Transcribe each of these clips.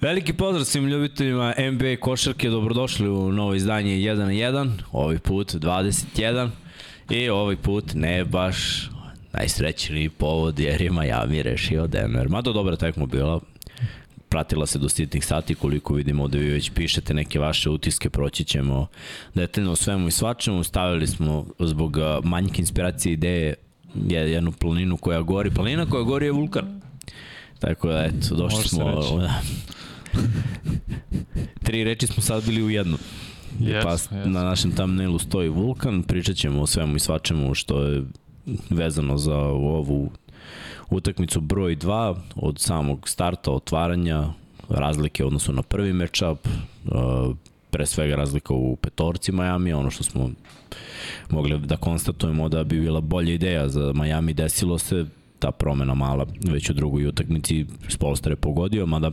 Veliki pozdrav svim ljubiteljima NBA košarke, dobrodošli u novo izdanje 1 na 1, ovaj put 21 i ovaj put ne baš najsrećniji povod jer je Miami rešio Denver. Mada dobra tekma bila, pratila se do sitnih sati koliko vidimo da vi već pišete neke vaše utiske, proći ćemo detaljno o svemu i svačemu. Stavili smo zbog manjke inspiracije ideje jednu planinu koja gori. Planina koja gori je vulkan. Tako da, eto, došli Može smo... Da. Tri reči smo sad bili u jednu. Yes, pa yes. na našem thumbnailu stoji vulkan, pričat ćemo o svemu i svačemu što je vezano za ovu utakmicu broj 2 od samog starta otvaranja razlike odnosno na prvi matchup uh, pre svega razlika u petorci Miami, ono što smo mogli da konstatujemo da bi bila bolja ideja za Miami desilo se ta promena mala već u drugoj utakmici Spolstar je pogodio, mada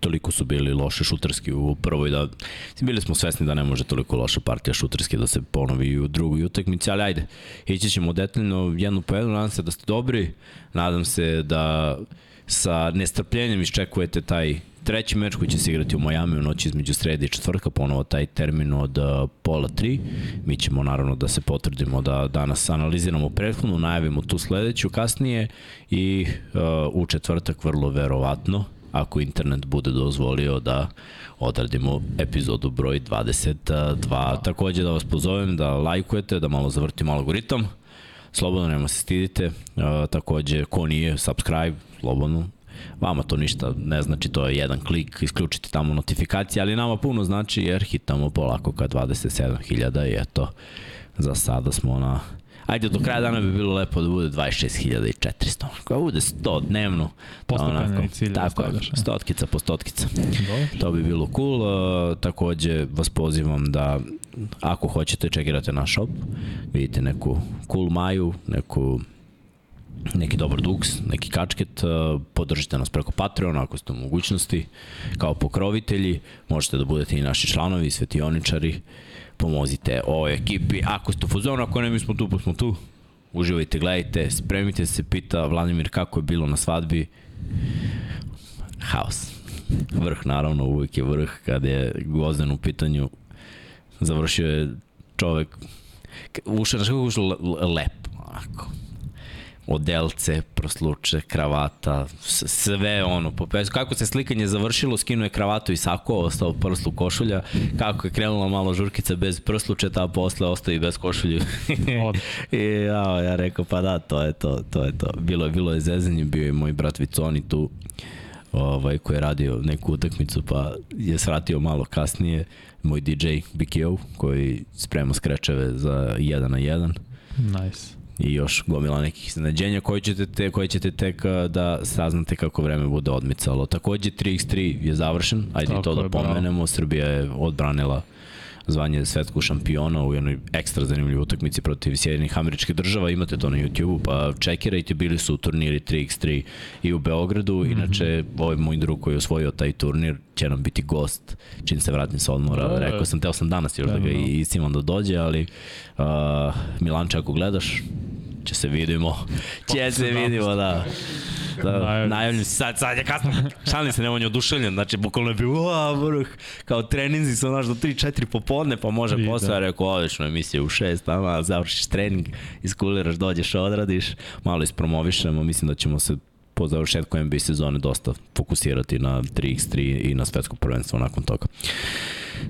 toliko su bili loše šuterski u prvoj da bili smo svesni da ne može toliko loša partija šuterski da se ponovi u drugoj utakmici, ali ajde, ići ćemo detaljno jednu po jednu, nadam se da ste dobri, nadam se da sa nestrpljenjem iščekujete taj treći meč koji će se igrati u Miami u noći između srede i četvrtka, ponovo taj termin od uh, pola tri. Mi ćemo naravno da se potvrdimo da danas analiziramo prethodnu, najavimo tu sledeću kasnije i uh, u četvrtak vrlo verovatno ako internet bude dozvolio da odradimo epizodu broj 22. Takođe da vas pozovem da lajkujete, da malo zavrtimo algoritam. Slobodno nema se stidite. Takođe, ko nije, subscribe, slobodno. Vama to ništa ne znači, to je jedan klik, isključite tamo notifikacije, ali nama puno znači jer hitamo polako ka 27.000 i eto, za sada smo na Ajde, do kraja dana bi bilo lepo da bude 26.400. Koja bude 100 dnevno. Cilje. Da tako je, stotkica po stotkica. Dobre. To bi bilo cool. Uh, takođe vas pozivam da ako hoćete čekirate naš shop, vidite neku cool maju, neku neki dobar duks, neki kačket, uh, podržite nas preko Patreona ako ste u mogućnosti, kao pokrovitelji, možete da budete i naši članovi, svetioničari, pomozite ovoj ekipi. Ako ste u fuzonu, ako ne, mi smo tu, pa smo tu. Uživajte, gledajte, spremite se, pita Vladimir kako je bilo na svadbi. Haos. Vrh, naravno, uvijek je vrh kada je Gvozden u pitanju. Završio je čovek, ušao, znaš kako ušao lep, onako odelce, prosluče, kravata, sve ono, po pesu. Kako se slikanje završilo, skinuo je kravatu i sako, ostao prslu košulja, kako je krenula malo žurkica bez prslučeta, a posle ostao i bez košulju. I ja, ja rekao, pa da, to je to, to je to. Bilo je, bilo je zezanje, bio je moj brat Viconi tu, ovaj, koji je radio neku utakmicu, pa je svratio malo kasnije, moj DJ BKO, koji sprema skrečeve za 1 na 1. Nice i još gomila nekih iznenađenja koje ćete, te, koje ćete tek da saznate kako vreme bude odmicalo. Takođe 3x3 je završen, ajde Tako to da pomenemo, bravo. Srbija je odbranila zvanje svetskog šampiona u jednoj ekstra zanimljivoj utakmici protiv Sjedinih američkih država, imate to na YouTube, pa čekirajte, bili su turniri 3x3 i u Beogradu, -hmm. inače ovaj moj drug koji je osvojio taj turnir će nam biti gost čim se vratim sa odmora, da, rekao sam, teo sam danas još da, da ga i istimam da dođe, ali uh, Milanče ako gledaš, će se vidimo, će se vidimo, da. Da, najavljam se. Sad, sad je kasno. Šalim se, nemoj oduševljen, znači bukvalno je bio, vrh, kao treninzi su naš do 3-4 popodne, pa može I, posle, da. rekao, odlično emisija u 6, tamo, završiš trening, iskuliraš, dođeš, odradiš, malo ispromovišemo, mislim da ćemo se po završetku NBA sezone dosta fokusirati na 3x3 i na svetsko prvenstvo nakon toga.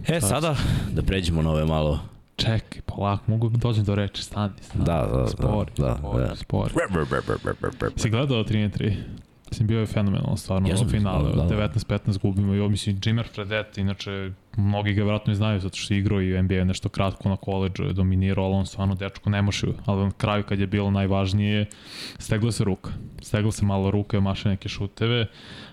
E, sada da pređemo na ove malo Čekaj, polako, mogu da dođem do reči, stani, stani. Da, da, spori, da. Spori, da. spori. Si gledao 3 3 Mislim, bio je fenomenalno, stvarno, ja u finale, da, da. 19-15 gubimo i ovo, mislim, Jimmer Fredet, inače, mnogi ga vratno i znaju, zato što je igrao i NBA nešto kratko na koleđu, je dominirao, ali on stvarno dečko ne može, ali na kraju kad je bilo najvažnije, stegla se ruka. Stegla se malo ruka i maše neke šuteve,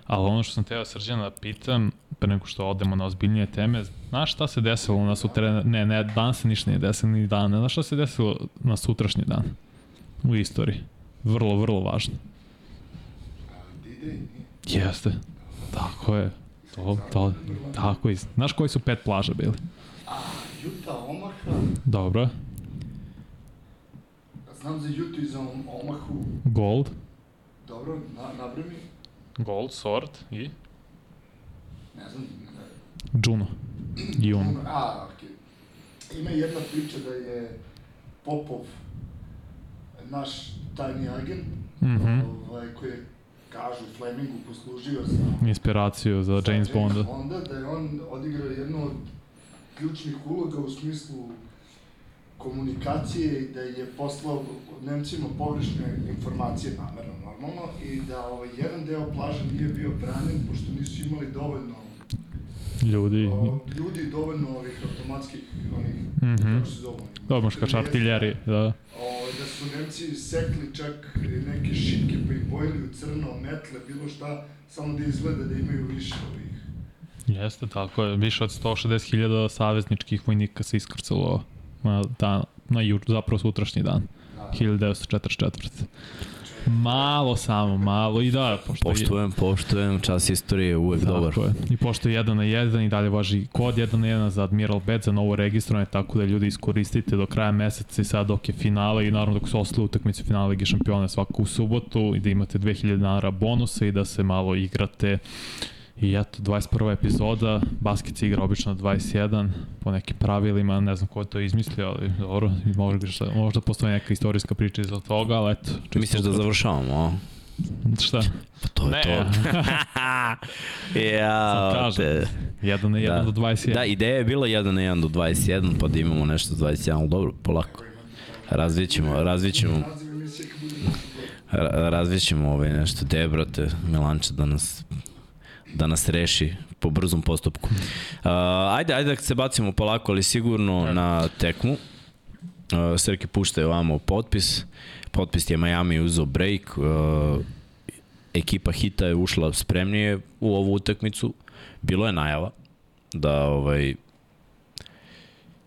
ali ono što sam teo Srđana da pitam, pre nego što odemo na ozbiljnije teme, znaš šta se desilo u nas sutra, ne, ne, dan se ništa nije desilo, ni dan, znaš šta se desilo na sutrašnji dan u istoriji? Vrlo, vrlo važno. Jeste. Tako je. To, to, tako je. Znaš koji su pet plaža bili? Juta, Omaha. Dobro. Znam za Juta i za Omahu. Gold. Dobro, na, nabrami. Gold, Sword i? ne znam, Juno. Juno. A, okej. Okay. Ima jedna priča da je Popov naš tajni agent, mm -hmm. ovaj, koji je kažu Flemingu poslužio za inspiraciju za, James Bonda. Bonda, da je on odigrao jednu od ključnih uloga u smislu komunikacije i da je poslao Nemcima pogrešne informacije namerno normalno i da ovaj, jedan deo plaža nije bio branjen pošto nisu imali dovoljno ljudi. O, ljudi dovoljno ovih automatskih onih mm -hmm. kako se zove. Domaškač artiljerije, da. O, da su Nemci sekli čak neke šipke pa ih bojili u crno, metle, bilo šta, samo da izgleda da imaju više ovih. Jeste, tako je. Više od 160.000 savezničkih vojnika se iskrcalo na, dan, na juč, zapravo sutrašnji dan. Da. 1944. Malo samo, malo i da, pošto poštujem, je... poštujem, čas istorije je uvek tako dobar. Je. I pošto je 1 na 1 i dalje važi kod 1 na 1 za Admiral Bet za novo registrovanje, tako da ljudi iskoristite do kraja meseca i sad dok je finale i naravno dok su ostale utakmice finale Ligi šampiona svaku subotu i da imate 2000 dinara bonusa i da se malo igrate I eto, 21. epizoda, basket se igra obično 21, po nekim pravilima, ne znam ko je to izmislio, ali dobro, možda, možda postoji neka istorijska priča iza toga, ali eto. Misliš da završavamo, a? Šta? Pa to je ne. to. ja, te... 1 na 1 da. do 21. Da, ideja je bila 1 na 1 do 21, pa da imamo nešto 21, ali dobro, polako. Razvićemo, razvićemo. Razvićemo ovaj nešto, debrate, Milanče da nas da nas reši po brzom postupku. Uh, ajde, ajde da se bacimo polako, ali sigurno na tekmu. Uh, Srki pušta je ovamo potpis. Potpis je Miami uzao break. Uh, ekipa Hita je ušla spremnije u ovu utakmicu. Bilo je najava da ovaj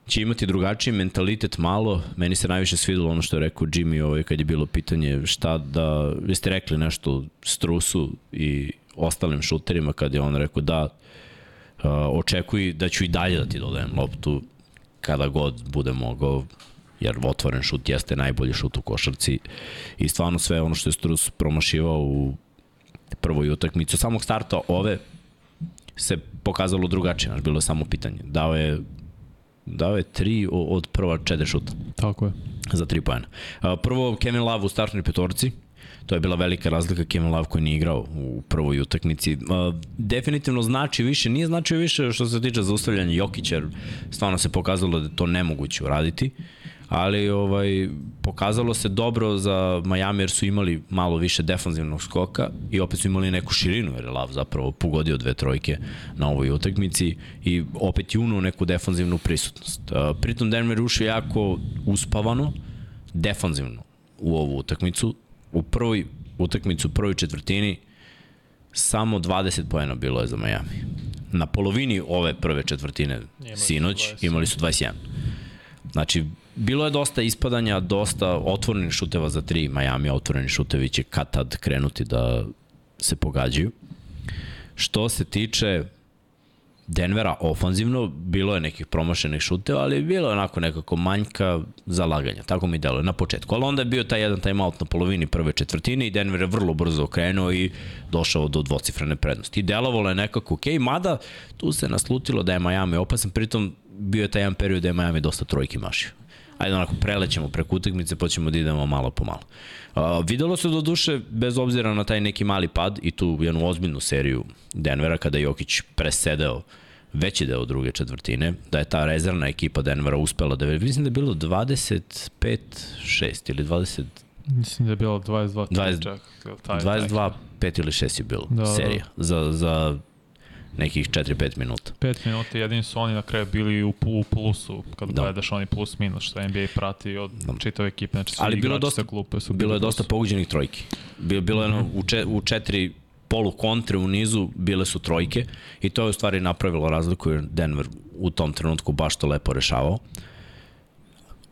će imati drugačiji mentalitet malo. Meni se najviše svidelo ono što je rekao Jimmy ovaj, kad je bilo pitanje šta da... Vi ste rekli nešto Strusu i ostalim šuterima kad je on rekao da uh, očekuj da ću i dalje da ti dodajem loptu kada god bude mogao jer otvoren šut jeste najbolji šut u košarci i stvarno sve ono što je Strus promašivao u prvoj utakmici. Od samog starta ove se pokazalo drugačije, znaš, bilo je samo pitanje. Dao je dao je tri od prva četiri šuta. Tako je. Za tri pojena. Prvo, Kevin Love u startnoj petorci, To je bila velika razlika Kevin Love koji nije igrao u prvoj utakmici. Definitivno znači više, nije značio više što se tiče zaustavljanja Jokića, jer stvarno se pokazalo da to nemoguće uraditi ali ovaj pokazalo se dobro za Miami jer su imali malo više defanzivnog skoka i opet su imali neku širinu jer je Lav zapravo pogodio dve trojke na ovoj utakmici i opet je unuo neku defanzivnu prisutnost. Pritom Denver ušao jako uspavano, defanzivno u ovu utakmicu, u prvoj utakmicu, u prvoj četvrtini, samo 20 pojena bilo je za Miami. Na polovini ove prve četvrtine imali sinoć imali su 21. Znači, bilo je dosta ispadanja, dosta otvorenih šuteva za tri Miami, otvoreni šutevi će kad tad krenuti da se pogađaju. Što se tiče Denvera ofanzivno, bilo je nekih promašenih šuteva, ali je bilo onako nekako manjka zalaganja, tako mi deluje na početku. Ali onda je bio taj jedan timeout na polovini prve četvrtine i Denver je vrlo brzo okrenuo i došao do dvocifrene prednosti. I delovalo je nekako ok, mada tu se naslutilo da je Miami opasan, pritom bio je taj jedan period da je Miami dosta trojki mašio. Ajde onako prelećemo preko utakmice pa ćemo da idemo malo po malo. Uh, videlo se do duše, bez obzira na taj neki mali pad i tu jednu ozbiljnu seriju Denvera kada Jokić presedeo veći deo druge četvrtine, da je ta rezervna ekipa Denvera uspela da, mislim da je bilo 25-6 ili 20... Mislim da je bilo 22 20, čak. Taj, 22 5 ili 6 je bilo da, da. serija da. za, za nekih 4-5 minuta. 5 minuta, jedini su oni na kraju bili u, u plusu, kad da. gledaš oni plus minus, što NBA prati od da. čitave ekipe, znači Ali bilo dosta, klupe su bilo je dosta poguđenih trojki. Bilo, bilo je mm -hmm. u, če, u četiri polu kontre u nizu bile su trojke i to je u stvari napravilo razliku jer Denver u tom trenutku baš to lepo rešavao.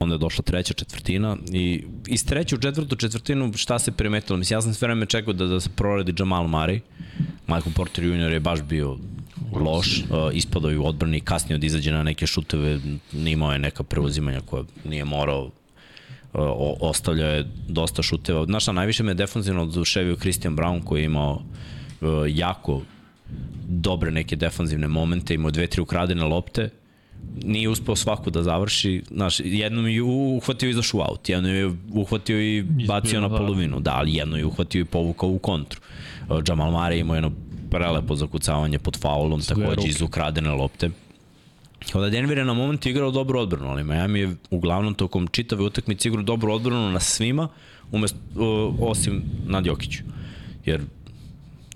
Onda je došla treća četvrtina i iz treće u četvrtu četvrtinu šta se primetilo? Mislim, ja sam sve vreme čekao da, da se proradi Jamal Murray. Michael Porter Jr. je baš bio loš, uh, ispadao je u odbrani, kasnije od izađe na neke šuteve, nimao je neka preuzimanja koja nije morao o, ostavlja je dosta šuteva. Znaš šta, najviše me defanzivno oduševio Christian Brown koji je imao uh, jako dobre neke defanzivne momente, imao dve, tri ukradene lopte, nije uspeo svaku da završi, znaš, jednom je uhvatio i zašao out, jednom je uhvatio i bacio na da. polovinu, da, ali jedno je uhvatio i povukao u kontru. Jamal Mare imao jedno prelepo zakucavanje pod faulom, takođe iz ukradene lopte. Kada Denver je na moment igrao dobro odbranu, ali Miami je uglavnom tokom čitave utakmice igrao dobro odbranu na svima, umesto, osim nad Jokiću. Jer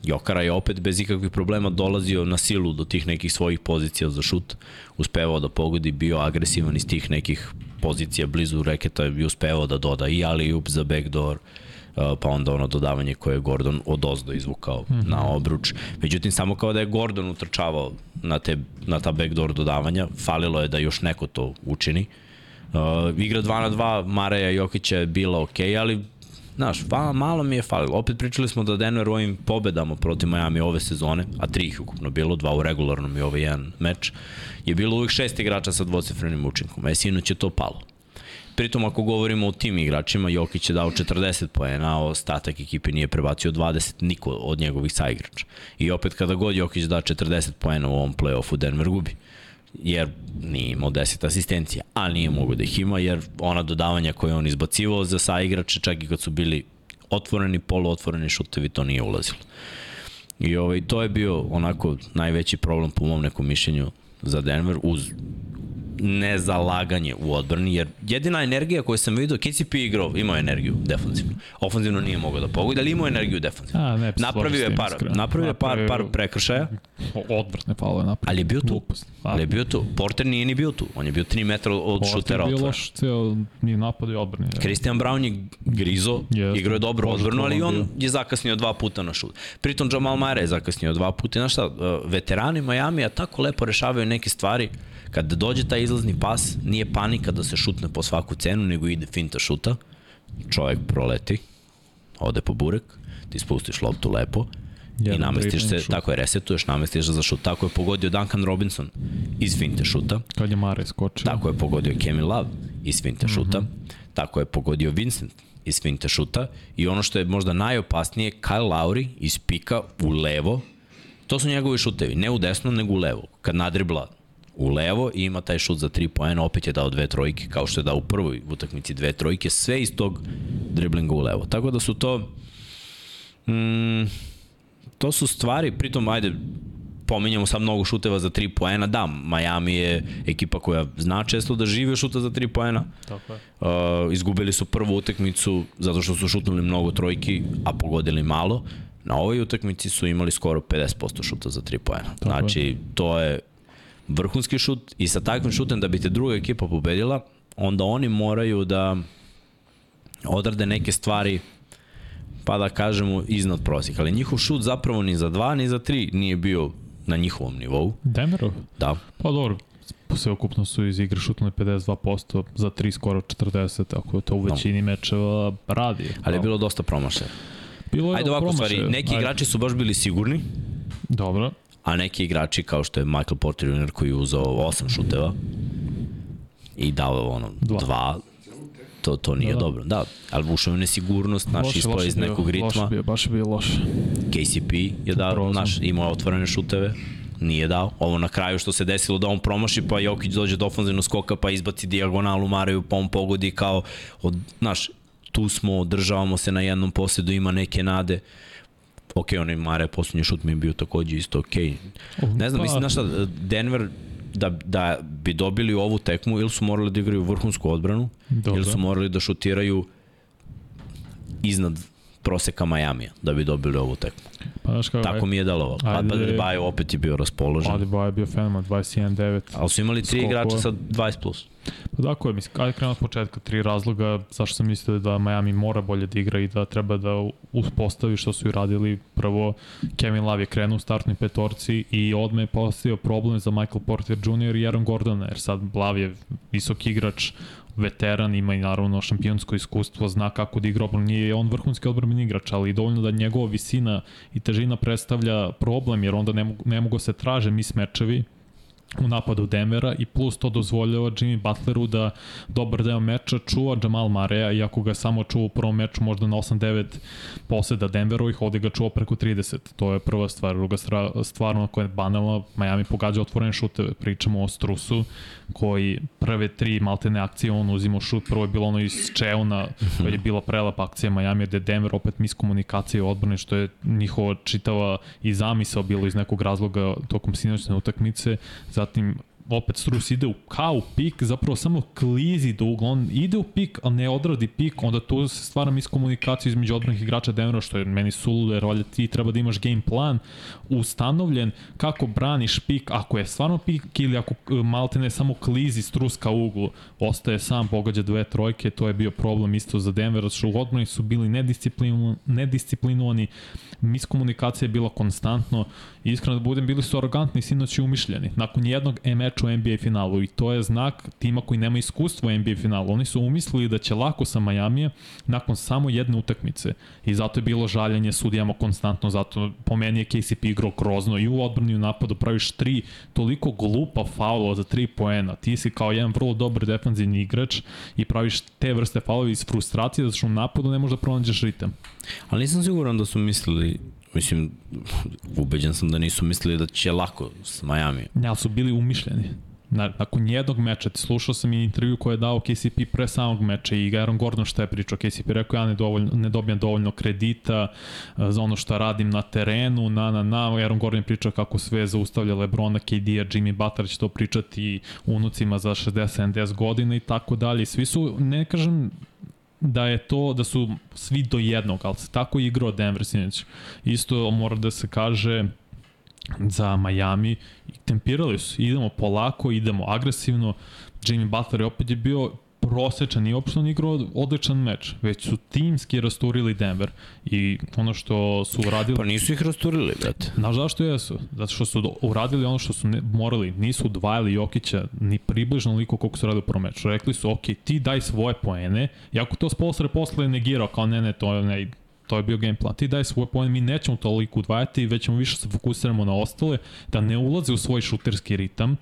Jokara je opet bez ikakvih problema dolazio na silu do tih nekih svojih pozicija za šut, uspevao da pogodi, bio agresivan iz tih nekih pozicija blizu reketa i uspevao da doda i ali up za backdoor, uh, pa onda ono dodavanje koje je Gordon od ozdo izvukao mm -hmm. na obruč. Međutim, samo kao da je Gordon utrčavao na, te, na ta backdoor dodavanja, falilo je da još neko to učini. Uh, igra 2 na 2, Mareja Jokića je bila ok, ali Znaš, pa, malo mi je falilo. Opet pričali smo da Denver ovim pobedama protiv Miami ove sezone, a tri ih ukupno bilo, dva u regularnom i ovaj jedan meč, je bilo uvijek šest igrača sa dvocifrenim učinkom. E, sinoć je to palo. Pritom, ako govorimo o tim igračima, Jokić je dao 40 poena, a ostatak ekipe nije prebacio 20 niko od njegovih saigrača. I opet kada god Jokić da 40 poena u ovom play-offu, Denver gubi jer nije imao 10 asistencija, ali nije mogo da ih ima, jer ona dodavanja koje on izbacivao za saigrače, čak i kad su bili otvoreni, poluotvoreni šutevi, to nije ulazilo. I ovaj, to je bio onako najveći problem po mom nekom mišljenju za Denver uz nezalaganje u odbrani, jer jedina energija koju sam vidio, KCP igrao, imao energiju defanzivno. Ofanzivno nije mogao da pogodi, ali imao energiju defanzivno. A, ne, napravio je par, napravio je par, par prekršaja. Odvrtne palo je napravio. Ali je bio tu. Ali je bio tu. Porter nije ni bio tu. On je bio 3 metra od Porter šutera otvora. Porter je bio loš ceo ni napad i odbrani. Christian Brown je grizo, yes, igrao je dobro odbranu, ali on bio. je zakasnio dva puta na šut. Pritom Jamal Mare je zakasnio dva puta. Znaš šta, veterani Miami a tako lepo rešavaju neke stvari Kad dođe taj izlazni pas, nije panika da se šutne po svaku cenu, nego ide finta šuta, čovjek proleti, ode po burek, ti spustiš loptu lepo, Jedan i namestiš se, šut. tako je, resetuješ, namestiš za šut. Tako je pogodio Duncan Robinson iz finte šuta. Kad je Mare skočio. Tako je pogodio Kemi Love iz finte mm -hmm. šuta. Tako je pogodio Vincent iz finte šuta. I ono što je možda najopasnije, Kyle Lowry iz pika u levo. To su njegovi šutevi, ne u desno, nego u levo. Kad nadribla u levo i ima taj šut za 3 poena, opet je dao dve trojke, kao što je dao u prvoj utakmici dve trojke, sve iz tog driblinga u levo. Tako da su to mm, to su stvari, pritom ajde pominjamo sad mnogo šuteva za 3 poena, da, Miami je ekipa koja zna često da žive šuta za 3 poena. Tako je. Uh, izgubili su prvu utakmicu zato što su šutnuli mnogo trojki, a pogodili malo. Na ovoj utakmici su imali skoro 50% šuta za 3 poena. Znači, to je vrhunski šut i sa takvim šutem da bi te druga ekipa pobedila, onda oni moraju da odrade neke stvari pa da kažemo iznad prosjeka. Ali njihov šut zapravo ni za dva ni za tri nije bio na njihovom nivou. Denverov? Da. Pa dobro, sve okupno su iz igre šutnuli 52%, za 3 skoro 40, tako da to u većini no. mečeva radi. Ali je bilo dosta promašaja. Bilo je Ajde ovako, stvari, neki Ajde. igrači su baš bili sigurni. Dobro a neki igrači kao što je Michael Porter Jr. koji je uzao 8 šuteva i dao ono dva, dva to, to nije da, da. dobro. Da, ali ušao je nesigurnost, naš ispao iz nekog ritma. Loš bio, baš je bio loš. KCP je dao, naš, imao otvorene šuteve, nije dao. Ovo na kraju što se desilo da on promaši, pa Jokić dođe do ofenzivnog skoka, pa izbaci dijagonalu Maraju, pa on pogodi kao, od, naš, tu smo, državamo se na jednom posledu, ima neke nade ok, onaj Mare poslednji šut mi je bio takođe isto ok. Ne znam, pa, mislim, znaš šta, Denver da, da bi dobili ovu tekmu ili su morali da igraju vrhunsku odbranu Dobre. ili su morali da šutiraju iznad proseka Majamija da bi dobili ovu tekmu. Pa, znaš kako, Tako mi je delovalo. Adebayo opet je bio raspoložen. Adebayo je bio fenomen, 21-9. Ali su imali tri igrača sa 20+. Plus. Pa tako je, mislim, kada krenuo od početka, tri razloga zašto sam mislio da Miami mora bolje da igra i da treba da uspostavi što su i radili. Prvo, Kevin Love je krenuo u startnoj petorci i odme je postavio problem za Michael Porter Jr. i Aaron Gordon, jer sad Love je visok igrač, veteran, ima i naravno šampionsko iskustvo, zna kako da igra odbranu, nije on vrhunski odbranbeni igrač, ali dovoljno da njegova visina i težina predstavlja problem, jer onda ne mogu, ne mogu se traže mis mečevi, u napadu Denvera i plus to dozvoljava Jimmy Butleru da dobar deo meča čuva Jamal Marea, iako ga samo čuva u prvom meču možda na 8-9 poseda Denverovih, ovde ga čuva preko 30. To je prva stvar. Druga stvar, koja je banalna, Miami pogađa otvorene šuteve. Pričamo o Strusu, koji prve tri maltene akcije on uzimo šut, prvo je bilo ono iz Čeuna, koja je bila prelapa akcija Miami, gde Denver opet miskomunikacije u odbrani, što je njihova čitava i zamisao bilo iz nekog razloga tokom sinoćne utakmice, zatim opet Strus ide u kao u pik, zapravo samo klizi do ugla, on ide u pik, ali ne odradi pik, onda tu se stvara miskomunikaciju između odbranih igrača Denvera, što je meni sulude rolje, ti treba da imaš game plan ustanovljen kako braniš pik, ako je stvarno pik ili ako e, malte ne samo klizi Strus ka uglu, ostaje sam, pogađa dve trojke, to je bio problem isto za Denver, što u odbrani su bili nedisciplinovani, miskomunikacija je bila konstantno iskreno da budem, bili su arogantni, sinoć i umišljeni. Nakon jednog e meča u NBA finalu i to je znak tima koji nema iskustva u NBA finalu. Oni su umislili da će lako sa Majamije nakon samo jedne utakmice i zato je bilo žaljenje sudijama konstantno, zato po meni je KCP igrao grozno i u odbrani u napadu praviš tri toliko glupa faula za tri poena. Ti si kao jedan vrlo dobar defanzivni igrač i praviš te vrste faulova iz frustracije zato što u napadu ne možeš da pronađeš ritam. Ali nisam siguran da su mislili Mislim, ubeđen sam da nisu mislili da će lako s Miami. Ne, ali su bili umišljeni. Na, nakon jednog meča, slušao sam i intervju koje je dao KCP pre samog meča i Aaron Gordon što je pričao, KCP rekao ja ne, dovoljno, ne dobijam dovoljno kredita uh, za ono što radim na terenu, na, na, na, Aaron Gordon je pričao kako sve zaustavlja Lebrona, KD-a, Jimmy Butler će to pričati unucima za 60-70 godina i tako dalje. Svi su, ne kažem, da je to, da su svi do jednog, ali se tako igrao Denver sinoć. Isto mora da se kaže za Miami, tempirali su, idemo polako, idemo agresivno, Jimmy Butler je opet je bio prosečan i uopšte on igrao odličan meč, već su timski rasturili Denver i ono što su uradili... Pa nisu ih rasturili, brate. Znaš zašto jesu? Zato što su uradili ono što su ne, morali, nisu odvajali Jokića ni približno liko koliko su radili u prvom meču. Rekli su, ok, ti daj svoje poene, jako to Spolstre posle negirao, kao ne, ne, to ne, to je bio game plan. Ti daj svoj poen, mi nećemo toliko udvajati, već ćemo više se fokusiramo na ostale, da ne ulaze u svoj šuterski ritam,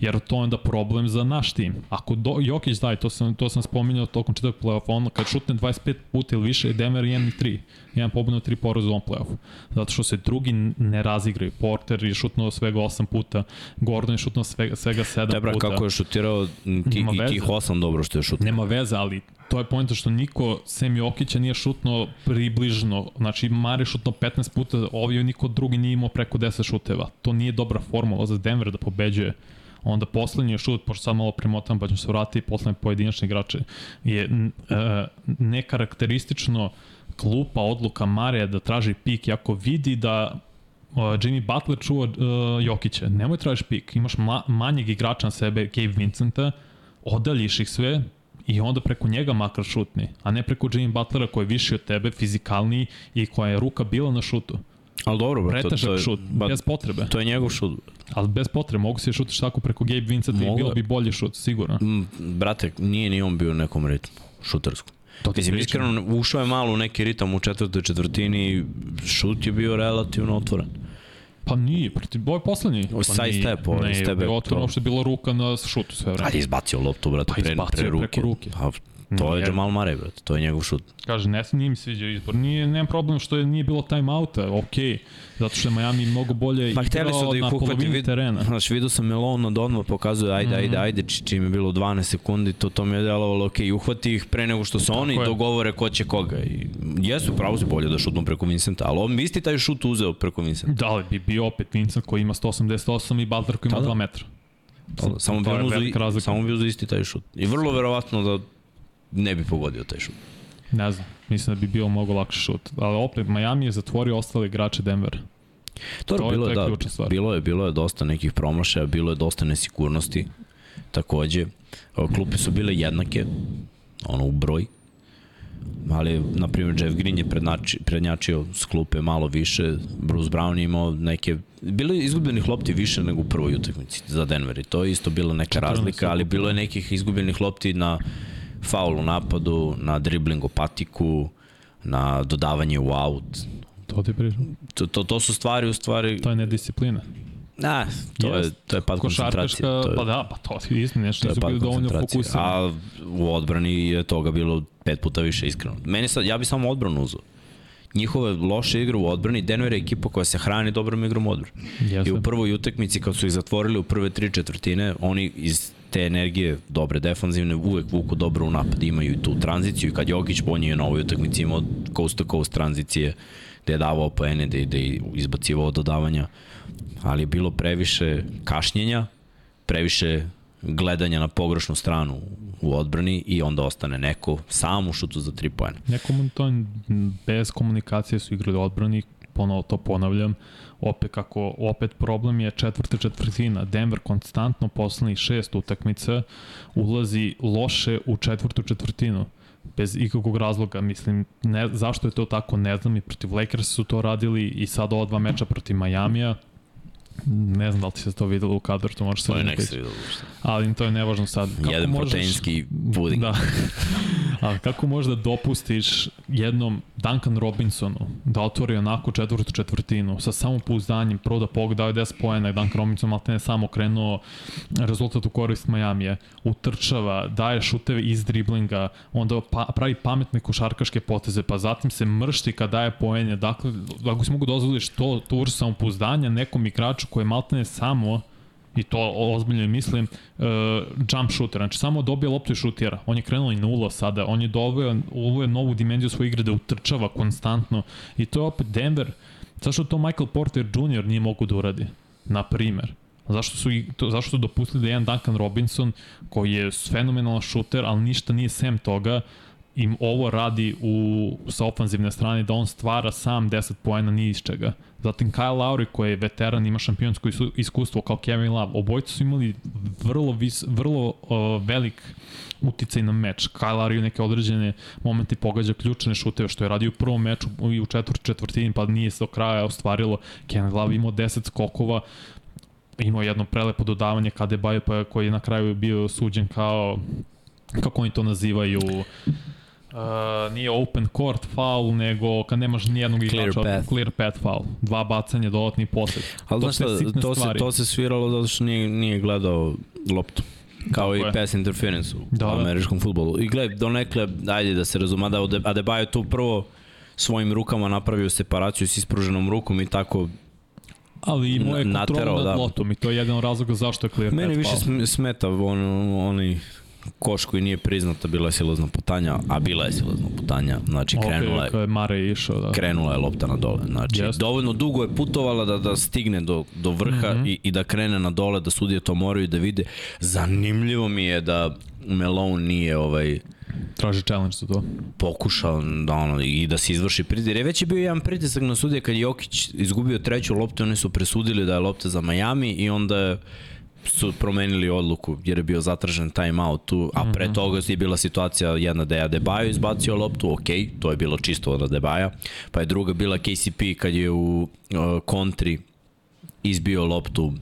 jer to je onda problem za naš tim. Ako do, Jokić daj, to sam, to sam spominjao tokom četvrtog play-offa, on kad šutne 25 puta ili više, Denver 1 i 3. Jedan pobedno, 3 poraz u ovom play-offu. Zato što se drugi ne razigraju. Porter je šutnuo svega 8 puta, Gordon je šutnuo svega, svega 7 Debra, puta. kako je šutirao ti, i tih 8 dobro što je šutnuo. Nema veze, ali to je pojenta što niko sem Jokića nije šutno približno, znači Mare šutno 15 puta, ovdje niko drugi nije imao preko 10 šuteva. To nije dobra formula za Denver da pobeđuje onda poslednji šut, pošto sad malo premotam pa ćemo se vratiti, poslednji pojedinačni igrače, je e, nekarakteristično klupa odluka Mareja da traži pik, ako vidi da uh, Jimmy Butler čuva uh, Jokića. Nemoj tražiš pik, imaš ma manjeg igrača na sebe, Gabe Vincenta, odaljiš ih sve i onda preko njega makar šutni, a ne preko Jimmy Butlera koji je viši od tebe, fizikalniji i koja je ruka bila na šutu. Ali dobro, bro, to, to je, šut, ba, bez potrebe. To je njegov šut. Ali bez potrebe, mogu se šutiš tako preko Gabe Vincenta i bilo bi bolji šut, sigurno. M, brate, nije ni on bio u nekom ritmu, šutarskom. To ti Mislim, iskreno, ušao je malo u neki ritam u četvrtoj četvrtini, šut je bio relativno otvoren. Pa nije, proti, ovo je poslednji. Je pa side step, ovo je step. Ne, otvoreno, uopšte bilo ruka na šutu sve vreme. Ali izbacio loptu, brate, pa pre, pre ruke. Preko ruke. Pa, To je Jamal Murray, brate, to je njegov šut. Kaže, ne, nije mi sviđao izbor. Nije, nema problem što je, nije bilo timeouta, okej, okay, zato što je Miami mnogo bolje Ma, hteli su da ih uhvati, vid, terena. Znaš, vidio sam Melon od odmah pokazuje, ajde, mm -hmm. ajde, ajde, čim je bilo 12 sekundi, to, to mi je delovalo, okej, okay, uhvati ih pre nego što se oni je. dogovore ko će koga. I, jesu, pravo se bolje da šutnu preko Vincenta, ali on isti taj šut uzeo preko Vincenta. Da li bi bio opet Vincent koji ima 188 i Butler koji ima 2 da. metra. Samo bi, on uzeo, samo bi uzeo isti taj šut. I vrlo verovatno da ne bi pogodio taj šut. Ne znam, mislim da bi bio mnogo lakši šut. Ali opet, Miami je zatvorio ostale igrače Denvera. To, to bilo je, da, bilo je, bilo je dosta nekih promašaja, bilo je dosta nesigurnosti. Takođe, klupe su bile jednake, ono u broj, ali, na primjer, Jeff Green je prednači, prednjačio s klupe malo više, Bruce Brown je imao neke, bilo je izgubljenih lopti više nego u prvoj utakmici za Denver i to je isto bila neka razlika, ali bilo je nekih izgubljenih lopti na faul u napadu, na dribling patiku, na dodavanje u out. To ti pričam. To, to, to su stvari u stvari... To je nedisciplina. Da, to je, to je pad koncentracije. To je, pa da, pa to je isto nešto, nisu bili dovoljno fokusirani. A u odbrani je toga bilo pet puta više iskreno. Meni sad, ja bi samo odbranu uzao njihove loše igre u odbrani, Denver je ekipa koja se hrani dobrom igrom u odbrani. I u prvoj utakmici kad su ih zatvorili u prve tri četvrtine, oni iz te energije dobre defanzivne uvek vuku dobro u napad, imaju i tu tranziciju i kad Jokić ponije na ovoj utakmici imao coast to coast tranzicije gde je davao poene, gde, gde je izbacivao dodavanja, ali je bilo previše kašnjenja, previše gledanja na pogrešnu stranu u odbrani i onda ostane neko sam u šutu za tri pojene. Neko to bez komunikacije su igrali odbrani, ponovo to ponavljam, opet kako opet problem je četvrta četvrtina. Denver konstantno poslednjih šest utakmica ulazi loše u četvrtu četvrtinu bez ikakvog razloga, mislim, ne, zašto je to tako, ne znam, i protiv Lakers su to radili i sad ova dva meča protiv Majamija, Ne znam da li ti se to videlo u kadru, to možeš sve da nek se videlo. Ali to je nevažno sad. Kako Jedan možeš, proteinski puding. Da. A kako možeš da dopustiš jednom Duncan Robinsonu da otvori onako četvrtu četvrtinu sa samopouzdanjem, prvo da pog dao 10 pojena, Duncan Robinson malo ne samo krenuo rezultat u korist Majamije, utrčava, daje šuteve iz driblinga, onda pa, pravi pametne košarkaške poteze, pa zatim se mršti kad daje poenje. Dakle, ako si mogu dozvoliš to, tu vrstu samopouzdanja nekom igraču koji je maltene samo i to ozbiljno mislim, uh, jump shooter, znači samo dobije loptu i šutira. On je krenuo i nula sada, on je doveo, je novu dimenziju svoje igre da utrčava konstantno i to je opet Denver, zašto to Michael Porter Jr. nije mogu da uradi, na primer. Zašto su, to, zašto su dopustili da jedan Duncan Robinson, koji je fenomenalan šuter, ali ništa nije sem toga, im ovo radi u, sa ofanzivne strane, da on stvara sam 10 poena ni iz čega. Zatim Kyle Lowry koji je veteran, ima šampionsko iskustvo kao Kevin Love. Obojci su imali vrlo, vis, vrlo uh, velik uticaj na meč. Kyle Lowry u neke određene momente pogađa ključne šuteve, što je radio u prvom meču i u četvrt četvrtini, pa nije se do kraja ostvarilo. Kevin Love imao 10 skokova, imao jedno prelepo dodavanje kada je Bajo pa koji je na kraju bio suđen kao kako oni to nazivaju Uh, nije open court foul, nego kad nemaš nijednog clear igrača, path. clear path foul. Dva bacanja, dodatni posljed. Ali to, znaš to, se, to se sviralo zato što nije, nije gledao loptu kao Tako i je. pass interference u da, da. američkom futbolu. I gled, donekle, ajde da se razuma, da Adebayo tu prvo svojim rukama napravio separaciju s ispruženom rukom i tako Ali imao je kontrolu nad da. loptom i to je jedan razlog zašto je clear Meni više smeta on, oni koš koji nije priznata, bila je silazna putanja, a bila je silazna putanja, znači okay, krenula je, je Mare išao, da. krenula je lopta na dole, znači yes. dovoljno dugo je putovala da, da stigne do, do vrha mm -hmm. i, i da krene na dole, da sudije to moraju da vide. Zanimljivo mi je da Melon nije ovaj traži challenge za to. Pokušao da ono i da se izvrši pritisak. Jer je već je bio jedan pritisak na sudije kad Jokić izgubio treću loptu, oni su presudili da je lopta za Miami i onda je su promenili odluku jer je bio zatražen timeout tu, a pre mhm. toga je bila situacija jedna da je Adebayo izbacio loptu, ok, to je bilo čisto od Adebaja, pa je druga bila KCP kad je u uh, kontri izbio loptu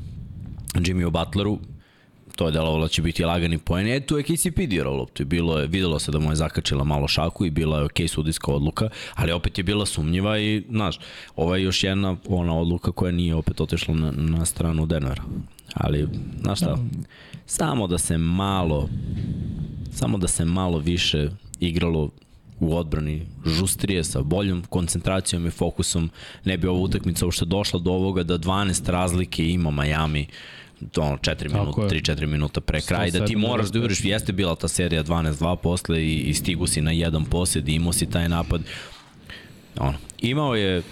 Jimmyu Butleru, to je delovalo da će biti lagani poen. E, tu je KCP dirao loptu i bilo je, videlo se da mu je zakačila malo šaku i bila je ok sudijska odluka, ali opet je bila sumnjiva i, znaš, ova je još jedna ona odluka koja nije opet otešla na, na stranu Denvera. Ali, znaš šta, samo da se malo, samo da se malo više igralo u odbrani žustrije sa boljom koncentracijom i fokusom ne bi ova utakmica uopšte došla do ovoga da 12 razlike ima Miami ono 4 minuta, 3-4 minuta pre kraja da ti moraš da udariš, jeste bila ta serija 12-2 posle i, i stigu si na jedan posjed i imao si taj napad. Ono, imao je, uh,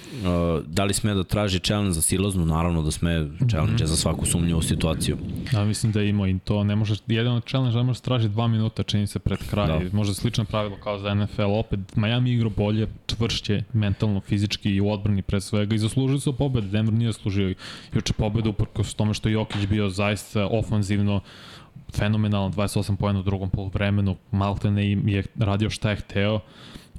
da li sme da traži challenge za silaznu, naravno da sme challenge mm -hmm. za svaku sumnjivu situaciju. Da, mislim da je imao i to, ne možeš, jedan challenge da možeš traži dva minuta, čini se pred kraj, da. možda slično pravilo kao za NFL, opet Miami igro bolje, čvršće, mentalno, fizički i u odbrani pre svega. I zaslužili su pobede, Denver nije zaslužio juče pobedu uprkos tome što Jokić bio zaista ofanzivno fenomenalno, 28 pojena u drugom polovremenu, Maltene je radio šta je hteo,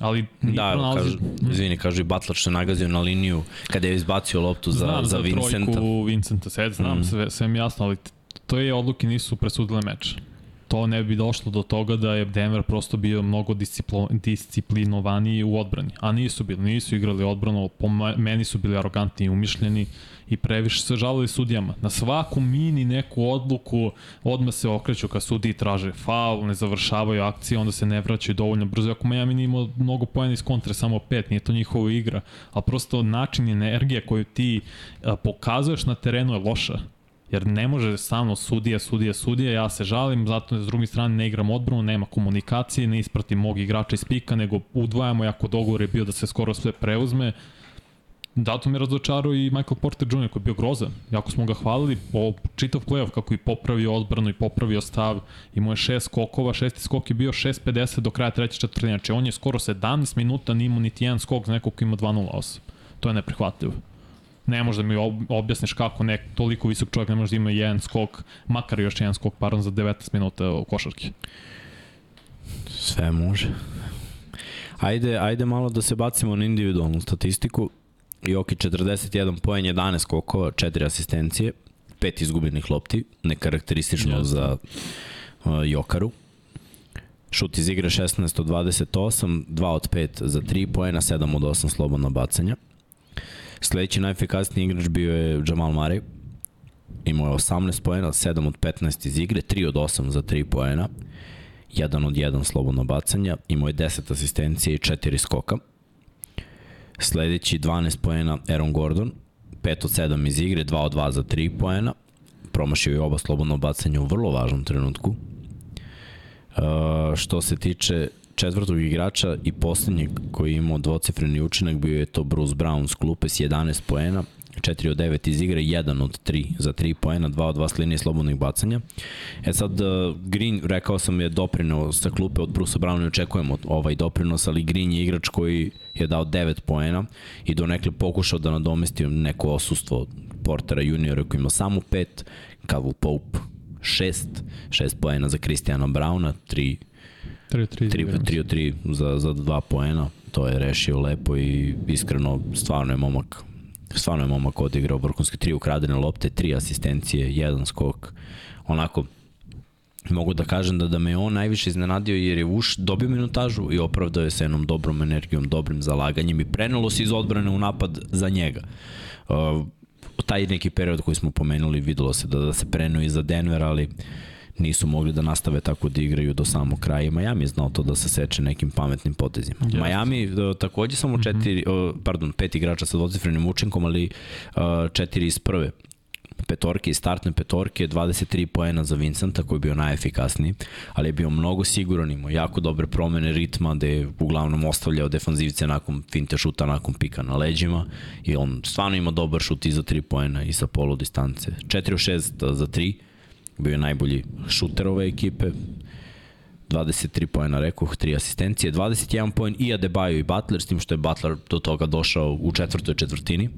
ali da, pronalazi... kažu, izvini, kažu i Butler što je nagazio na liniju kada je izbacio loptu za, znam, za, za Vincenta. Znam Vincenta, sve znam, mm. sve, sve mi jasno, ali to je odluke nisu presudile meč. To ne bi došlo do toga da je Denver prosto bio mnogo disciplinovaniji u odbrani. A nisu bili, nisu igrali odbranu, po meni su bili arogantni i umišljeni i previše se žalili sudijama. Na svaku mini neku odluku odmah se okreću ka sudiji traže faul, ne završavaju akcije, onda se ne vraćaju dovoljno brzo. Ako Miami nije imao mnogo pojena iz kontre, samo pet, nije to njihova igra, a prosto način energije koju ti pokazuješ na terenu je loša jer ne može samo sudija, sudija, sudija, ja se žalim, zato s druge strane ne igram odbranu, nema komunikacije, ne ispratim mog igrača iz pika, nego udvajamo, jako dogovor je bio da se skoro sve preuzme, Dato mi razočarao i Michael Porter Jr. koji je bio grozan. Jako smo ga hvalili po čitav playoff kako i popravio odbranu i popravio stav. Imao je šest skokova, šesti skok je bio 6.50 do kraja treće četvrtine. Znači on je skoro 17 minuta nimao niti jedan skok za nekog koji ima 2.08. To je neprihvatljivo ne može da mi objasniš kako nek toliko visok čovjek ne može da ima jedan skok, makar još jedan skok, pardon, za 19 minuta u košarki. Sve može. Ajde, ajde malo da se bacimo na individualnu statistiku. Joki 41 poen, 11 skokova, 4 asistencije, 5 izgubljenih lopti, nekarakteristično yes. za uh, Jokaru. Šut iz igre 16 od 28, 2 od 5 za 3 poena, 7 od 8 slobodna bacanja. Sledeći najefikasniji igrač bio je Jamal Murray. Imao je 18 poena, 7 od 15 iz igre, 3 od 8 za 3 poena, 1 od 1 slobodno bacanja, imao je 10 asistencije i 4 skoka. Sledeći 12 poena Aaron Gordon, 5 od 7 iz igre, 2 od 2 za 3 poena, promašio je oba slobodno bacanje u vrlo važnom trenutku. Uh, što se tiče četvrtog igrača i poslednjeg koji je imao dvocifreni učinak bio je to Bruce Brown s klupe s 11 poena, 4 od 9 iz igre, 1 od 3 za 3 poena, 2 od 2 s linije slobodnih bacanja. E sad, uh, Green, rekao sam, je doprinao sa klupe od Bruce Browna i očekujemo ovaj doprinos, ali Green je igrač koji je dao 9 poena i do nekle pokušao da nadomesti neko osustvo Portera juniora koji ima samo 5, Cavell Pope 6, 6 poena za Kristijana Brauna, 3 3 od 3 za, za dva poena, to je rešio lepo i iskreno stvarno je momak stvarno je momak odigrao vrhunski tri ukradene lopte, tri asistencije, jedan skok. Onako, mogu da kažem da, da me on najviše iznenadio jer je uš dobio minutažu i opravdao je sa jednom dobrom energijom, dobrim zalaganjem i prenelo se iz odbrane u napad za njega. Uh, taj neki period koji smo pomenuli videlo se da, da se prenuo i za Denver, ali uh, nisu mogli da nastave tako da igraju do samog kraja i Miami je znao to da se seče nekim pametnim potezima. Yes. Miami uh, takođe samo mhm. četiri, mm -hmm. pardon, pet igrača sa dvocifrenim učinkom, ali uh, četiri iz prve petorke i startne petorke, 23 poena za Vincenta koji je bio najefikasniji, ali je bio mnogo siguran, imao jako dobre promene ritma gde je uglavnom ostavljao defanzivce nakon finte šuta, nakon pika na leđima i on stvarno ima dobar šut i za 3 poena i sa polu distance. 4 od 6 za 3, bio je najbolji šuter ove ekipe, 23 pojena rekoh, 3 asistencije, 21 poen i Adebayo i Butler, s tim što je Butler do toga došao u četvrtoj četvrtini.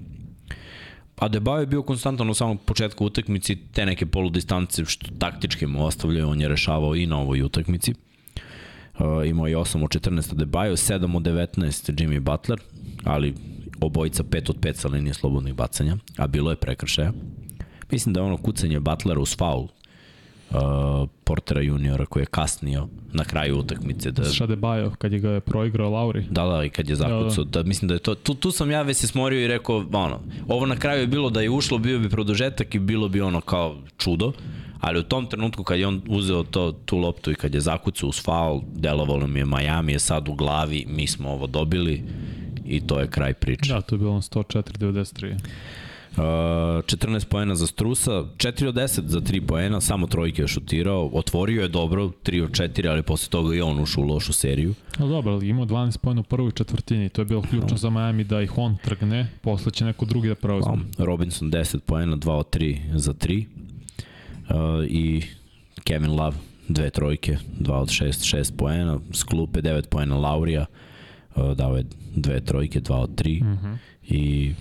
Adebayo je bio konstantan u samom početku utakmici, te neke poludistance što taktički mu ostavljaju, on je rešavao i na ovoj utakmici. Uh, imao je 8 od 14 Adebayo, 7 od 19 Jimmy Butler, ali obojica 5 od 5 sa linije slobodnih bacanja, a bilo je prekršaja. Mislim da je ono kucanje Butlera uz faul uh, Portera juniora koji je kasnio na kraju utakmice. Da... Šade Bajo, kad je ga je proigrao Lauri. Da, da, i kad je zakucao. Da, da. da, mislim da je to, tu, tu sam ja već se smorio i rekao, ono, ovo na kraju je bilo da je ušlo, bio bi produžetak i bilo bi ono kao čudo, ali u tom trenutku kad je on uzeo to, tu loptu i kad je zakucao uz faul, delovalo mi je Miami je sad u glavi, mi smo ovo dobili i to je kraj priče. Da, to je bilo 104-93. 14 poena za Strusa, 4 od 10 za 3 poena, samo trojke je šutirao, otvorio je dobro, 3 od 4, ali posle toga i on ušao u lošu seriju. No dobro, ali imao 12 poena u prvoj četvrtini, to je bilo ključno no. za Miami da ih on trgne, posle će neko drugi da preuzme. No, Robinson 10 poena, 2 od 3 za 3 uh, i Kevin Love dve trojke, 2 od 6, 6 poena, s klupe 9 poena Laurija, uh, dao je dve trojke, 2 od 3 uh -huh. i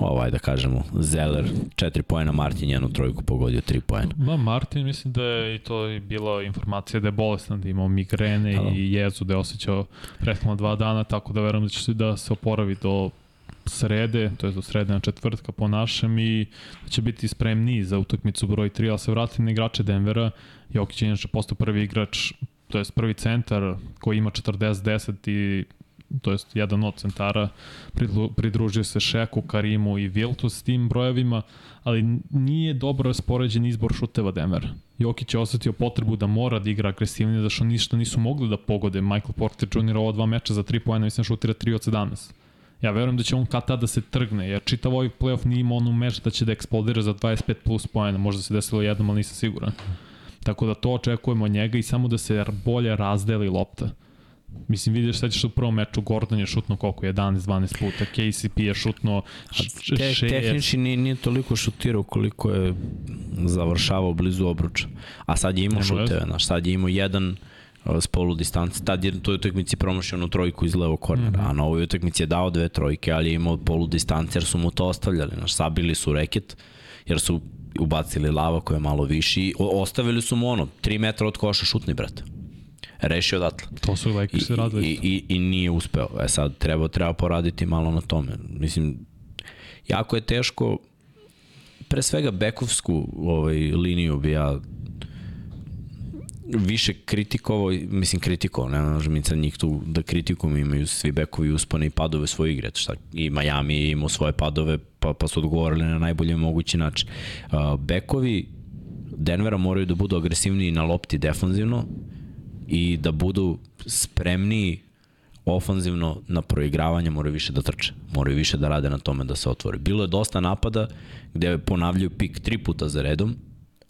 ovaj da kažemo, Zeller 4 poena, Martin jednu trojku pogodio 3 poena. Da, Martin mislim da je i to je bila informacija da je bolestan, da imao migrene da. i jezu da je osjećao prethodno dva dana, tako da verujem da će se da se oporavi do srede, to je do srede na četvrtka po našem i će biti spremni za utakmicu broj 3, ali se vratili na igrače Denvera. Jokić je inače postao prvi igrač, to je prvi centar koji ima 40-10 i to jest jedan od centara, pridružio se Šeku, Karimu i Viltu s tim brojevima, ali nije dobro raspoređen izbor šuteva Denver. Jokić je osetio potrebu da mora da igra agresivnije, zašto ništa nisu mogli da pogode. Michael Porter Jr. ova dva meča za 3 pojena, mislim šutira 3 od 17. Ja verujem da će on kad tada da se trgne, jer čitav ovaj playoff nije imao onu meč da će da eksplodira za 25 plus pojena, možda se desilo jednom, ali nisam siguran. Tako da to očekujemo od njega i samo da se bolje razdeli lopta. Mislim, vidiš sad ćeš u prvom meču, Gordon je šutno koliko, 11-12 puta, KCP je šutno 6. Te, tehnički nije, nije toliko šutirao koliko je završavao blizu obruča. A sad je imao šuteve, znaš, sad je imao jedan s polu distance. Tad je toj utakmici promašio onu trojku iz levog kornera, mm -hmm. a na ovoj utakmici je dao dve trojke, ali je imao polu distance jer su mu to ostavljali. Znaš, sabili su reket, jer su ubacili lava koja je malo viši. Ostavili su mu ono, 3 metra od koša šutni, brate rešio odatle. To su Lakers radili. I, i, I nije uspeo. E sad, treba, treba poraditi malo na tome. Mislim, jako je teško, pre svega bekovsku ovaj, liniju bi ja više kritikovao, mislim kritikovao, ne možem mi sad njih tu da kritikujem, imaju svi bekovi uspane i padove svoje igre, šta, i Miami je imao svoje padove, pa, pa su odgovorili na najbolji mogući način. Uh, bekovi Denvera moraju da budu agresivniji na lopti defanzivno, i da budu spremniji ofanzivno na proigravanje moraju više da trče, moraju više da rade na tome da se otvore. Bilo je dosta napada gde ponavljaju pik tri puta za redom,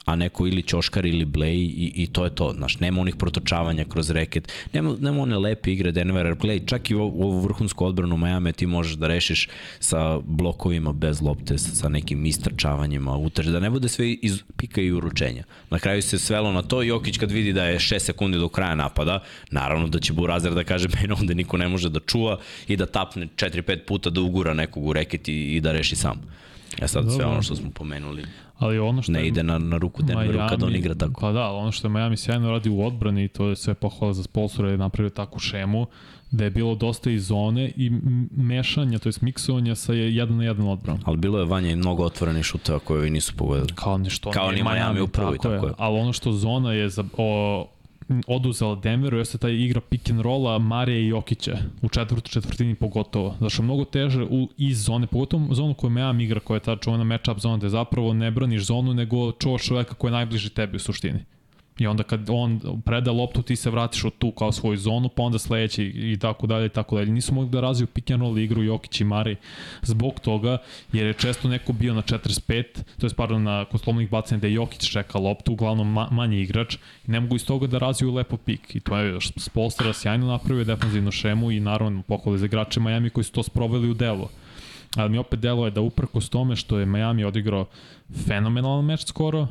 a neko ili Ćoškar ili Blej i, i to je to. Znaš, nema onih protočavanja kroz reket, nema, nema one lepe igre Denvera. Gledaj, čak i u ovu vrhunsku odbranu Miami ti možeš da rešiš sa blokovima bez lopte, sa nekim istrčavanjima, utrž, da ne bude sve iz pika i uručenja. Na kraju se svelo na to, Jokić kad vidi da je 6 sekundi do kraja napada, naravno da će Burazer da kaže meni ovde niko ne može da čuva i da tapne 4-5 puta da ugura nekog u reket i, i da reši sam. Ja sad Dobro. sve ono što smo pomenuli ali ono što ne ide na, na ruku Denveru Miami, kad on igra tako. Pa da, ono što je Miami sjajno radi u odbrani, to je sve pohvala za sponsora, je napravio takvu šemu, da je bilo dosta i zone i mešanja, to je miksovanja sa jedan na jedan odbranom. Ali bilo je vanje mnogo otvorenih šuteva koje vi nisu pogodili. Kao nešto Kao ni Miami u prvi, tako, tako je. je. Ali ono što zona je za, o, oduzela Denveru jeste taj igra pick and rolla Marija i Jokića u četvrtu četvrtini pogotovo. Zašto mnogo teže u, iz zone, pogotovo zonu koju Meam igra koja je ta čuvena match-up zona gde zapravo ne braniš zonu nego čuvaš čoveka koji je najbliži tebi u suštini. I onda kad on preda loptu, ti se vratiš od tu kao svoju zonu, pa onda sledeći i tako dalje i tako dalje. Nisu mogli da razviju pick and roll igru Jokić i Mari zbog toga, jer je često neko bio na 45, to je pardon na kod bacanja da Jokić čeka loptu, uglavnom ma, manji igrač, i ne mogu iz toga da razviju lepo pik. I to je Spolstra sjajno napravio defensivnu šemu i naravno pohvali za igrače Miami koji su to sproveli u delo ali mi opet delo je da uprkos tome što je Miami odigrao fenomenalan meč skoro,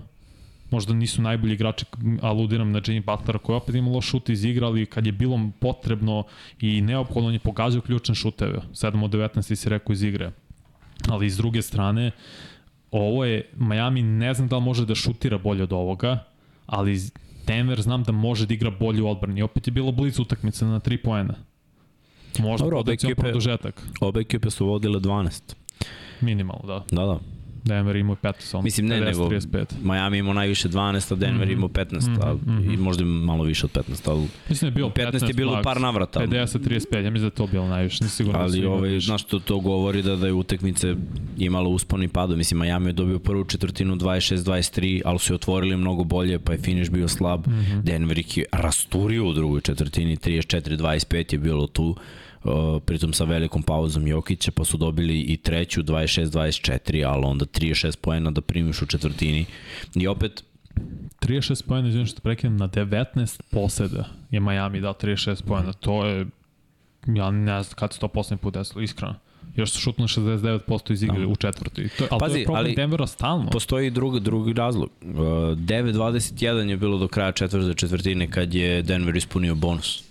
možda nisu najbolji igrači, aludiram na Jimmy Butlera koji opet imalo šut iz igra, ali kad je bilo potrebno i neophodno on je pogađao ključne šuteve. 7 od 19 si rekao iz igre. Ali s druge strane, ovo je, Miami ne znam da li može da šutira bolje od ovoga, ali Denver znam da može da igra bolje u odbrani. Opet je bilo blizu utakmice na 3 poena. Možda Dobro, obe ekipe, produžetak. Obe ekipe su vodile 12. Minimalno, da. Da, da. Denver imao 15, on Mislim, ne, 50, nego 35. Miami imao najviše 12, a Denver mm -hmm. imao 15, mm -hmm. a, i možda malo više od 15, ali mislim da je bilo 15, 15 je bilo max, par navrata. 50, 35, ja mislim da je to bilo najviše, nisam sigurno ali, da ovaj, znaš, to, to govori da, da je utekmice imalo uspon i padu. Mislim, Miami je dobio prvu četvrtinu 26-23, ali su je otvorili mnogo bolje, pa je finish bio slab. Mm -hmm. Denver je rasturio u drugoj četvrtini, 34-25 je bilo tu pritom sa velikom pauzom Jokića, pa su dobili i treću 26-24, ali onda 36 poena da primiš u četvrtini. I opet, 36 poena, izvijem što prekinem, na 19 poseda je Miami dao 36 poena. To je, ja ne znam kad se to poslednji put desilo, iskreno. Još su šutnuli 69% iz igre da. u četvrti. To, ali Pazi, to je problem ali Denvera stalno. Postoji drug, drugi razlog. Uh, 9-21 je bilo do kraja četvrte četvrtine kad je Denver ispunio bonus.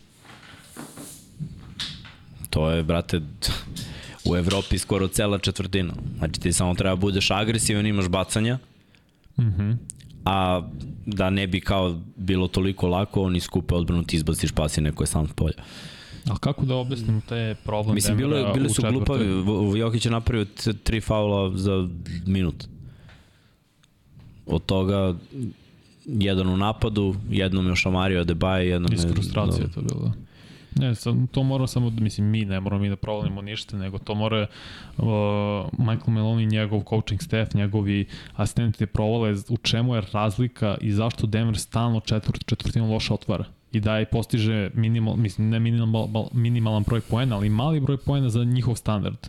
To je, brate, u Evropi skoro cela četvrtina. Znači ti samo treba budeš agresivan, imaš bacanja, mm -hmm. a da ne bi kao bilo toliko lako, oni skupe odbranu, ti izbaciš pas i neko je sam s polja. A kako da objasnim te problem Mislim, bilo, bili su glupavi. Jokić je napravio tri faula za minut. Od toga jedan u napadu, jednom je ošamario Adebayo, jednom je... Iz frustracije to bilo. Ne, sam, to mora samo, mislim, mi ne moramo mi da provalimo ništa, nego to mora uh, Michael Meloni, njegov coaching staff, njegovi asistenti da provale u čemu je razlika i zašto Denver stalno četvrt, četvrtinu loša otvara i da je postiže minimal, mislim, ne minimal, minimalan broj poena, ali mali broj poena za njihov standard.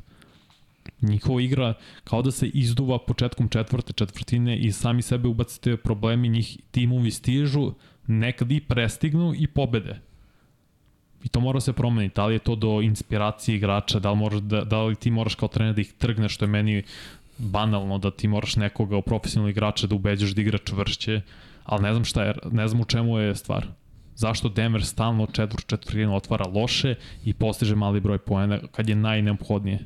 Njihova igra kao da se izduva početkom četvrte četvrtine i sami sebe ubacite problemi, njih timovi stižu, nekad i prestignu i pobede I to mora se promeniti. Da li je to do inspiracije igrača, da li, moraš, da, da li ti moraš kao trener da ih trgneš, što je meni banalno da ti moraš nekoga u profesionalnog igrača da ubeđaš da igra čvršće, ali ne znam šta je, ne znam u čemu je stvar. Zašto Denver stalno četvr, četvrtinu otvara loše i postiže mali broj poena kad je najneophodnije?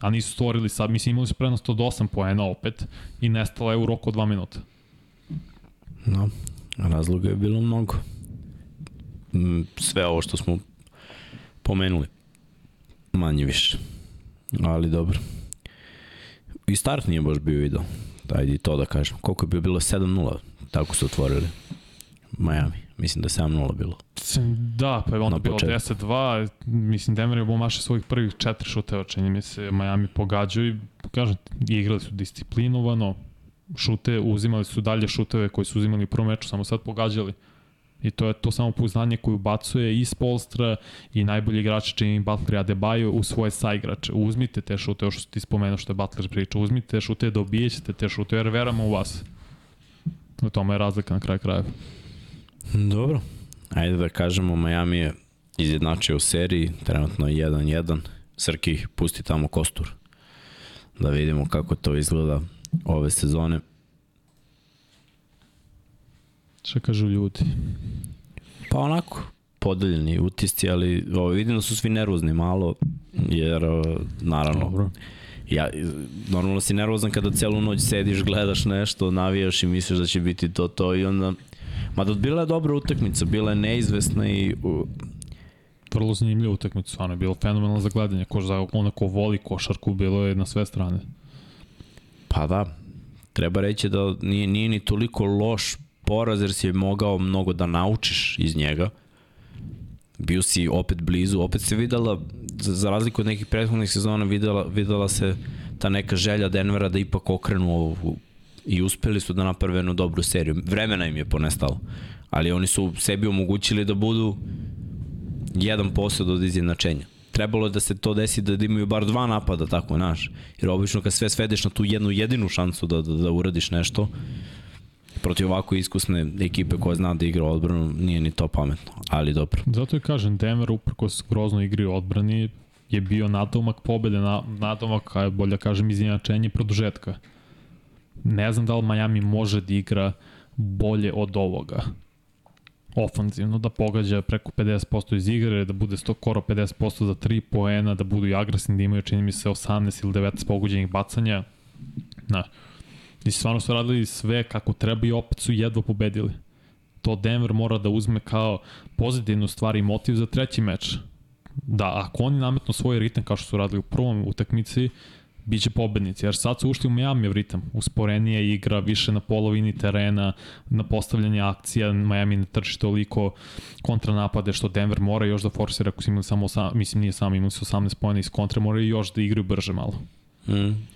A nisu stvorili sad, mislim imali su prednost od 8 poena opet i nestala je u roku od 2 minuta. No, razloga je bilo mnogo. Sve ovo što smo pomenuli. Manje više. Ali dobro. I start nije baš bio video. Ajde i to da kažem. Koliko je bio bilo 7-0, tako su otvorili. Miami. Mislim da je 7-0 bilo. Da, pa je onda bilo 10-2. Mislim, Denver je obomašao svojih prvih četiri šuteva, čini mi se, Miami pogađaju i, kažem, igrali su disciplinovano, šute, uzimali su dalje šuteve koje su uzimali u prvom meču, samo sad pogađali. I to je to samo pouzdanje koje ubacuje i Spolstra i najbolji igrači čini Butler i Adebayo u svoje saigrače. Uzmite te šute, još ti spomenuo što je Butler priča, uzmite te šute, dobijećete te šute, jer veramo u vas. U tome je razlika na kraju krajeva. Dobro. Ajde da kažemo, Miami je izjednačio u seriji, trenutno 1-1. Srki, pusti tamo kostur. Da vidimo kako to izgleda ove sezone. Šta kažu ljudi? Pa onako, podeljeni utisci, ali ovo, vidim da su svi nervozni malo, jer naravno, Dobro. ja, normalno si nervozan kada celu noć sediš, gledaš nešto, navijaš i misliš da će biti to, to i onda, mada bila je dobra utakmica, bila je neizvesna i vrlo zanimljiva utakmica, stvarno je bilo fenomenalno za gledanje, ko za onako voli košarku, bilo je na sve strane. Pa da, treba reći da nije, nije ni toliko loš poraz jer si mogao mnogo da naučiš iz njega. Bio si opet blizu, opet se videla, za, razliku od nekih prethodnih sezona, videla, videla se ta neka želja Denvera da ipak okrenu ovu i uspeli su da naprave jednu dobru seriju. Vremena im je ponestalo, ali oni su sebi omogućili da budu jedan posao od izjednačenja. Trebalo je da se to desi da imaju bar dva napada, tako naš. Jer obično kad sve svedeš na tu jednu jedinu šansu da, da, da uradiš nešto, protiv ovako iskusne ekipe koja zna da igra odbranu, nije ni to pametno, ali dobro. Zato je kažem, Denver uprkos grozno igri odbrani je bio natomak pobede, na, natomak, a bolje kažem, izjednačenje produžetka. Ne znam da li Miami može da igra bolje od ovoga ofanzivno, da pogađa preko 50% iz igre, da bude skoro 50% za 3 poena, da budu i agresivni, da imaju, čini mi se, 18 ili 19 pogođenih bacanja. Na, I stvarno su radili sve kako treba i opet su jedva pobedili. To Denver mora da uzme kao pozitivnu stvar i motiv za treći meč. Da, ako oni nametnu svoj ritam kao što su radili u prvom utakmici, bit će pobednici, jer sad su ušli u Miami ritam. Usporenija igra, više na polovini terena, na postavljanje akcija, Miami ne trči toliko kontranapade što Denver mora još da forsira ako su imali samo, mislim nije samo, imali su 18 pojena iz kontra, mora još da igraju brže malo. Mm.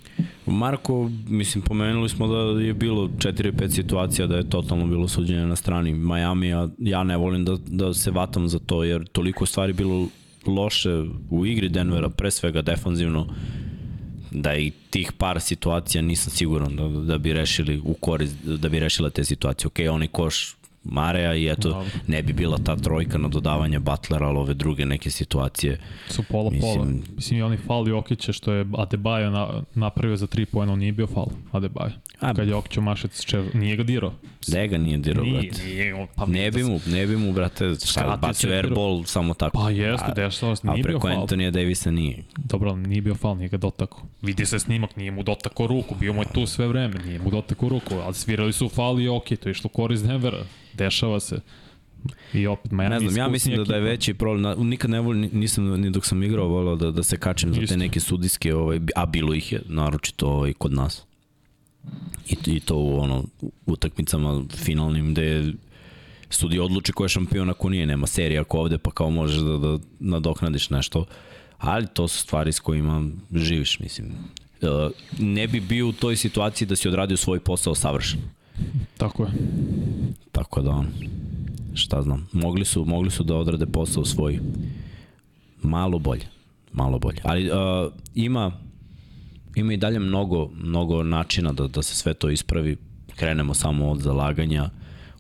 Marko, mislim, pomenuli smo da je bilo 4-5 situacija da je totalno bilo suđenje na strani Miami, a ja ne volim da, da se vatam za to, jer toliko stvari bilo loše u igri Denvera, pre svega defanzivno, da i tih par situacija nisam siguran da, da bi rešili u korist, da bi rešila te situacije. Ok, onaj koš Mareja i eto, Dobre. ne bi bila ta trojka na dodavanje Butlera, ali ove druge neke situacije. Su pola mislim, pola. Mislim i oni fal Jokića što je Adebayo na, napravio za 3 poena, on nije bio fal Adebayo. A, Kad Jokić omašec, če, nije ga dirao. Gde ga nije dirao, nije, brate? Nije, pa ne bi mu, ne bi mu, brate, šta, bacio airball samo tako. Pa jeste, dešava se, nije bio fal. A preko Antonija Davisa nije. Dobro, nije bio fal, nije ga dotako. Vidi se snimak, nije mu dotako ruku, bio mu je tu sve vreme, nije mu dotako ruku, ali svirali su fal i ok, to je išlo korist Denvera dešava se. I opet Miami Ne znam, ja mislim da, da je veći problem, na, nikad ne volim, nisam ni dok sam igrao volao da, da se kačem za te neke sudijske, ovaj, a bilo ih je, naročito ovaj, kod nas. I, I to u ono, utakmicama finalnim gde sudi odluči ko je šampion ako nije, nema serija ako ovde pa kao možeš da, da nadoknadiš nešto. Ali to su stvari s kojima živiš, mislim. E, ne bi bio u toj situaciji da si odradio svoj posao savršeno. Tako je. Tako da, on, šta znam, mogli su, mogli su da odrade posao svoj malo bolje, malo bolje. Ali uh, ima, ima i dalje mnogo, mnogo načina da, da se sve to ispravi. Krenemo samo od zalaganja,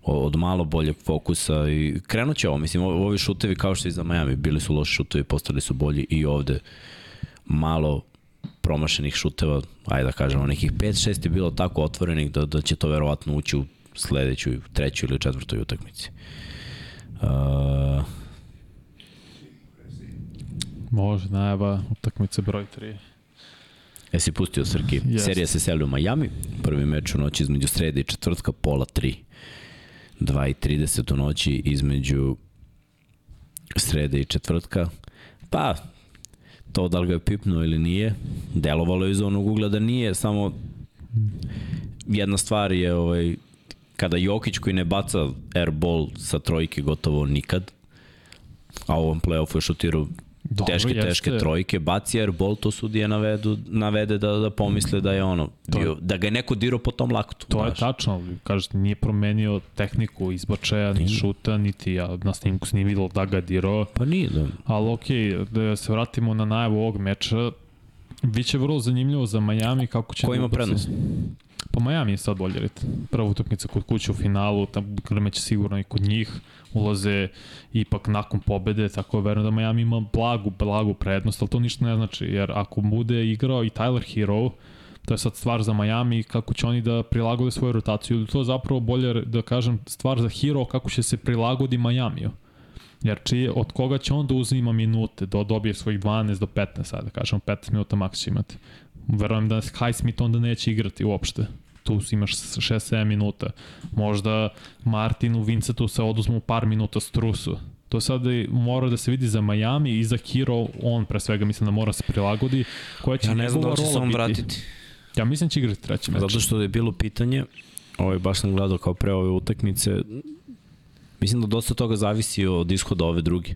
od malo boljeg fokusa i krenut će ovo, mislim, ovi šutevi kao što i za Miami, bili su loši šutevi, postali su bolji i ovde malo promašenih šuteva, ajde da kažemo, nekih 5-6 je bilo tako otvorenih da, da će to verovatno ući u sledeću, treću ili četvrtoj utakmici. Uh, Može, najava utakmice broj 3. Jesi pustio Srki? Yes. Serija se seli u Miami, prvi meč u noći između srede i četvrtka, pola 3. 2.30 u noći između srede i četvrtka. Pa, to da li ga je pipnuo ili nije, delovalo je iz onog ugla da nije, samo jedna stvar je ovaj, kada Jokić koji ne baca airball sa trojke gotovo nikad, a u ovom playoffu je šutirao Dobro, teške, jeste. teške trojke, baci airball, to sudije navedu, navede da, da pomisle da je ono, to, bio, da ga je neko dirao po tom laktu. To baš. je tačno, kažete, nije promenio tehniku izbačaja, ni šuta, niti ja na snimku se nije videlo da ga dirao. Pa nije, da. Ali okej, okay, da se vratimo na najavu ovog meča, Biće vrlo zanimljivo za Miami kako će... Ko ima prednost? Pa Miami je sad bolje rit. Prva utakmica kod kuće u finalu, tam će sigurno i kod njih, ulaze ipak nakon pobede, tako je verujem da Miami ima blagu, blagu prednost, ali to ništa ne znači, jer ako bude igrao i Tyler Hero, to je sad stvar za Miami, kako će oni da prilagode svoju rotaciju, to je zapravo bolje da kažem stvar za Hero, kako će se prilagodi Majamiju. Jer čije, od koga će on da uzima minute, da dobije svojih 12 do 15, sada da kažemo 15 minuta maks imati. Verujem da Highsmith onda neće igrati uopšte. Tu imaš 6-7 minuta. Možda Martinu Vincetu se oduzmu par minuta strusu. To sad mora da se vidi za Miami i za Hero, on pre svega mislim da mora se prilagodi. Koja će ja ne znam da će se on vratiti. Ja mislim da će igrati treći meč. Zato što je bilo pitanje, ovaj, baš sam gledao kao pre ove utakmice, Mislim da dosta toga zavisi od ishoda ove druge.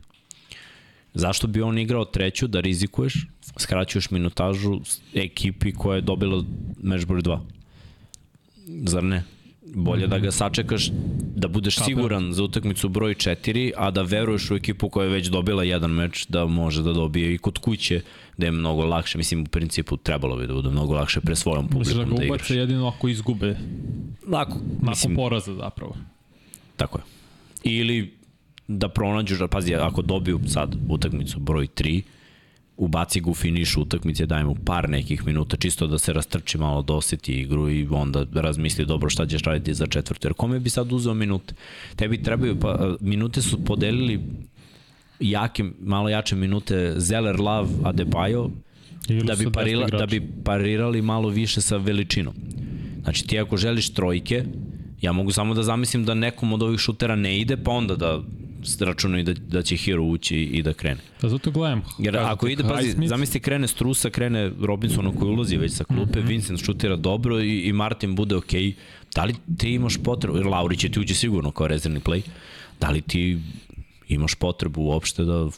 Zašto bi on igrao treću da rizikuješ, skraćuješ minutažu ekipi koja je dobila meč broj 2? Zar ne? Bolje da ga sačekaš, da budeš Kape. siguran za utakmicu broj 4, a da veruješ u ekipu koja je već dobila jedan meč, da može da dobije i kod kuće, da je mnogo lakše. Mislim, u principu trebalo bi da bude mnogo lakše pre svojom publikom da, da igraš. Mislim da ga jedino ako izgube. Lako. Nakon poraza zapravo. Tako je. Ili da pronađu, pazi, ako dobiju sad utakmicu broj 3, ubaci ga u finišu utakmice, daj mu par nekih minuta, čisto da se rastrči malo, da oseti igru i onda razmisli dobro šta ćeš raditi za četvrtu. Jer kome bi sad uzeo minute? Tebi trebaju, pa minute su podelili jake, malo jače minute Zeller, Love, Adebayo, da bi, parila, da bi parirali malo više sa veličinom. Znači ti ako želiš trojke, Ja mogu samo da zamislim da nekom od ovih šutera ne ide, pa onda da računaju da, da će Hero ući i da krene. Da zato gledam. Jer ako ide, pazi, zamisli krene Strusa, krene Robinson koji ulazi već sa klupe, mm -hmm. Vincent šutira dobro i, i Martin bude okej. Okay. Da li ti imaš potrebu, jer Lauri će ti ući sigurno kao rezervni play, da li ti imaš potrebu uopšte da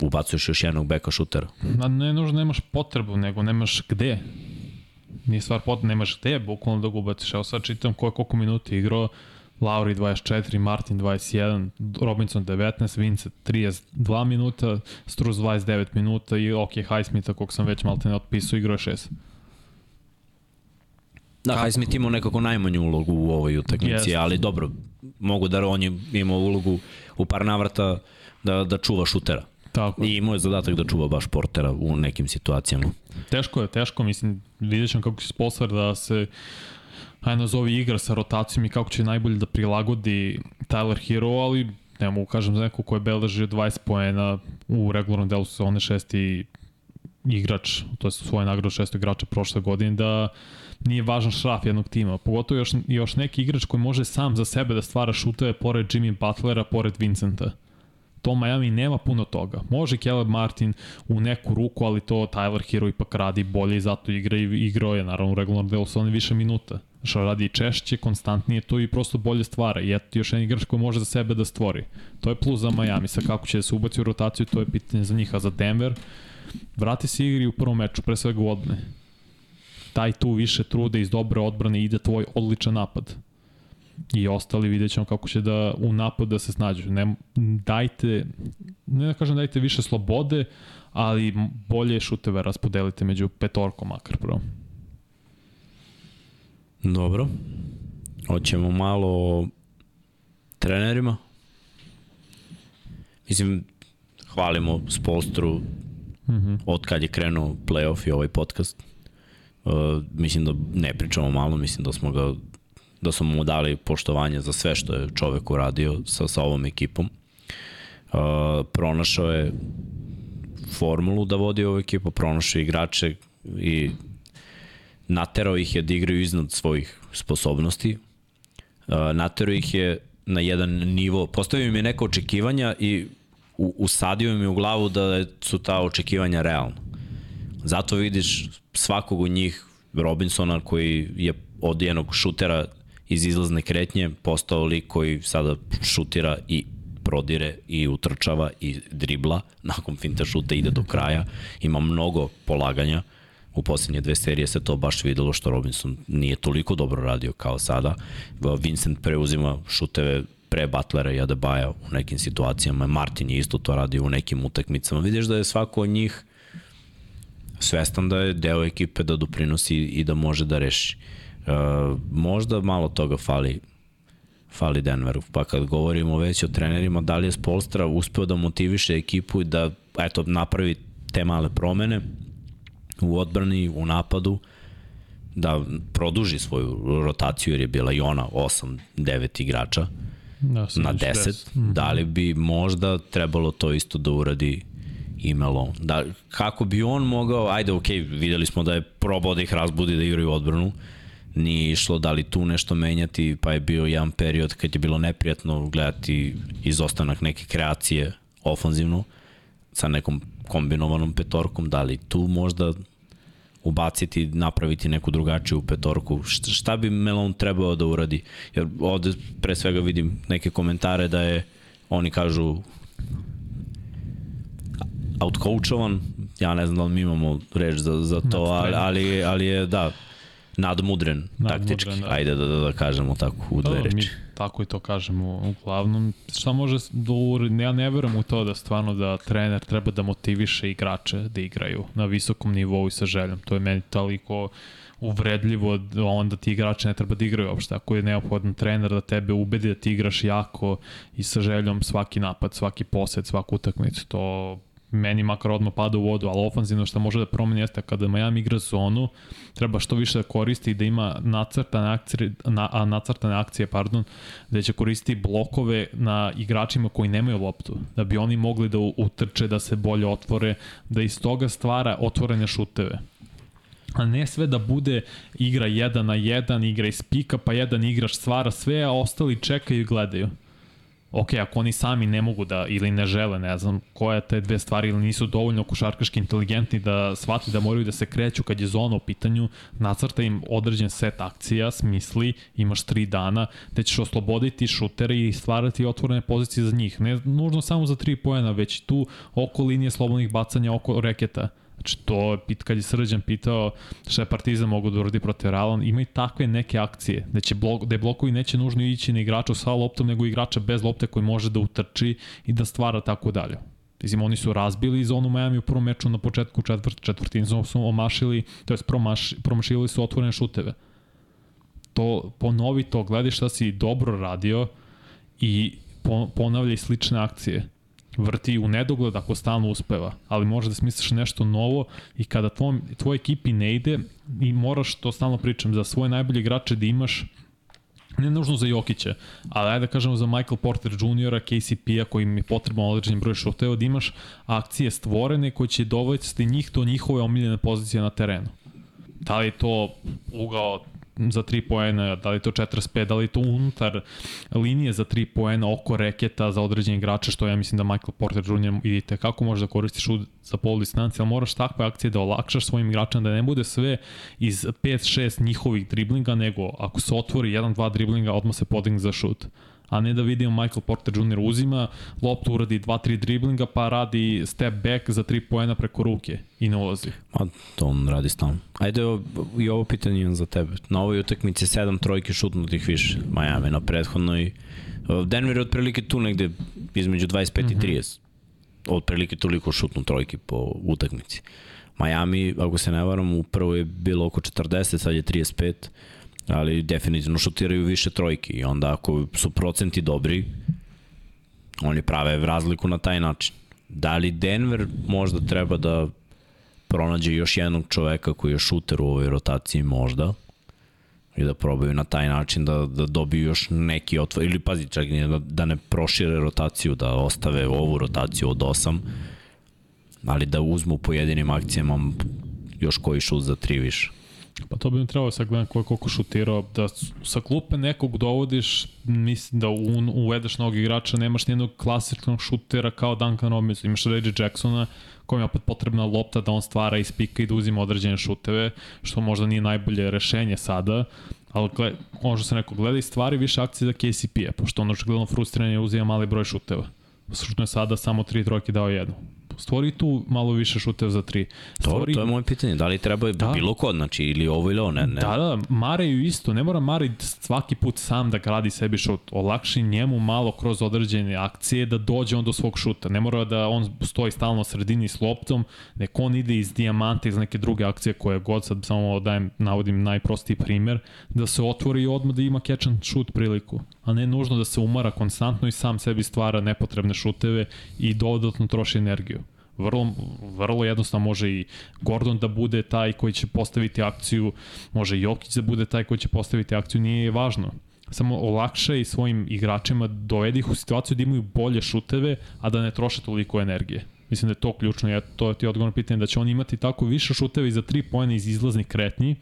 ubacuješ još jednog beka šutera? Na, ne nužno nemaš potrebu, nego nemaš gde. Nije stvar pot, nemaš gde, bukvalno da ga ubaciš. Evo sad čitam ko je koliko minuta igrao. Lauri 24, Martin 21, Robinson 19, Vincent 32 minuta, Struz 29 minuta i ok, Highsmitha, kog sam već malte ne otpisao, igrao je 6. Da, Highsmith imao nekako najmanju ulogu u ovoj utakmici, yes. ali dobro, mogu da on je imao ulogu u par navrata da, da čuva šutera. Tako. I imao je zadatak da čuva baš portera u nekim situacijama. Teško je, teško, mislim, vidjet ćemo kako će Spolstar da se ajde nazovi igra sa rotacijom i kako će najbolje da prilagodi Tyler Hero, ali ne mogu kažem za neko ko je beležio 20 poena u regularnom delu sezone 6 i igrač, to je svoje nagradu šesto igrača prošle godine, da nije važan šraf jednog tima. Pogotovo još, još neki igrač koji može sam za sebe da stvara šuteve pored Jimmy Butlera, pored Vincenta to Miami nema puno toga. Može Caleb Martin u neku ruku, ali to Tyler Hero ipak radi bolje i zato igra i igrao je naravno u regularnom delu sa više minuta. Što radi češće, konstantnije to i prosto bolje stvara. I eto još jedan igrač koji može za sebe da stvori. To je plus za Miami. Sa kako će da se ubaci u rotaciju, to je pitanje za njih. A za Denver, vrati se igri u prvom meču, pre svega u odbrane. Taj tu više trude iz dobre odbrane ide tvoj odličan napad i ostali vidjet ćemo kako će da u napad da se snađu. Ne, dajte, ne da kažem dajte više slobode, ali bolje šuteve raspodelite među petorkom makar prvo. Dobro. Hoćemo malo o trenerima. Mislim, hvalimo Spolstru mm -hmm. od kad je krenuo playoff i ovaj podcast. Uh, mislim da ne pričamo malo, mislim da smo ga da smo mu dali poštovanje za sve što je čovek uradio sa, sa ovom ekipom. Uh, pronašao je formulu da vodi ovu ekipu, pronašao igrače i naterao ih je da igraju iznad svojih sposobnosti. Uh, naterao ih je na jedan nivo, postavio im je neka očekivanja i usadio im je u glavu da su ta očekivanja realna. Zato vidiš svakog od njih, Robinsona koji je od jednog šutera iz izlazne kretnje postao lik koji sada šutira i prodire i utrčava i dribla, nakon finta šuta ide do kraja, ima mnogo polaganja, u posljednje dve serije se to baš videlo što Robinson nije toliko dobro radio kao sada. Vincent preuzima šuteve pre Butlera i Adebaja u nekim situacijama, Martin je isto to radio u nekim utakmicama. Vidiš da je svako od njih svestan da je deo ekipe da doprinosi i da može da reši. Uh, možda malo toga fali fali Denveru. Pa kad govorimo već o trenerima, da li je Spolstra uspeo da motiviše ekipu i da eto, napravi te male promene u odbrani, u napadu, da produži svoju rotaciju jer je bila i ona 8-9 igrača da, na 10, 10. Mm da li bi možda trebalo to isto da uradi imalo. Da, kako bi on mogao, ajde ok, videli smo da je probao da ih razbudi da igraju odbranu, nije išlo da li tu nešto menjati, pa je bio jedan period kad je bilo neprijatno gledati izostanak neke kreacije ofanzivno sa nekom kombinovanom petorkom, da li tu možda ubaciti, napraviti neku drugačiju petorku. Šta, bi Melon trebao da uradi? Jer ovde pre svega vidim neke komentare da je, oni kažu outcoachovan, ja ne znam da li mi imamo reč za, za to, ali, ali, ali je, da, nadmudren, nadmudren taktički, da. ajde da, da, da kažemo tako u dve da, reči. Mi tako i to kažemo uglavnom. Šta može da uredi, ja ne verujem u to da stvarno da trener treba da motiviše igrače da igraju na visokom nivou i sa željom. To je meni toliko uvredljivo da onda ti igrači ne treba da igraju uopšte. Ako je neophodan trener da tebe ubedi da ti igraš jako i sa željom svaki napad, svaki posed, svaku utakmicu, to meni makar odmah pada u vodu, ali ofanzivno što može da promeni jeste kada Miami igra zonu, treba što više da koristi i da ima nacrtane akcije, na, a, nacrtane akcije, pardon, da će koristiti blokove na igračima koji nemaju loptu, da bi oni mogli da utrče, da se bolje otvore, da iz toga stvara otvorene šuteve. A ne sve da bude igra 1 na 1, igra iz pika, pa jedan igrač stvara sve, a ostali čekaju i gledaju ok, ako oni sami ne mogu da, ili ne žele, ne znam, koje te dve stvari, ili nisu dovoljno košarkaški inteligentni da shvati da moraju da se kreću kad je zona u pitanju, nacrta im određen set akcija, smisli, imaš tri dana, da ćeš osloboditi šutere i stvarati otvorene pozicije za njih. Ne nužno samo za tri pojena, već tu oko linije slobodnih bacanja, oko reketa Znači, to, pit, kad je Srđan pitao šta je Partizan mogu da uradi protiv Realan, ima i takve neke akcije, da, će blok, da je blokovi neće nužno ići na igrača sa loptom, nego igrača bez lopte koji može da utrči i da stvara tako dalje. Mislim, oni su razbili zonu Miami u prvom meču na početku četvrt, četvrtine, su omašili, to jest promaš, promašili su otvorene šuteve. To, ponovi to, gledaj šta si dobro radio i ponavljaj slične akcije vrti u nedogled ako stalno uspeva, ali može da smisliš nešto novo i kada tvoj, tvoj ekipi ne ide i moraš, to stalno pričam, za svoje najbolje igrače da imaš ne nužno za Jokića, ali ajde da kažemo za Michael Porter Jr. KCP-a koji im je potrebno određen broj šuteva, da imaš akcije stvorene koje će dovesti njih do njihove omiljene pozicije na terenu. Da li je to ugao za 3 poena, da li to 45, da li to unutar linije za 3 poena oko reketa za određene igrače, što ja mislim da Michael Porter Jr. idite kako možeš da koristiš za pol distancije, ali moraš takve akcije da olakšaš svojim igračima, da ne bude sve iz 5-6 njihovih driblinga, nego ako se otvori 1-2 driblinga, odmah se podigne za šut a ne da vidimo Michael Porter Jr. uzima, loptu uradi 2-3 driblinga, pa radi step back za 3 poena preko ruke i ne ulazi. Ma, to on radi stalno. Ajde, i ovo pitanje imam za tebe. Na ovoj utakmici 7 trojke šutnutih više Miami na prethodnoj. Denver je otprilike tu negde između 25 mm -hmm. i 30. Mhm. Otprilike toliko šutnu trojke po utakmici. Miami, ako se ne varam, u prvo je bilo oko 40, sad je 35 ali definitivno šutiraju više trojke i onda ako su procenti dobri, oni prave razliku na taj način. Da li Denver možda treba da pronađe još jednog čoveka koji je šuter u ovoj rotaciji možda i da probaju na taj način da, da dobiju još neki otvor, ili pazi čak da, da ne prošire rotaciju, da ostave ovu rotaciju od 8, ali da uzmu pojedinim akcijama još koji šut za 3 više. Pa to bi mi trebalo sad je koliko šutirao. Da sa klupe nekog dovodiš, mislim da un, uvedeš novog igrača, nemaš nijednog klasičnog šutera kao Duncan Robinson. Imaš Reggie Jacksona, kojem je opet potrebna lopta da on stvara iz pika i da uzima određene šuteve, što možda nije najbolje rešenje sada, ali gled, možda se neko gleda i stvari više akcije za KCP-a, pošto on očigledno frustriran je uzima mali broj šuteva. Slučno je sada samo tri trojke dao jednu stvori tu malo više šuteva za tri. Stvori... To, to je moje pitanje, da li treba da. bilo ko, znači ili ovo ili ovo, ne, ne. Da, da, Mareju isto, ne mora Mare svaki put sam da gradi sebi šut, olakši njemu malo kroz određene akcije da dođe on do svog šuta, ne mora da on stoji stalno sredini s loptom, nek on ide iz dijamanta iz neke druge akcije koje god sad samo dajem, navodim najprostiji primer, da se otvori i odmah da ima catch and shoot priliku a ne nužno da se umara konstantno i sam sebi stvara nepotrebne šuteve i dodatno troši energiju. Vrlo, vrlo jednostavno može i Gordon da bude taj koji će postaviti akciju, može Jokić da bude taj koji će postaviti akciju, nije važno. Samo olakšaj svojim igračima, dovedi ih u situaciju da imaju bolje šuteve, a da ne troše toliko energije. Mislim da je to ključno, ja, to ti odgovor na pitanje, da će oni imati tako više šuteve za 3 pojene iz izlaznih kretnji,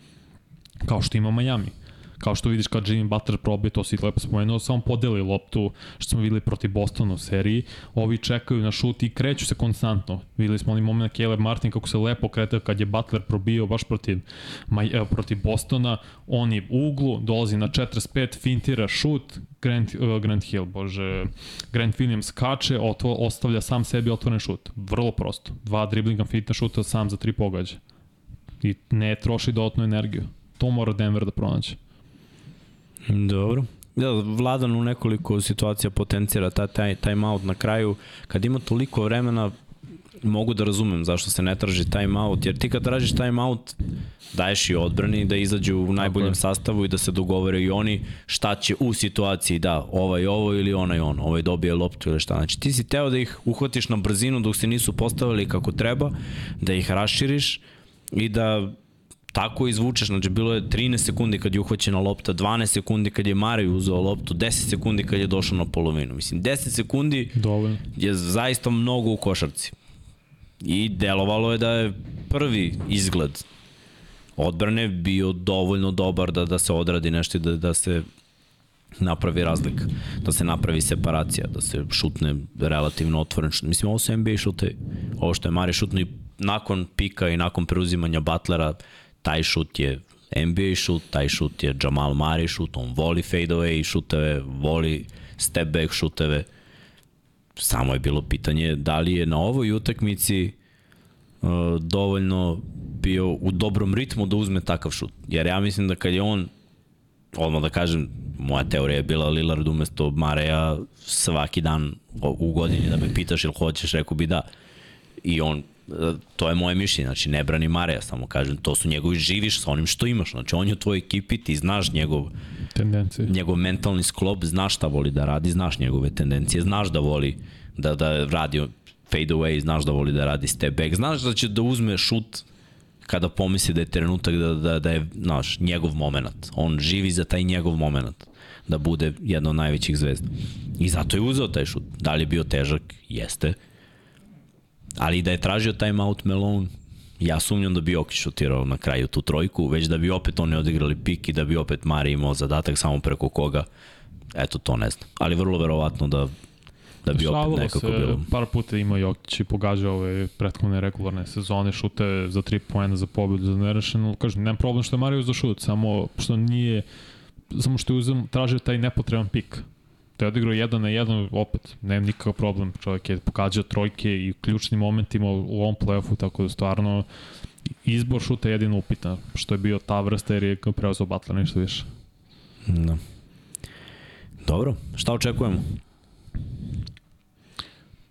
kao što ima Miami kao što vidiš kad Jimmy Butler probije, to si lepo spomenuo, samo podeli loptu što smo videli protiv Bostona u seriji, ovi čekaju na šut i kreću se konstantno. Videli smo onaj moment Caleb Martin kako se lepo kretao kad je Butler probio baš protiv, evo, protiv Bostona, on je u uglu, dolazi na 45, fintira šut, Grant, uh, Grant Hill, bože, Grant Williams skače, otvo, ostavlja sam sebi otvoren šut. Vrlo prosto. Dva driblinga fitna šuta sam za tri pogađa. I ne troši dodatnu energiju. To mora Denver da pronaće. Dobro. Da, Vladan u nekoliko situacija potencira ta, taj timeout na kraju. Kad ima toliko vremena, mogu da razumem zašto se ne traži timeout, jer ti kad tražiš timeout, daješ i odbrani da izađu u najboljem okay. sastavu i da se dogovore i oni šta će u situaciji, da, ovaj ovo ili onaj ono, ovaj dobije loptu ili šta. Znači ti si teo da ih uhvatiš na brzinu dok se nisu postavili kako treba, da ih raširiš i da tako izvučeš, znači bilo je 13 sekundi kad je uhvaćena lopta, 12 sekundi kad je Marij uzeo loptu, 10 sekundi kad je došao na polovinu. Mislim, 10 sekundi Dovoljno. je zaista mnogo u košarci. I delovalo je da je prvi izgled odbrane bio dovoljno dobar da, da se odradi nešto i da, da se napravi razlika, da se napravi separacija, da se šutne relativno otvoren. Mislim, ovo su NBA šute, ovo što je Mari šutno i nakon pika i nakon preuzimanja Butlera, taj šut je NBA šut, taj šut je Jamal Murray šut, on voli fadeaway šuteve, voli step back šuteve. Samo je bilo pitanje da li je na ovoj utakmici uh, dovoljno bio u dobrom ritmu da uzme takav šut. Jer ja mislim da kad je on, odmah da kažem, moja teorija je bila Lillard umesto Mareja svaki dan u godini da me pitaš ili hoćeš, rekao bi da. I on to je moje mišljenje, znači ne brani Mareja, samo kažem, to su njegovi živiš sa onim što imaš, znači on je u tvojoj ekipi, ti znaš njegov tendencije. njegov mentalni sklop, znaš šta voli da radi, znaš njegove tendencije, znaš da voli da, da radi fade away, znaš da voli da radi step back, znaš da će da uzme šut kada pomisli da je trenutak da, da, da je, znaš, njegov moment. On živi za taj njegov moment. da bude jedna od najvećih zvezda. I zato je uzeo taj šut. Da li je bio težak? Jeste. Ali da je tražio timeout Melon, ja sumnjam da bi Jokić šutirao na kraju tu trojku, već da bi opet oni odigrali pik i da bi opet Mari imao zadatak samo preko koga, eto to ne znam. Ali vrlo verovatno da da bi opet nekako se, bilo. Par puta ima Jokić i pogađa ove prethodne regularne sezone, šute za 3 poena za pobedu, za nerešeno. Kažem, nema problem što je Mario za šut, samo što nije, samo što je uzem, tražio taj nepotreban pik. Da je odigrao jedan na jedan, opet, nema nikakav problem. Čovjek je pokađao trojke i u ključnim momentima u ovom playoffu, tako da stvarno izbor šuta je jedino upitan, što je bio ta vrsta jer je preuzeo Butler nešto više. Da. Dobro, šta očekujemo?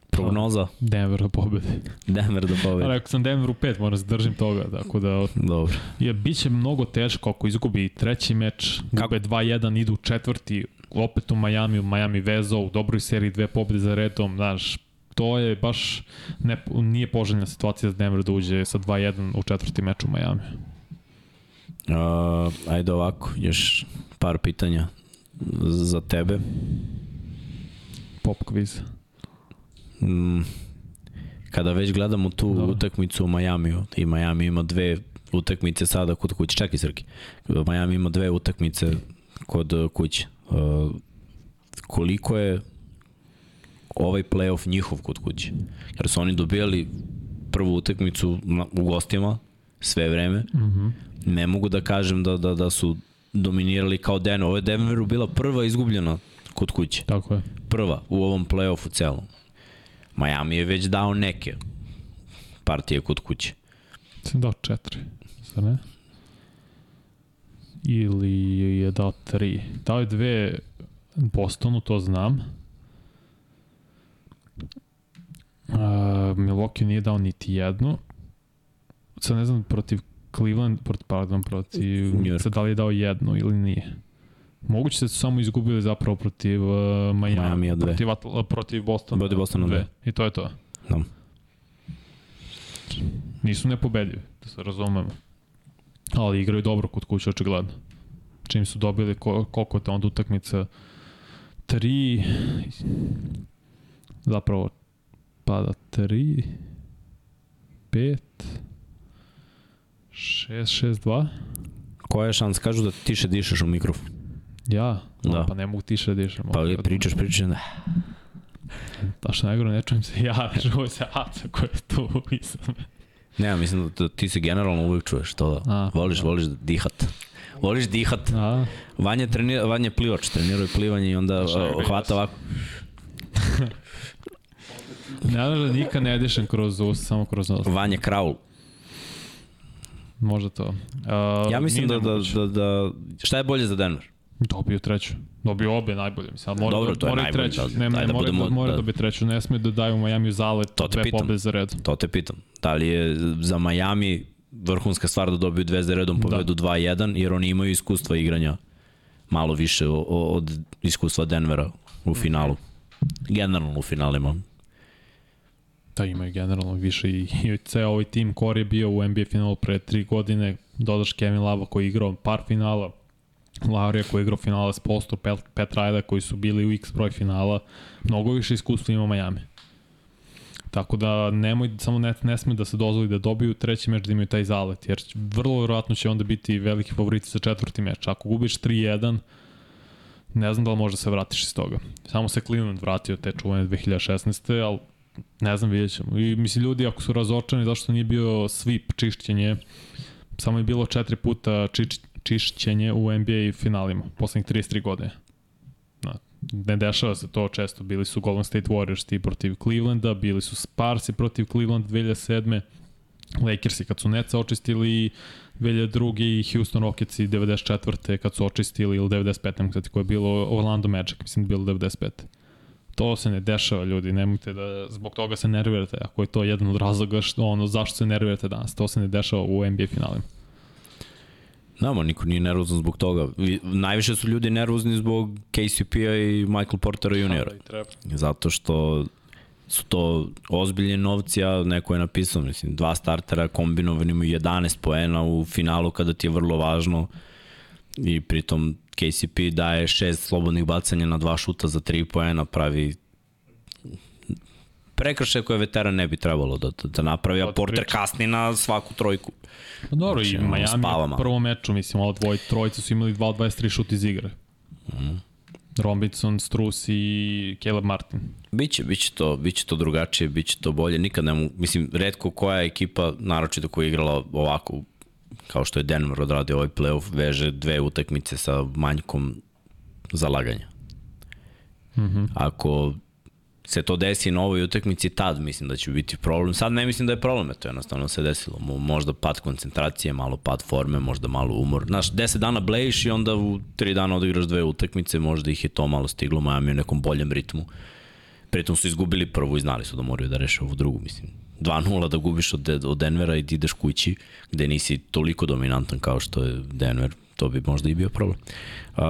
Prognoza? Denver da pobedi. Denver da pobedi. Ali ako sam Denver u pet, moram se držim toga, tako da... Dobro. Je, bit će mnogo teško ako izgubi treći meč, gube 2-1, idu četvrti, opet u Miami, u Miami vezao, u dobroj seriji dve pobede za redom, znaš, to je baš ne, nije poželjna situacija za Denver da uđe sa 2-1 u četvrti meč u Miami. Uh, ajde ovako, još par pitanja za tebe. Pop quiz. Mm, kada već gledamo tu Dobre. utakmicu u Majamiju, i Miami ima dve utakmice sada kod kuće, čekaj Srki, Miami ima dve utakmice kod kuće. Uh, koliko je ovaj playoff njihov kod kuće? Jer su oni dobijali prvu utakmicu u gostima sve vreme. Mm -hmm. Ne mogu da kažem da, da, da su dominirali kao Denver. Ovo je Denveru bila prva izgubljena kod kuće. Tako je. Prva u ovom play-offu celom. Miami je već dao neke partije kod kuće. Sam dao četiri, zar ne? Ili je dao tri. Dao je dve Bostonu, to znam. Uh, Milwaukee nije dao niti jednu. Sad ne znam protiv Cleveland, protiv, pardon, protiv, sad da li je dao jednu ili nije. Moguće da su samo izgubili zapravo protiv uh, Miami, Miami protiv, Atl protiv Bostona. Protiv Bostona, dve. I to je to. Da. Nisu nepobedivi, da se razumemo. Ali igraju dobro kod kuće, očigledno. Čim su dobili koliko je to onda utakmica? Tri, zapravo pada tri, pet, šest, šest, dva. Koja je šans? Kažu da tiše dišeš u mikrofon. Ja? Da. Pa ne mogu tiše da dišem. Pa li pričaš, pričaš, da. Da što najgore, ne čujem se ja, čujem se Aca koji je tu iza Ne, mislim da ti se generalno uvijek čuješ to da A, voliš, da. voliš da dihat. Voliš dihat. A. Vanja, trenira, Vanja plivač, treniruje plivanje i onda uh, hvata ovako. ne znaš da nikad ne dišem kroz us, samo kroz nos. Vanja Kraul. Možda to. Uh, ja mislim da, da, da, da, šta je bolje za Denver? Dobio treću. Dobio obe najbolje, mislim. Mora, Dobro, to je mora. Treću. Ne, ne, da mora, budemo, da, mora da. dobiti treću. Ne sme da daju Miami zalet to dve pitam, pobede za red. To te pitam. Da li je za Miami vrhunska stvar da dobiju dve za redom pobedu da. 2-1, jer oni imaju iskustva igranja malo više od iskustva Denvera u finalu. Generalno u finalima. Da, imaju generalno više i, i ceo ovaj tim Kor je bio u NBA finalu pre tri godine, dodaš Kevin Lava koji je igrao par finala, Laurija koji je igrao finala s Postor, Pet, Pet Rajda koji su bili u x broj finala, mnogo više iskustva ima Miami. Tako da nemoj, samo ne, ne sme da se dozvoli da dobiju treći meč da imaju taj zalet, jer vrlo verovatno će onda biti veliki favoriti za četvrti meč. Ako gubiš 3-1, ne znam da li može da se vratiš iz toga. Samo se Cleveland vratio te čuvene 2016. ali ne znam, vidjet ćemo. I mislim, ljudi ako su razočani zašto nije bio sweep, čišćenje, samo je bilo četiri puta čiš, čišćenje u NBA finalima, poslednjih 33 godine. Na, ne dešava se to često, bili su Golden State Warriors ti protiv Clevelanda, bili su Sparsi protiv Cleveland 2007. Lakersi kad su Netsa očistili 2002. i Houston Rockets i 94. kad su očistili ili 95. kad je bilo Orlando Magic, mislim da bilo 95. To se ne dešava ljudi, nemojte da zbog toga se nervirate, ako je to jedan od razloga što ono zašto se nervirate danas, to se ne dešava u NBA finalima. Nama, niko nije nervozan zbog toga. Najviše su ljudi nervozni zbog KCP-a i Michael Portera juniora. Zato što su to ozbiljni novci, a neko je napisao, mislim, dva startera kombinovani imaju 11 poena u finalu kada ti je vrlo važno i pritom KCP daje šest slobodnih bacanja na dva šuta za tri poena, pravi prekršaj koje veteran ne bi trebalo da, da napravi, a Porter kasni na svaku trojku. Pa dobro, znači, i Miami u prvom meču, mislim, ovo dvoj, trojice su imali 2 23 šut iz igre. Mm. Robinson, Strus i Caleb Martin. Biće, biće to, biće to drugačije, biće to bolje. Nikad ne mislim, redko koja ekipa, naročito koja je igrala ovako, kao što je Denver odradio ovaj playoff, veže dve utakmice sa manjkom zalaganja. Mm -hmm. Ako se to desi na ovoj utakmici, tad mislim da će biti problem. Sad ne mislim da je problem, to jednostavno se desilo. Možda pad koncentracije, malo pad forme, možda malo umor. Znaš, 10 dana blejiš i onda u 3 dana odigraš dve utakmice, možda ih je to malo stiglo, Miami u nekom boljem ritmu. Pritom su izgubili prvu i znali su da moraju da reše ovu drugu, mislim. 2-0 da gubiš od, od Denvera i ti ideš kući, gde nisi toliko dominantan kao što je Denver, to bi možda i bio problem. Uh,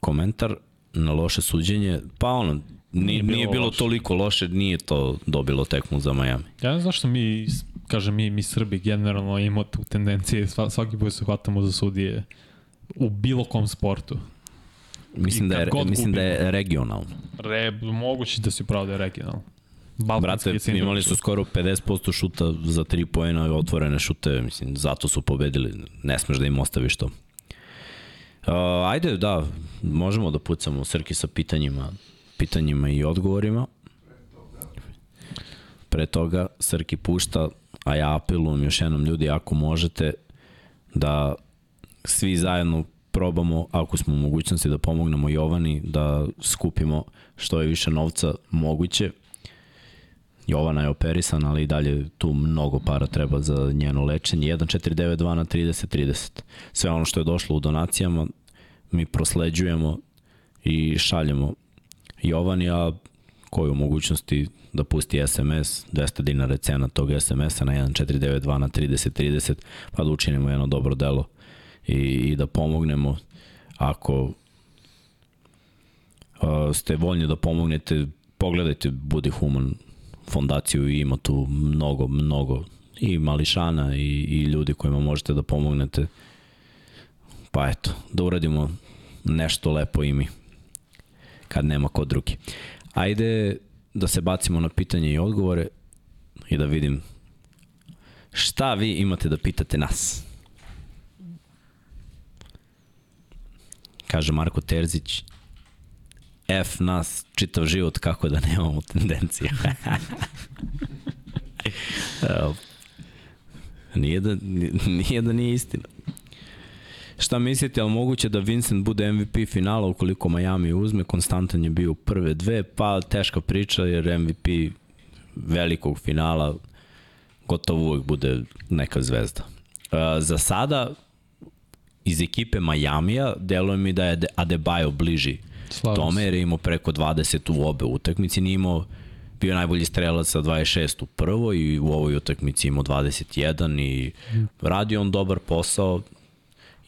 komentar na loše suđenje, pa ono, Nije, nije bilo loše. toliko loše, nije to dobilo tekmu za Miami. Ja ne znam zašto mi, kažem mi, mi Srbi generalno imamo tu tendencije, svaki put se hvatamo za sudije u bilo kom sportu. Mislim, da je, mislim da je regionalno. Re, moguće da si pravo da je regionalno. Balkanski Brate, imali su skoro 50% šuta za 3 pojena i otvorene šute, mislim, zato su pobedili. Ne smeš da im ostaviš to. Uh, ajde, da, možemo da pucamo Srki sa pitanjima pitanjima i odgovorima. Pre toga Srki pušta, a ja apelujem još jednom ljudi, ako možete da svi zajedno probamo, ako smo u mogućnosti da pomognemo Jovani, da skupimo što je više novca moguće. Jovana je operisana, ali i dalje tu mnogo para treba za njeno lečenje. 1492 na 30 30. Sve ono što je došlo u donacijama mi prosleđujemo i šaljemo Jovan, a koju mogućnosti da pusti SMS, 200 dinara je cena tog SMS-a na 1492 na 3030, pa da učinimo jedno dobro delo i, i da pomognemo. Ako uh, ste voljni da pomognete, pogledajte Budi Human fondaciju i ima tu mnogo, mnogo i mališana i, i ljudi kojima možete da pomognete. Pa eto, da uradimo nešto lepo i mi kad nema ko drugi. Ajde da se bacimo na pitanje i odgovore i da vidim šta vi imate da pitate nas. Kaže Marko Terzić, F nas čitav život kako da nemamo tendencije. nije, da, nije da nije istina. Šta mislite, ali moguće da Vincent bude MVP finala ukoliko Miami uzme? Konstantan je bio prve dve, pa teška priča jer MVP velikog finala gotovo uvek bude neka zvezda. Uh, za sada iz ekipe Majamija deluje mi da je Adebayo bliži Slavim tome jer je imao preko 20 u obe utakmici, nije imao bio najbolji strelac sa 26 u prvoj i u ovoj utakmici imao 21 i radi on dobar posao,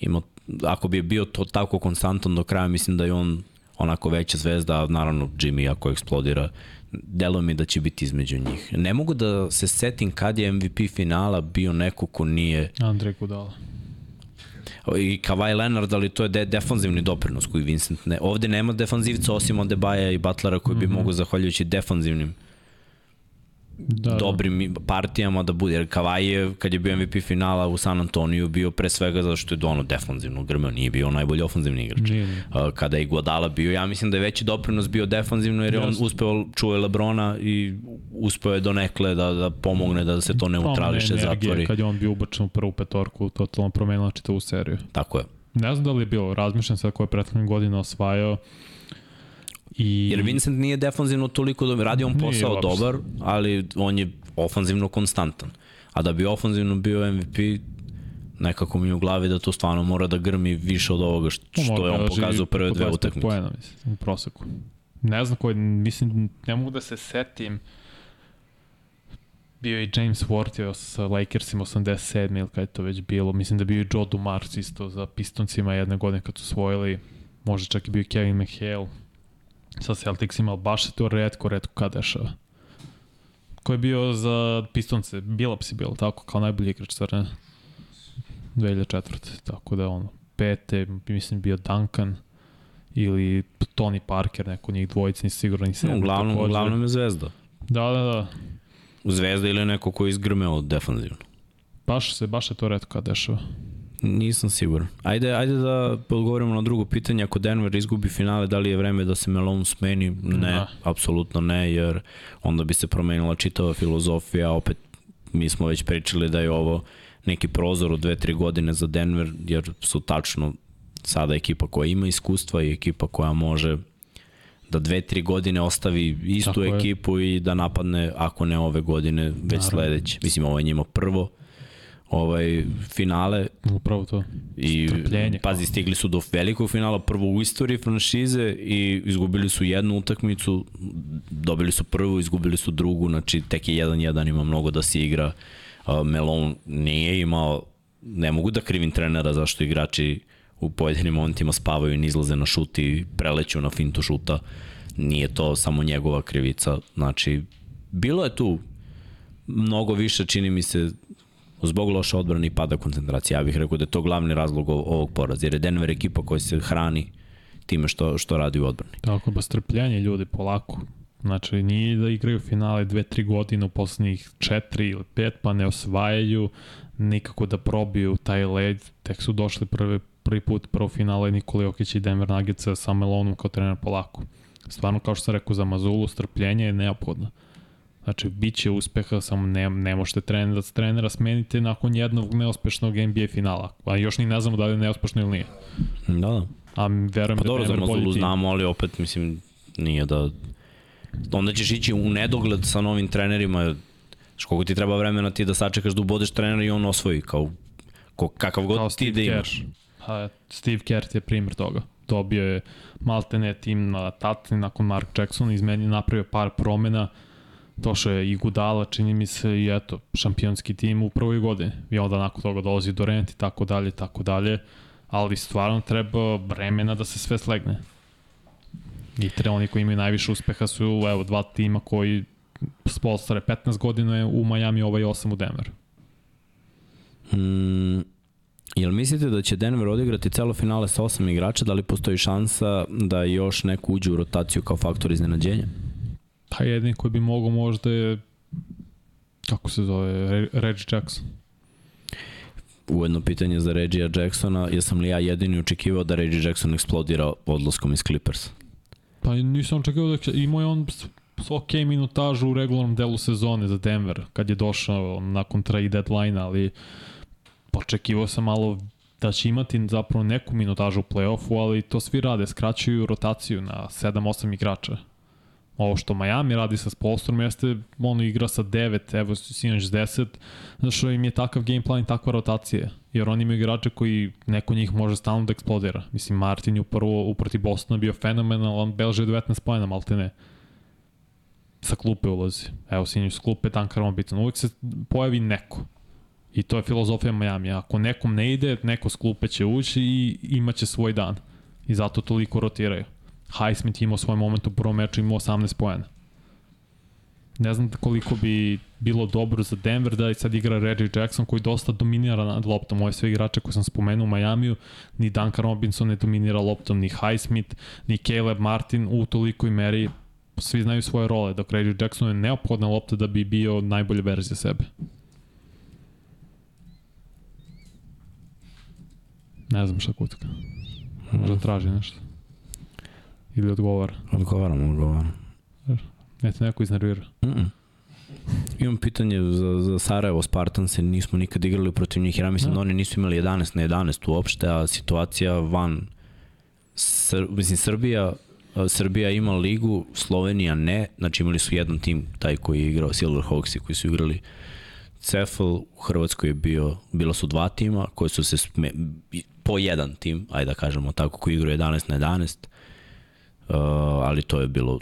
ima, ako bi bio to tako konstantan do kraja, mislim da je on onako veća zvezda, naravno Jimmy ako eksplodira, delo mi da će biti između njih. Ne mogu da se setim kad je MVP finala bio neko ko nije... Andrej Kudala. I Kawhi Leonard, ali to je de defanzivni doprinos koji Vincent ne... Ovde nema defanzivca osim od Debaja i Butlera koji bi mm -hmm. mogu zahvaljujući defanzivnim da, da, dobrim partijama da bude, jer Kavaj je, kad je bio MVP finala u San Antoniju, bio pre svega zato što je dono defanzivno grmeo, nije bio najbolji ofanzivni igrač. Nije, nije. Kada je Guadala bio, ja mislim da je veći doprinos bio defanzivno, jer je on uspeo, čuje Lebrona i uspeo je donekle da, da pomogne da se to neutrališe, zatvori. Kad je on bio ubačen u prvu petorku, totalno promenila čitavu seriju. Tako je. Ne znam da li je bilo, razmišljam sad koje je prethodne godine osvajao, I... Jer Vincent nije defanzivno toliko dobro, radi on posao nije, dobar, ali on je ofanzivno konstantan. A da bi ofanzivno bio MVP, nekako mi u glavi da to stvarno mora da grmi više od ovoga što, pa što je on da pokazao prve dve utakmice. Pojena, mislim, u proseku. Ne znam koji, mislim, ne mogu da se setim bio je James Worthy sa Lakersima 87 ili kada je to već bilo. Mislim da bio i Joe Dumars isto za Pistoncima jedne godine kad su svojili. Možda čak i bio Kevin McHale sa Celticsima, ali baš se to redko, redko kad dešava. Ko je bio za Pistonce? Billups je bilo tako, kao najbolji igrač, stvar ne? 2004. Tako da ono, 2005. mislim bio Duncan ili Tony Parker, neko njih dvojica, nisi sigurno ni No, uglavnom, takođe. uglavnom je Zvezda. Da, da, da. Zvezda ili neko ko izgrmeo defanzivno. Baš se, baš je to redko kad dešava. Nisam siguran. Ajde, ajde da odgovorimo na drugo pitanje. Ako Denver izgubi finale, da li je vreme da se Melon smeni? Ne, da. apsolutno ne, jer onda bi se promenila čitava filozofija. Opet, mi smo već pričali da je ovo neki prozor od 2-3 godine za Denver, jer su tačno sada ekipa koja ima iskustva i ekipa koja može da dve, tri godine ostavi istu Tako ekipu je. i da napadne, ako ne ove godine, već Naravno. sledeće. Mislim, ovo je njima prvo ovaj finale. Upravo to. I Strpljenje. pazi, stigli su do velikog finala prvo u istoriji franšize i izgubili su jednu utakmicu, dobili su prvu, izgubili su drugu, znači tek je 1-1, ima mnogo da se igra. Melon nije imao, ne mogu da krivim trenera zašto igrači u pojedinim momentima spavaju i nizlaze na šut i preleću na fintu šuta. Nije to samo njegova krivica. Znači, bilo je tu mnogo više, čini mi se, zbog loše odbrane i pada koncentracije. Ja bih rekao da je to glavni razlog ovog poraza, jer je Denver ekipa koja se hrani time što, što radi u odbrani. Tako, ba strpljenje ljudi, polako. Znači, nije da igraju finale dve, tri godine u poslednjih četiri ili pet, pa ne osvajaju nikako da probiju taj led. Tek su došli prvi, prvi put prvo finale Nikola Jokić i Denver Nuggets sa Melonom kao trener polako. Stvarno, kao što sam rekao, za Mazulu strpljenje je neophodno. Znači, bit će uspeha, samo ne, ne možete trener, da trenera smenite nakon jednog neuspešnog NBA finala. A još ni ne znamo da li je neuspešno ili nije. Da, da. A verujem pa da dobro, za Mazulu znamo, ali opet, mislim, nije da... Onda ćeš ići u nedogled sa novim trenerima, Znaš, koliko ti treba vremena ti da sačekaš da ubodeš trenera i on osvoji, kao, ko, kakav god kao ti Steve da imaš. Ha, Steve Kerr je primjer toga. Dobio je maltene tim na tatni nakon Mark Jackson, izmeni napravio par promena, došao je i Gudala, čini mi se, i eto, šampionski tim u prvoj godini. I onda nakon toga dolazi Rent i tako dalje, tako dalje. Ali stvarno treba vremena da se sve slegne. I tre, oni koji imaju najviše uspeha su, evo, dva tima koji spolstare 15 godina je u Miami, ovaj 8 u Denveru. Mm, Jel mislite da će Denver odigrati celo finale sa osam igrača, da li postoji šansa da još neko uđe u rotaciju kao faktor iznenađenja? Pa jedin koji bi mogao možda je kako se zove, Reggie Jackson. Ujedno pitanje za Reggie Jacksona, jesam li ja jedini očekivao da Reggie Jackson eksplodira odlaskom iz Clippers? Pa nisam očekivao da će, imao je on ok minutažu u regularnom delu sezone za Denver, kad je došao nakon trade deadline ali očekivao sam malo da će imati zapravo neku minutažu u play-offu, ali to svi rade, skraćuju rotaciju na 7-8 igrača. Ovo što Miami radi sa Spolstrom jeste, ono igra sa 9, evo sinoć 10, što im je takav game plan i takva rotacija. Jer oni imaju igrače koji neko njih može stalno da eksplodira. Mislim, Martin je prvo uproti Bostona bio fenomenal, on belže 19 pojena, malte ne sa klupe ulazi. Evo, sinju s klupe, Duncan bitan. Uvijek se pojavi neko. I to je filozofija Miami. Ako nekom ne ide, neko s klupe će ući i imaće svoj dan. I zato toliko rotiraju. Highsmith imao svoj moment u prvom meču, imao 18 poena. Ne znam koliko bi bilo dobro za Denver da sad igra Reggie Jackson koji dosta dominira nad loptom. Ove sve igrače koje sam spomenuo u Majamiju, ni Duncan Robinson ne dominira loptom, ni Highsmith, ni Caleb Martin u tolikoj meri svi znaju svoje role, dok Reggie Jackson je neophodna lopta da bi bio najbolja verzija sebe. Ne znam šta kutka. Možda traži nešto. Ili odgovara. Odgovaram, odgovaram. Ne te neko iznervira. Mm -mm. Imam pitanje za, za Sarajevo Spartanse, nismo nikad igrali protiv njih, jer ja mislim da, da oni nisu imali 11 na 11 uopšte, a situacija van, Sr, mislim Srbija, Srbija ima ligu, Slovenija ne, znači imali su jedan tim, taj koji je igrao Silver Hawks koji su igrali Cefal, u Hrvatskoj je bio, bilo su dva tima koji su se sme, po jedan tim, ajde da kažemo tako, koji igrao 11 na 11, uh, ali to je bilo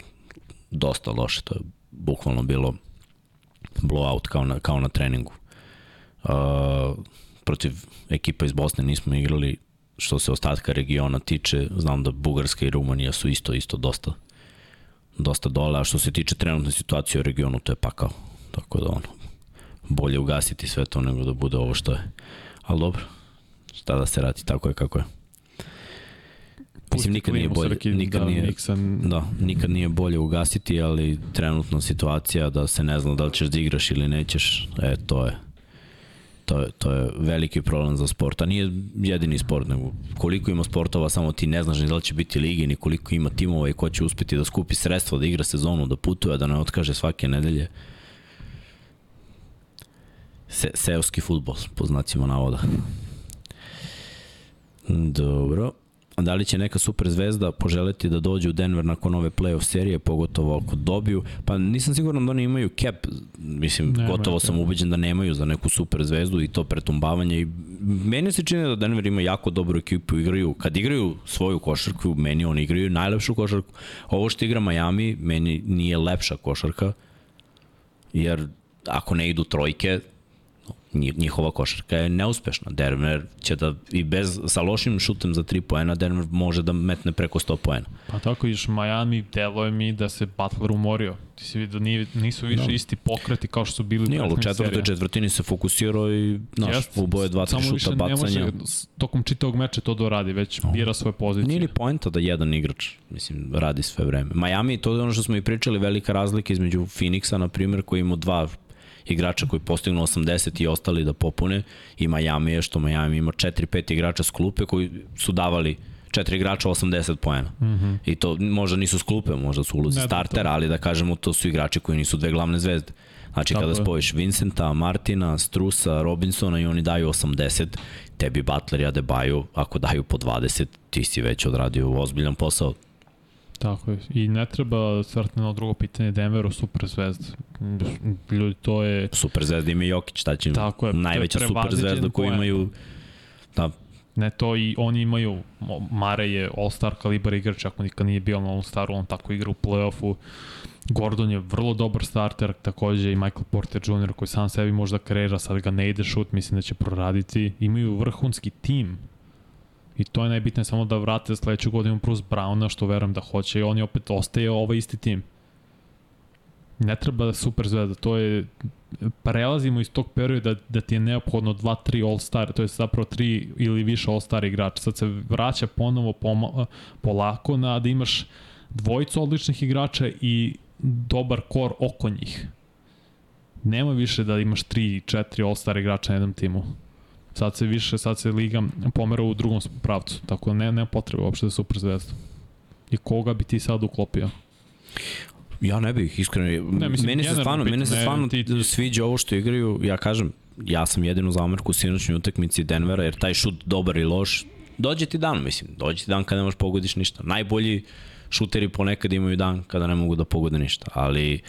dosta loše, to je bukvalno bilo blowout kao na, kao na treningu. Uh, protiv ekipa iz Bosne nismo igrali što se ostatka regiona tiče, znam da Bugarska i Rumanija su isto, isto dosta dosta dole, a što se tiče trenutne situacije u regionu, to je pakao. Tako da ono, bolje ugasiti sve to nego da bude ovo što je. Ali dobro, šta da se radi, tako je kako je. Mislim, nikad nije bolje, nikad da, nije, Nixon... da, nikad nije bolje ugasiti, ali trenutna situacija da se ne zna da li ćeš da igraš ili nećeš, e, to je to je, to je veliki problem za sport, a nije jedini sport, nego koliko ima sportova, samo ti ne znaš ni da li će biti ligi, ni koliko ima timova i ko će uspeti da skupi sredstvo, da igra sezonu, da putuje, da ne otkaže svake nedelje. Se, seoski futbol, po znacima navoda. Dobro. Da li će neka super zvezda poželeti da dođe u Denver nakon ove playoff serije, pogotovo ako dobiju? Pa nisam siguran da oni imaju cap, mislim, Nema, gotovo sam ubeđen da nemaju za neku super zvezdu i to pretumbavanje i meni se čini da Denver ima jako dobru ekipu, igraju, kad igraju svoju košarku, meni oni igraju najlepšu košarku. Ovo što igra Miami, meni nije lepša košarka, jer ako ne idu trojke, njihova košarka je neuspešna. Denver će da i bez sa lošim šutem za 3 poena Denver može da metne preko 100 poena. Pa tako iš Miami deluje mi da se Butler umorio. Ti si vidio nije, nisu više no. Da. isti pokreti kao što su bili u Nije, u četvrtoj četvrtini se fokusirao i naš, Jest, u boje dva, tri šuta bacanja. Samo više ne može tokom čitavog meča to doradi, već no. bira svoje pozicije. Nije ni poenta da jedan igrač, mislim, radi sve vreme. Miami, to je ono što smo i pričali, velika razlika između Phoenixa, na primjer, koji ima dva igrača koji postignu 80 i ostali da popune i Miami je što Miami ima 4-5 igrača s klupe koji su davali četiri igrača 80 poena. Mm -hmm. I to možda nisu s klupe, možda su ulozi startera, ali da kažemo to su igrači koji nisu dve glavne zvezde. Znači Tako kada je. spojiš Vincenta, Martina, Strusa, Robinsona i oni daju 80, tebi Butler i Adebayo, ako daju po 20, ti si već odradio ozbiljan posao. Tako je. I ne treba svrti na drugo pitanje Denveru super zvezda. Ljudi, to je... Super zvezda ima Jokić, šta će Tako je, najveća super zvezda koju imaju... Da, Ne, to i oni imaju, Mare je all-star kalibar igrač, ako nikad nije bio na all-staru, on tako igra u play-offu. Gordon je vrlo dobar starter, takođe i Michael Porter Jr. koji sam sebi možda kreira, sad ga ne ide šut, mislim da će proraditi. Imaju vrhunski tim I to je najbitnije samo da vrate sledeću godinu Bruce Browna, što verujem da hoće i oni opet ostaje ovaj isti tim. Ne treba da super zvezda, to je prelazimo iz tog perioda da, ti je neophodno 2-3 All-Star, to je zapravo 3 ili više All-Star igrača. Sad se vraća ponovo poma, polako na da imaš dvojicu odličnih igrača i dobar kor oko njih. Nema više da imaš 3-4 All-Star igrača na jednom timu. Sad se više, sad se liga pomera u drugom pravcu, tako da ne, nema potrebe uopšte da super zvezda. I koga bi ti sad uklopio? Ja ne bih, iskreno. Ne, mislim, meni se stvarno, meni se stvarno ti, ti... sviđa ovo što igraju, ja kažem, ja sam jedinu zamerku u sinoćnoj utakmici Denvera, jer taj šut dobar i loš, dođe ti dan, mislim, dođe ti dan kada ne možeš pogodiš ništa. Najbolji šuteri ponekad imaju dan kada ne mogu da pogode ništa, ali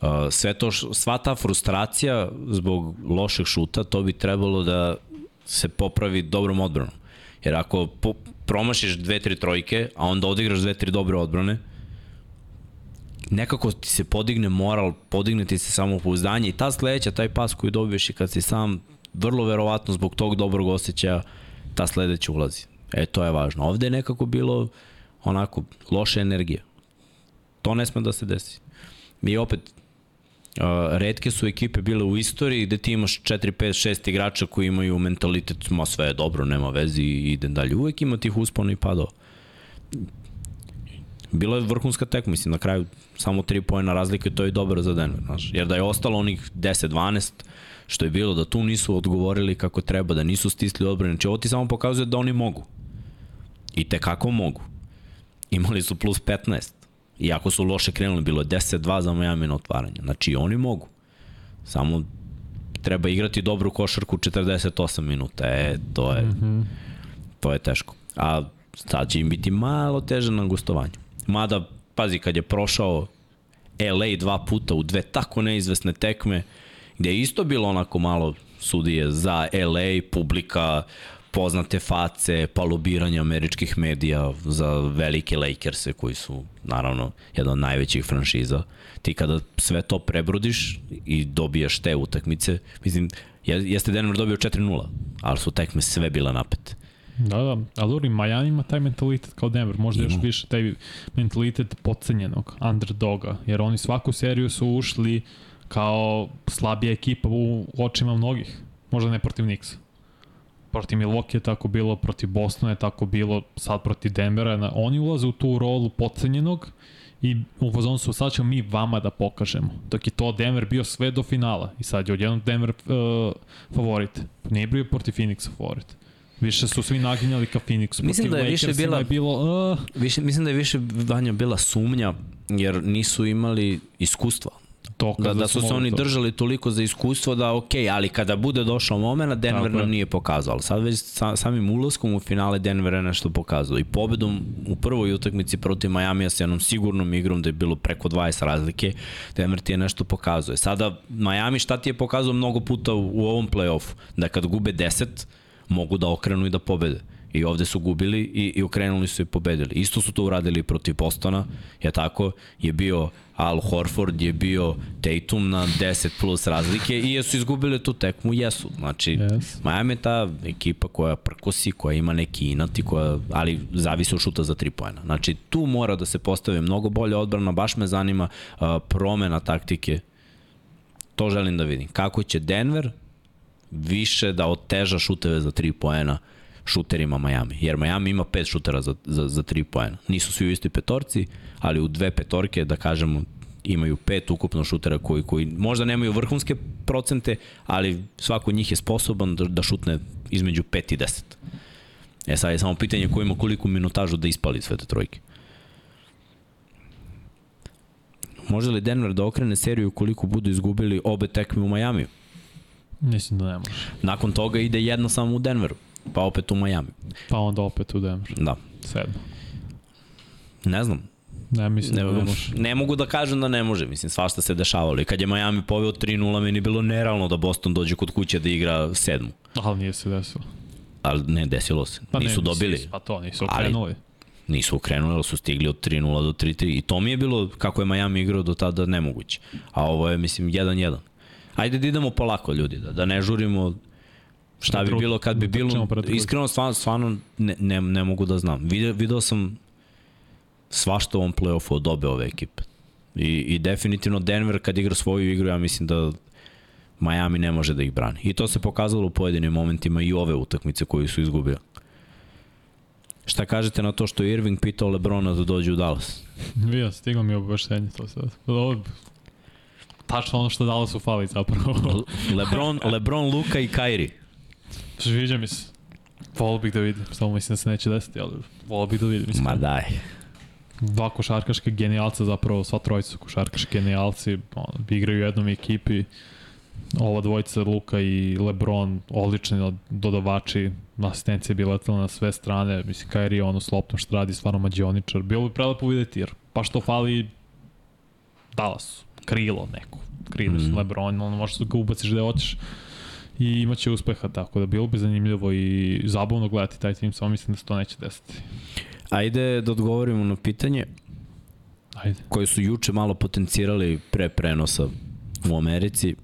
uh, sve to, sva ta frustracija zbog lošeg šuta, to bi trebalo da se popravi dobrom odbranom. Jer ako po, promašiš dve, tri trojke, a onda odigraš dve, tri dobre odbrane, nekako ti se podigne moral, podigne ti se samopouzdanje i ta sledeća, taj pas koji dobiješ i kad si sam, vrlo verovatno zbog tog dobrog osjećaja, ta sledeća ulazi. E, to je važno. Ovde je nekako bilo onako loša energija. To ne sme da se desi. Mi opet redke su ekipe bile u istoriji gde ti imaš 4, 5, 6 igrača koji imaju mentalitet, ma sve je dobro, nema vezi i idem dalje. Uvek ima tih uspona i padova. Bila je vrhunska tekma, mislim, na kraju samo 3 pojena razlike, to je dobro za Denver, znaš. Jer da je ostalo onih 10, 12, što je bilo da tu nisu odgovorili kako treba, da nisu stisli odbrane. Znači ovo ti samo pokazuje da oni mogu. I te kako mogu. Imali su plus 15. Iako su loše krenuli, bilo je 10-2 za Miami na otvaranje. Znači oni mogu. Samo treba igrati dobru košarku 48 minuta. E, to je, mm -hmm. to je teško. A sad će im biti malo teže na gostovanju. Mada, pazi, kad je prošao LA dva puta u dve tako neizvesne tekme, gde je isto bilo onako malo sudije za LA, publika, poznate face, pa lobiranje američkih medija za velike Lakers-e koji su naravno jedna od najvećih franšiza. Ti kada sve to prebrudiš i dobijaš te utakmice, mislim, jeste Denver dobio 4-0, ali su tekme sve bile napete. Da, da, ali dobro, Miami ima taj mentalitet kao Denver, možda još više taj mentalitet podcenjenog underdoga, jer oni svaku seriju su ušli kao slabija ekipa u očima mnogih, možda ne protiv Nixa Proti Milwaukee je tako bilo, proti Bostona je tako bilo, sad proti Denvera. Oni ulaze u tu rolu pocenjenog i u fazonu su sad ćemo mi vama da pokažemo. Dok je to Denver bio sve do finala i sad je odjednom Denver uh, favorit. Nije bio protiv Phoenixa favorit. Više su svi naginjali ka Phoenixu. Mislim da je više bila, je bilo, uh... više, mislim da je više Vanja bila sumnja, jer nisu imali iskustva dokaz da, da su se oni to. držali toliko za iskustvo da ok, ali kada bude došao moment, Denver nam nije pokazao. Sad već sa, samim ulaskom u finale Denver je nešto pokazao. I pobedom u prvoj utakmici protiv Miami sa jednom sigurnom igrom da je bilo preko 20 razlike, Denver ti je nešto pokazao. Sada Miami šta ti je pokazao mnogo puta u, u ovom play-offu? Da kad gube 10, mogu da okrenu i da pobede. I ovde su gubili i, i okrenuli su i pobedili. Isto su to uradili protiv Bostona, je tako, je bio Al Horford, je bio Tatum na 10 plus razlike i jesu izgubili tu tekmu, jesu. Znači, yes. Miami je ta ekipa koja prkosi, koja ima neki inati, koja, ali zavisi od šuta za 3 pojena. Znači, tu mora da se postave mnogo bolje odbrana, baš me zanima uh, promena taktike. To želim da vidim. Kako će Denver više da oteža šuteve za 3 poena uh, šuterima Miami. Jer Miami ima pet šutera za, za, za tri poena. Nisu svi u istoj petorci, ali u dve petorke, da kažemo, imaju pet ukupno šutera koji, koji možda nemaju vrhunske procente, ali svako od njih je sposoban da, da šutne između 5 i 10. E sad je samo pitanje ko ima koliko minutažu da ispali sve te trojke. Može li Denver da okrene seriju koliko budu izgubili obe tekme u Majamiju? Mislim da ne može. Nakon toga ide jedna samo u Denveru. Pa opet u Miami. Pa onda opet u Denver. Da. Sedmo. Ne znam. Ne, mislim ne, da ne može. Ne mogu da kažem da ne može, mislim, svašta se dešavalo. I kad je Miami poveo 3-0, meni je bilo nerealno da Boston dođe kod kuće da igra sedmu. Ali nije se desilo. Ali ne, desilo se. Pa nisu ne, dobili. Pa to, nisu okrenuli. Ali, nisu okrenuli, ali su stigli od 3-0 do 3-3. I to mi je bilo, kako je Miami igrao do tada, nemoguće. A ovo je, mislim, 1-1. Ajde da idemo polako, ljudi, da, da ne žurimo Šta bi bilo kad bi bilo, iskreno stvarno, stvarno ne, ne, ne mogu da znam. Video, video sam svašta u ovom play-offu od obe ove ekipe. I, I definitivno Denver kad igra svoju igru, ja mislim da Miami ne može da ih brani. I to se pokazalo u pojedinim momentima i ove utakmice koju su izgubili. Šta kažete na to što je Irving pitao Lebrona da dođe u Dallas? Vio, stiglo mi obaveštenje to sad. Ovo, tačno ono što Dallasu fali zapravo. Lebron, Lebron, Luka i Kyrie. Sviđa mi se. Volio bih da vidim, samo mislim da se neće desiti, ali volio bih da vidim. Mislim. Ma daj. Dva košarkaške genijalca, zapravo sva trojica su košarkaški genijalci, on, igraju u jednom ekipi, ova dvojica Luka i Lebron odlični dodavači, asistencija bi letala na sve strane, mislim Kairi ono s loptom što radi, stvarno mađioničar, bilo bi prelepo videti jer pa što fali Dallas, krilo neko, krilo mm -hmm. Lebron, on možeš da ga ubaciš da hoćeš, i imaće uspeha, tako da bilo bi zanimljivo i zabavno gledati taj tim, samo mislim da se to neće desiti. Ajde da odgovorimo na pitanje Ajde. koje su juče malo potencirali pre prenosa u Americi.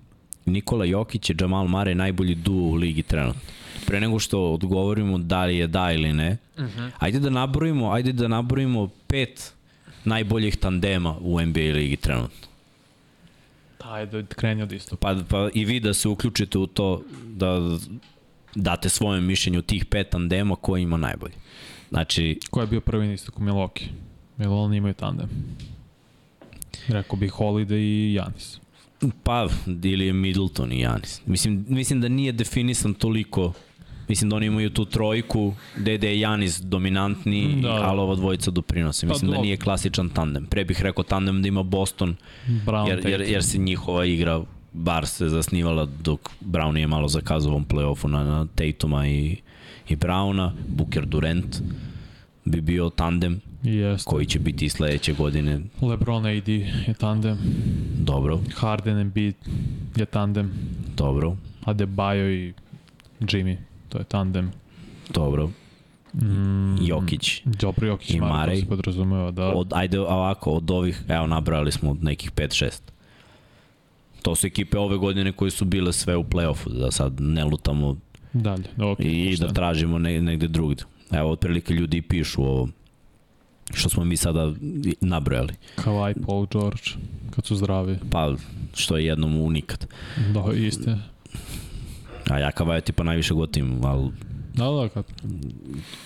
Nikola Jokić i Jamal Mare najbolji duo u ligi trenutno. Pre nego što odgovorimo da li je da ili ne, uh mhm. -huh. ajde da nabrojimo, ajde da nabrojimo pet najboljih tandema u NBA ligi trenutno. Ajde, kreni od isto. Pa, pa i vi da se uključite u to da date svoje mišljenje u tih pet tandema ko ima najbolji. Znači... Ko je bio prvi na istoku? Jer oni imaju tandem. Rekao bih Holiday i Janis. Pa, ili je Middleton i Janis. Mislim, mislim da nije definisan toliko Mislim da oni imaju tu trojku gde je Janis dominantni, da. ali ova dvojica doprinose. Mislim pa, da nije klasičan tandem. Pre bih rekao tandem da ima Boston, Brown, jer, jer, jer se njihova igra bar se zasnivala dok Brown je malo zakazao ovom play-offu na, na Tatuma i, i Browna, Booker Durant bi bio tandem Jeste. koji će biti sledeće godine. LeBron AD je tandem. Dobro. Harden Embiid je tandem. Dobro. Adebayo i Jimmy to je tandem. Dobro. Mm, Jokić. Dobro, Jokić i Marej. se podrazumeva da... Od, ajde ovako, od ovih, evo nabrali smo nekih 5-6. To su ekipe ove godine koje su bile sve u play-offu, da sad ne lutamo Dalje, okay, i da tražimo ne, negde drugde. Evo, otprilike ljudi i pišu ovo što smo mi sada nabrojali. Kawhi, Paul George, kad su zdravi. Pa, što je jednom u nikad. Da, iste. A ja Kavaja tipa najviše gotim, ali Da, da, kad...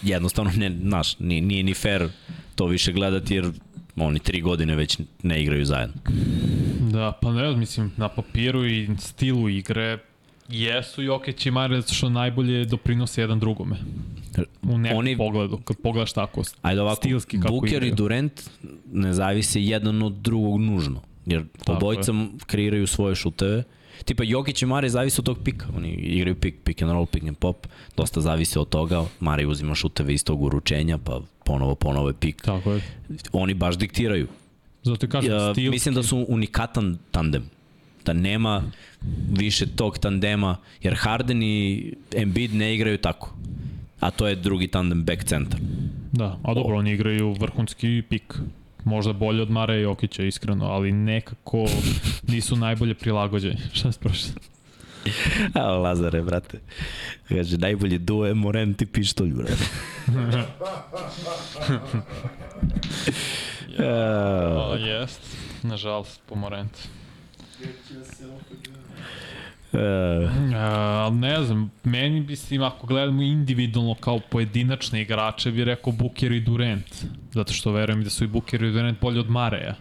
Jednostavno, ne, naš, nije, nije ni fair to više gledati, jer oni tri godine već ne igraju zajedno. Da, pa ne, mislim, na papiru i stilu igre jesu Jokić i Mare zato što najbolje doprinose jedan drugome. U nekom Oni, pogledu, kad pogledaš tako, ajde ovako, stilski kako Booker igraju. i Durant ne zavise jedan od drugog nužno, jer obojica kreiraju svoje šuteve, Tipa Jokić i Mare zavise od tog pika. Oni igraju pik, pick and roll, pick and pop. Dosta zavise od toga. Mare uzima šuteve iz tog uručenja, pa ponovo, ponovo je pik. Tako je. Oni baš diktiraju. Zato kažem, ja, stilski. Mislim da su unikatan tandem. Da nema više tog tandema, jer Harden i Embiid ne igraju tako. A to je drugi tandem back centar. Da, a dobro, o. oni igraju vrhunski pik možda bolje od Mare Jokića, iskreno, ali nekako nisu najbolje prilagođeni. Šta se prošlo? A, Lazare, brate. Kaže, najbolji duo je Morent i pištolj, brate. ja, jest. Nažalost, po Morentu. Uh, ne znam, meni bi se, ako gledamo individualno kao pojedinačne igrače, bi rekao Booker i Durant. Zato što verujem da su i Booker i Durant bolji od Mareja.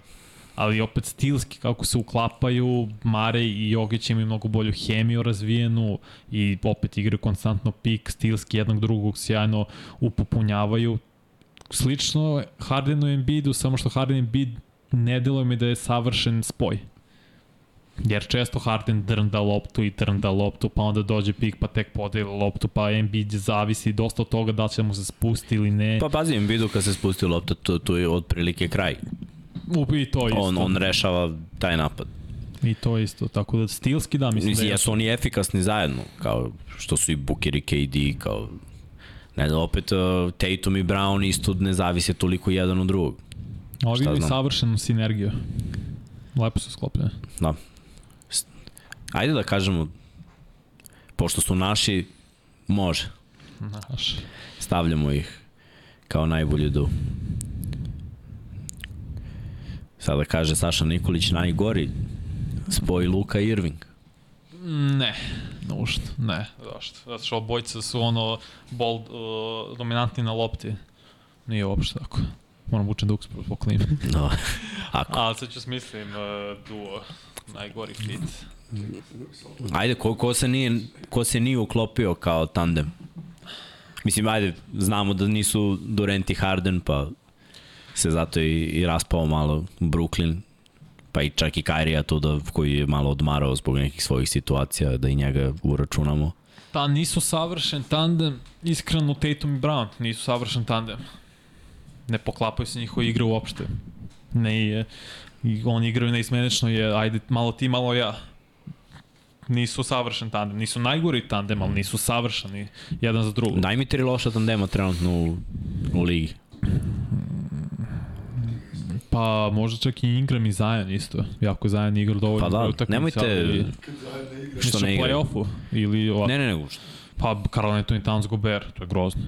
Ali opet stilski, kako se uklapaju, Mare i Jokić imaju mnogo bolju hemiju razvijenu i opet igraju konstantno pik, stilski jednog drugog sjajno upopunjavaju. Slično Hardenu i Embiidu, samo što Harden i Embiid ne deluje mi da je savršen spoj Jer često Harden drnda loptu i drnda loptu, pa onda dođe pik, pa tek podeli loptu, pa Embiid zavisi dosta od toga da će mu se spusti ili ne. Pa pazi, Embiidu kad se spusti lopta, to, to je otprilike kraj. U, I to isto. On, on rešava taj napad. I to isto, tako da stilski da mislim da jesu oni efikasni zajedno, kao što su i Booker i KD, kao ne znam, opet uh, Tatum i Brown isto ne zavise toliko jedan od drugog. Ovi imaju savršenu sinergiju. Lepo su sklopljene. Da ajde da kažemo, pošto su naši, može. Naši. Stavljamo ih kao najbolji du. Sada kaže Saša Nikolić najgori spoj Luka i Irving. Ne, nužno, ne, zašto? Zato što obojca su ono bol, uh, dominantni na lopti. Nije uopšte tako. Moram učen duks po klimi. No, ako. Ali sad ću smislim uh, duo, najgori fit. Ajde, ko, ko, se nije, ko se nije uklopio kao tandem? Mislim, ajde, znamo da nisu Durant i Harden, pa se zato i, i raspao malo Brooklyn, pa i čak i Kairija tu da, koji je malo odmarao zbog nekih svojih situacija, da i njega uračunamo. Pa nisu savršen tandem, iskreno Tatum i Brown nisu savršen tandem. Ne poklapaju se njihove igre uopšte. Ne je, oni igraju neizmenično je, ajde, malo ti, malo ja nisu savršen tandem, nisu najgori tandem, ali nisu savršeni jedan za drugog. Daj mi tri loša tandema trenutno u, u ligi. Pa možda čak i Ingram i Zajan isto. Jako Zajan igra dovoljno. Pa da, utakmica, nemojte ali, što ne igra. play-offu ili ovako. Ne, ne, ne. Pa Karl Anthony Towns Gobert, to je grozno.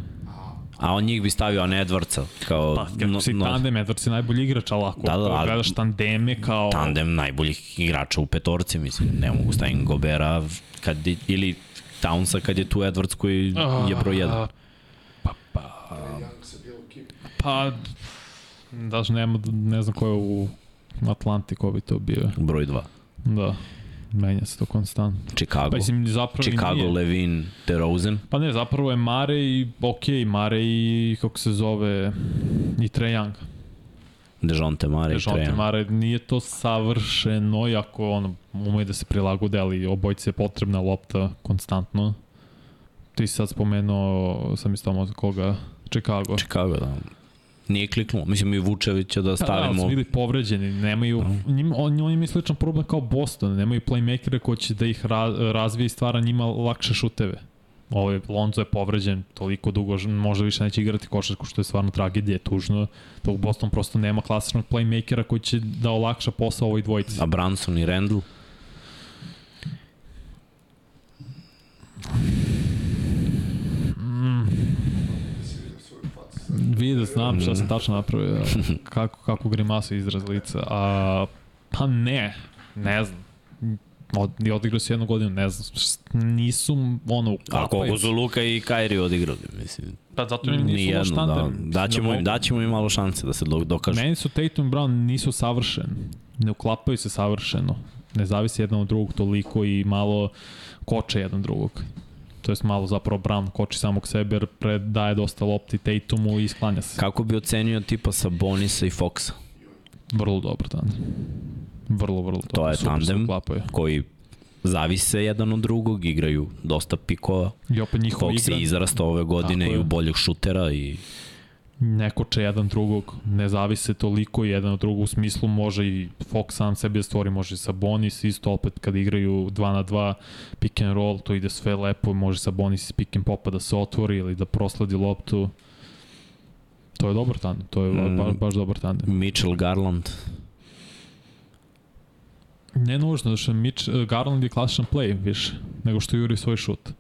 A on njih bi stavio, a ne Edwardsa. Kao, pa, kako no, si no, tandem, Edwards je najbolji igrač, ali ako da, da, gledaš tandeme kao... Tandem najboljih igrača u petorci, mislim. Ne mogu stavim Gobera kad, ili Townsa kad je tu Edwards koji je broj 1. Pa, pa... Pa, da nema, ne znam ko je u Atlanti, ko bi to bio. Broj 2. Da. Menja se to konstantno. Chicago. Pa mislim, zapravo Chicago, nije. Levin, DeRozan. Pa ne, zapravo je Mare i, ok, Mare i, kako se zove, i Trae Young. Dejonte Mare i Trae Young. Mare, nije to savršeno, iako ono, umeje da se prilagode, ali obojci je potrebna lopta konstantno. Ti si sad spomenuo, sam isto koga, Chicago. Chicago, da nije kliknulo. Mislim i Vučevića da stavimo... Da, da, su bili povređeni, nemaju, uh. njim, on, on ima sličan problem kao Boston, nemaju playmakere koji će da ih ra, razvije i stvara njima lakše šuteve. Ovo je, Lonzo je povređen toliko dugo, možda više neće igrati košarku, što je stvarno tragedija, tužno. Tog Boston prosto nema klasičnog playmakera koji će da olakša posao ovoj dvojici. A Branson i Randall? Vidio, znam šta sam tačno napravio, kako, kako grimasu izraz lica. A, pa ne, ne znam. Od, odigrao se jednu godinu, ne znam, nisu ono... A koliko su Luka i Kairi odigrali, mislim. Pa zato im nisu tandem. Da, daćemo, im, daćemo im malo šanse da se dokažu. Meni su Tatum i Brown nisu savršeni. Ne uklapaju se savršeno. Ne zavisi jedan od drugog toliko i malo koče jedan drugog to jest malo zapravo Brown koči samog sebe jer predaje dosta lopti Tatumu i sklanja se. Kako bi ocenio tipa sa Bonisa i Foxa? Vrlo dobro tandem. Vrlo, vrlo dobro. To je Super tandem koji zavise jedan od drugog, igraju dosta pikova. I opet njihova Fox igra. je izrastao ove godine i u boljeg šutera i ne koče jedan drugog, ne zavise toliko jedan od drugog u smislu može i Fox sam sebi da stvori, može sa Bonis isto opet kad igraju 2 na 2 pick and roll, to ide sve lepo, može sa Bonis iz pick and popa da se otvori ili da prosledi loptu. To je dobar tandem, to je mm, baš, baš dobar tandem. Mitchell Garland. Ne nužno, da što Mitch, Garland je klasičan play više, nego što juri svoj šut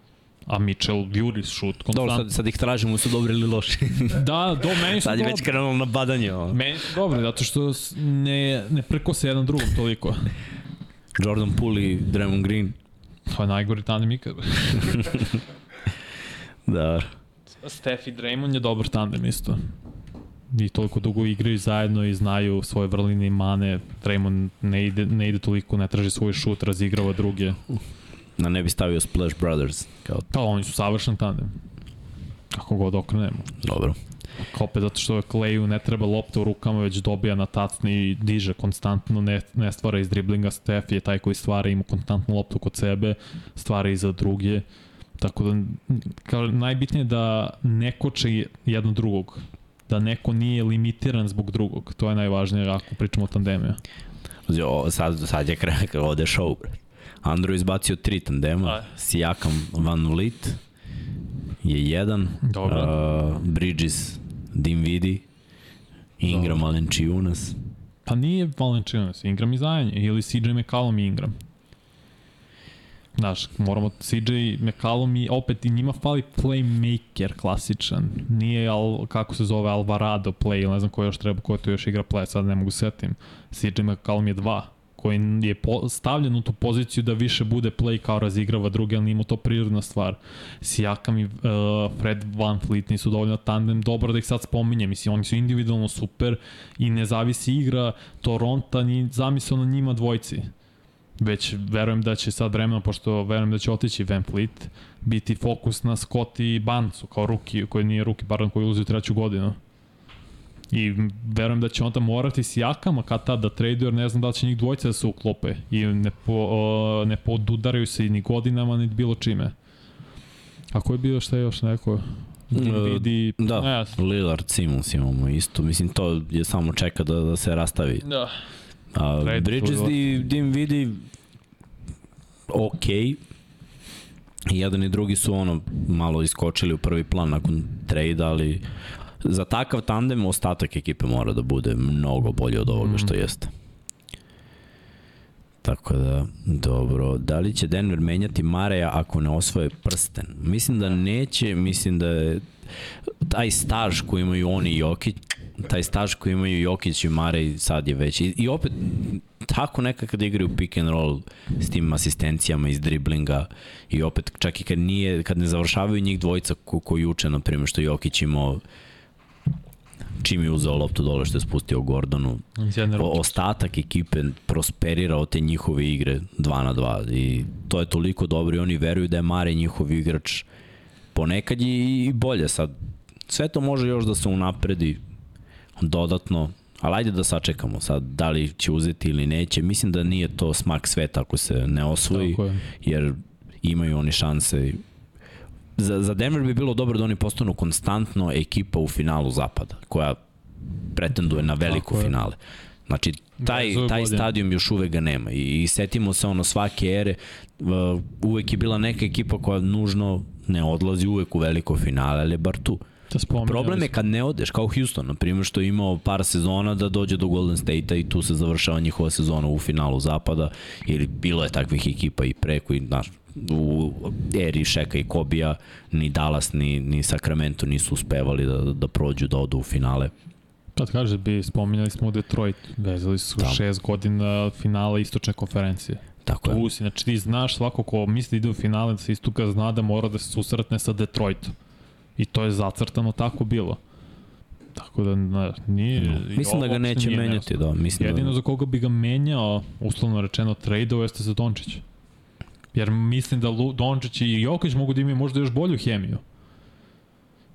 a Mitchell juri šut. Konstant. Dobro, sad, sad ih tražimo, su dobri ili loši. da, do, meni su Sad je već krenulo na badanje. Ovo. Meni su dobri, zato što ne, ne se jedan drugom toliko. Jordan Poole i Draymond Green. To je najgori tandem ikad. da. Steph i Draymond je dobar tandem isto. I toliko dugo igraju zajedno i znaju svoje vrline i mane. Draymond ne ide, ne ide toliko, ne traži svoj šut, razigrava druge na ne bi stavio Splash Brothers. Kao... Pa oni su savršen tandem. Kako god okrenemo. Dobro. Opet zato što je Clayu ne treba lopta u rukama, već dobija na tacni i diže konstantno, ne, ne stvara iz driblinga. Steph je taj koji stvara, ima konstantnu loptu kod sebe, stvara i za druge. Tako da, kao, najbitnije je da ne koče jedno drugog. Da neko nije limitiran zbog drugog. To je najvažnije ako pričamo o tandemiju. Sad, sad je kraj, ovde show, bre. Andro izbacio tri tandema, Aj. Sijakam Van Vliet je jedan, Dobro. Uh, Bridges Dinvidi, Ingram Valenciunas. Pa nije Valenciunas, Ingram i Zajan, ili CJ McCallum i Ingram. Znaš, moramo, CJ McCallum i opet i njima fali playmaker klasičan. Nije, al, kako se zove, Alvarado play, ne znam ko još treba, ko to još igra play, sad ne mogu setim. CJ McCallum je dva koji je stavljen u tu poziciju da više bude play kao razigrava druge, ali nima to prirodna stvar. Sijakam i uh, Fred Van Fleet nisu dovoljno tandem, dobro da ih sad spominjem, mislim, oni su individualno super i ne zavisi igra Toronta ni zamisao na njima dvojci. Već verujem da će sad vremena, pošto verujem da će otići Van Fleet, biti fokus na Scott i Bancu kao ruki, koji nije ruki, pardon, koji ulazi u treću godinu. I verujem da će onda morati s jakama kad tad da traduju, jer ne znam da li će njih dvojice da se uklope i ne, po, uh, ne podudaraju se ni godinama, ni bilo čime. A ko je bio šta je još neko? Vidi, uh, da, ne, Lillard, Simons imamo isto. Mislim, to je samo čeka da, da se rastavi. Da. A, Bridges i Dim vidi ok. Jedan i drugi su ono malo iskočili u prvi plan nakon trade, ali za takav tandem ostatak ekipe mora da bude mnogo bolje od ovoga što mhm. jeste. Tako da, dobro. Da li će Denver menjati Mareja ako ne osvoje prsten? Mislim da neće, mislim da je taj staž koji imaju oni i Jokić, taj staž koji imaju Jokić i Marej sad je već. I, i opet, tako nekad kad igraju pick and roll s tim asistencijama iz driblinga i opet čak i kad nije, kad ne završavaju njih dvojica ko, ko juče, na primjer, što Jokić imao čim je uzeo loptu dole što je spustio Gordonu. O, ostatak ekipe prosperira od te njihove igre 2 na 2 i to je toliko dobro i oni veruju da je Mare njihov igrač ponekad je i bolje sad. Sve to može još da se unapredi dodatno, ali ajde da sačekamo sad da li će uzeti ili neće. Mislim da nije to smak sveta ako se ne osvoji, jer imaju oni šanse za, za Denver bi bilo dobro da oni postanu konstantno ekipa u finalu zapada, koja pretenduje na veliko Tako finale. Znači, taj, taj stadion još uvek ga nema I, i setimo se ono svake ere, uvek je bila neka ekipa koja nužno ne odlazi uvek u veliko finale, ali je bar tu. Da Problem je kad ne odeš, kao Houston, na primjer, što je imao par sezona da dođe do Golden State-a i tu se završava njihova sezona u finalu zapada, ili bilo je takvih ekipa i pre koji, znaš, u eri Šeka i Kobija ni Dallas ni, ni Sacramento nisu uspevali da, da prođu, da odu u finale. Kad kaže bi, spominjali smo Detroit, vezali su da. šest godina finala istočne konferencije. Tako tu je. si, znači ti znaš svako ko misli da ide u finale da se istuka zna da mora da se susretne sa Detroitom. I to je zacrtano tako bilo. Tako da ne, nije... No. Mislim da ga neće menjati, da. Mislim Jedino da... za koga bi ga menjao, uslovno rečeno, trade-o jeste za Dončić. Jer mislim da Dončić i Jokić mogu da imaju možda još bolju hemiju.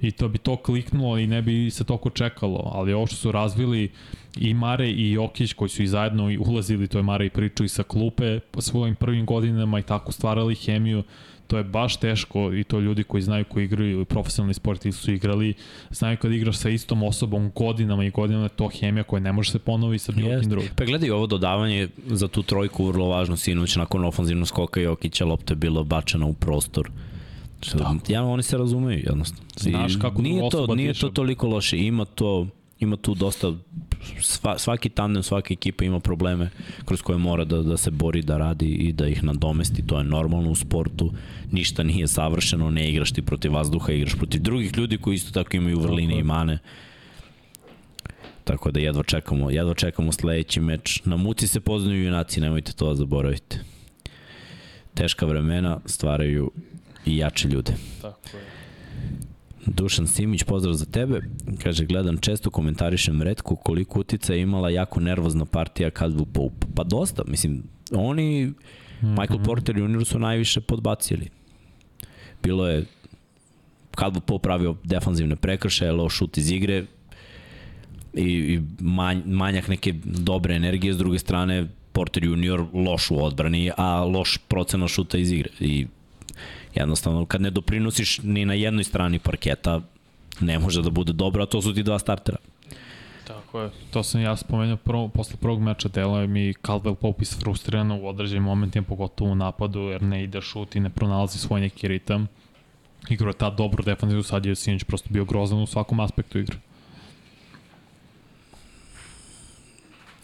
I to bi to kliknulo i ne bi se toliko čekalo, ali ovo što su razvili i Mare i Jokić koji su i zajedno ulazili, to je Mare i pričao i sa klupe po svojim prvim godinama i tako stvarali hemiju, to je baš teško i to ljudi koji znaju koji igraju profesionalni sport ili su igrali, znaju kad igraš sa istom osobom godinama i godinama to hemija koja ne može se ponovi sa bilo kim drugim. Pa gledaj, ovo dodavanje za tu trojku vrlo važno, sinoć nakon ofanzivnog skoka Jokića lopta je bilo bačena u prostor. Da. Ja, oni se razumeju jednostavno. Znaš kako nije to, nije to toliko loše, ima to ima tu dosta sva, svaki tandem, svaka ekipa ima probleme kroz koje mora da, da se bori, da radi i da ih nadomesti, to je normalno u sportu, ništa nije savršeno, ne igraš ti protiv vazduha, igraš protiv drugih ljudi koji isto tako imaju vrline i mane. Tako da jedva čekamo, jedva čekamo sledeći meč. Na muci se poznaju junaci, nemojte to da zaboravite. Teška vremena stvaraju i jače ljude. Tako je. Dušan Simić, pozdrav za tebe. Kaže, gledam često, komentarišem redko koliko utica je imala jako nervozna partija Kadbu Pope. Pa dosta, mislim, oni, mm -hmm. Michael Porter Jr. su najviše podbacili. Bilo je Kadbu Pope pravio defanzivne prekršaje, loš šut iz igre i, i manj, manjak neke dobre energije, s druge strane Porter Jr. loš u odbrani, a loš procena šuta iz igre. I Jednostavno, kad ne doprinosiš ni na jednoj strani parketa, ne može da bude dobro, a to su ti dva startera. Tako je, to sam ja spomenuo prvo, posle prvog meča delo je mi Caldwell Pope isfrustrirano u određenim momentima, pogotovo u napadu, jer ne ide šut i ne pronalazi svoj neki ritam. Igro je ta dobro defensivno, sad je Sinić prosto bio grozan u svakom aspektu igre.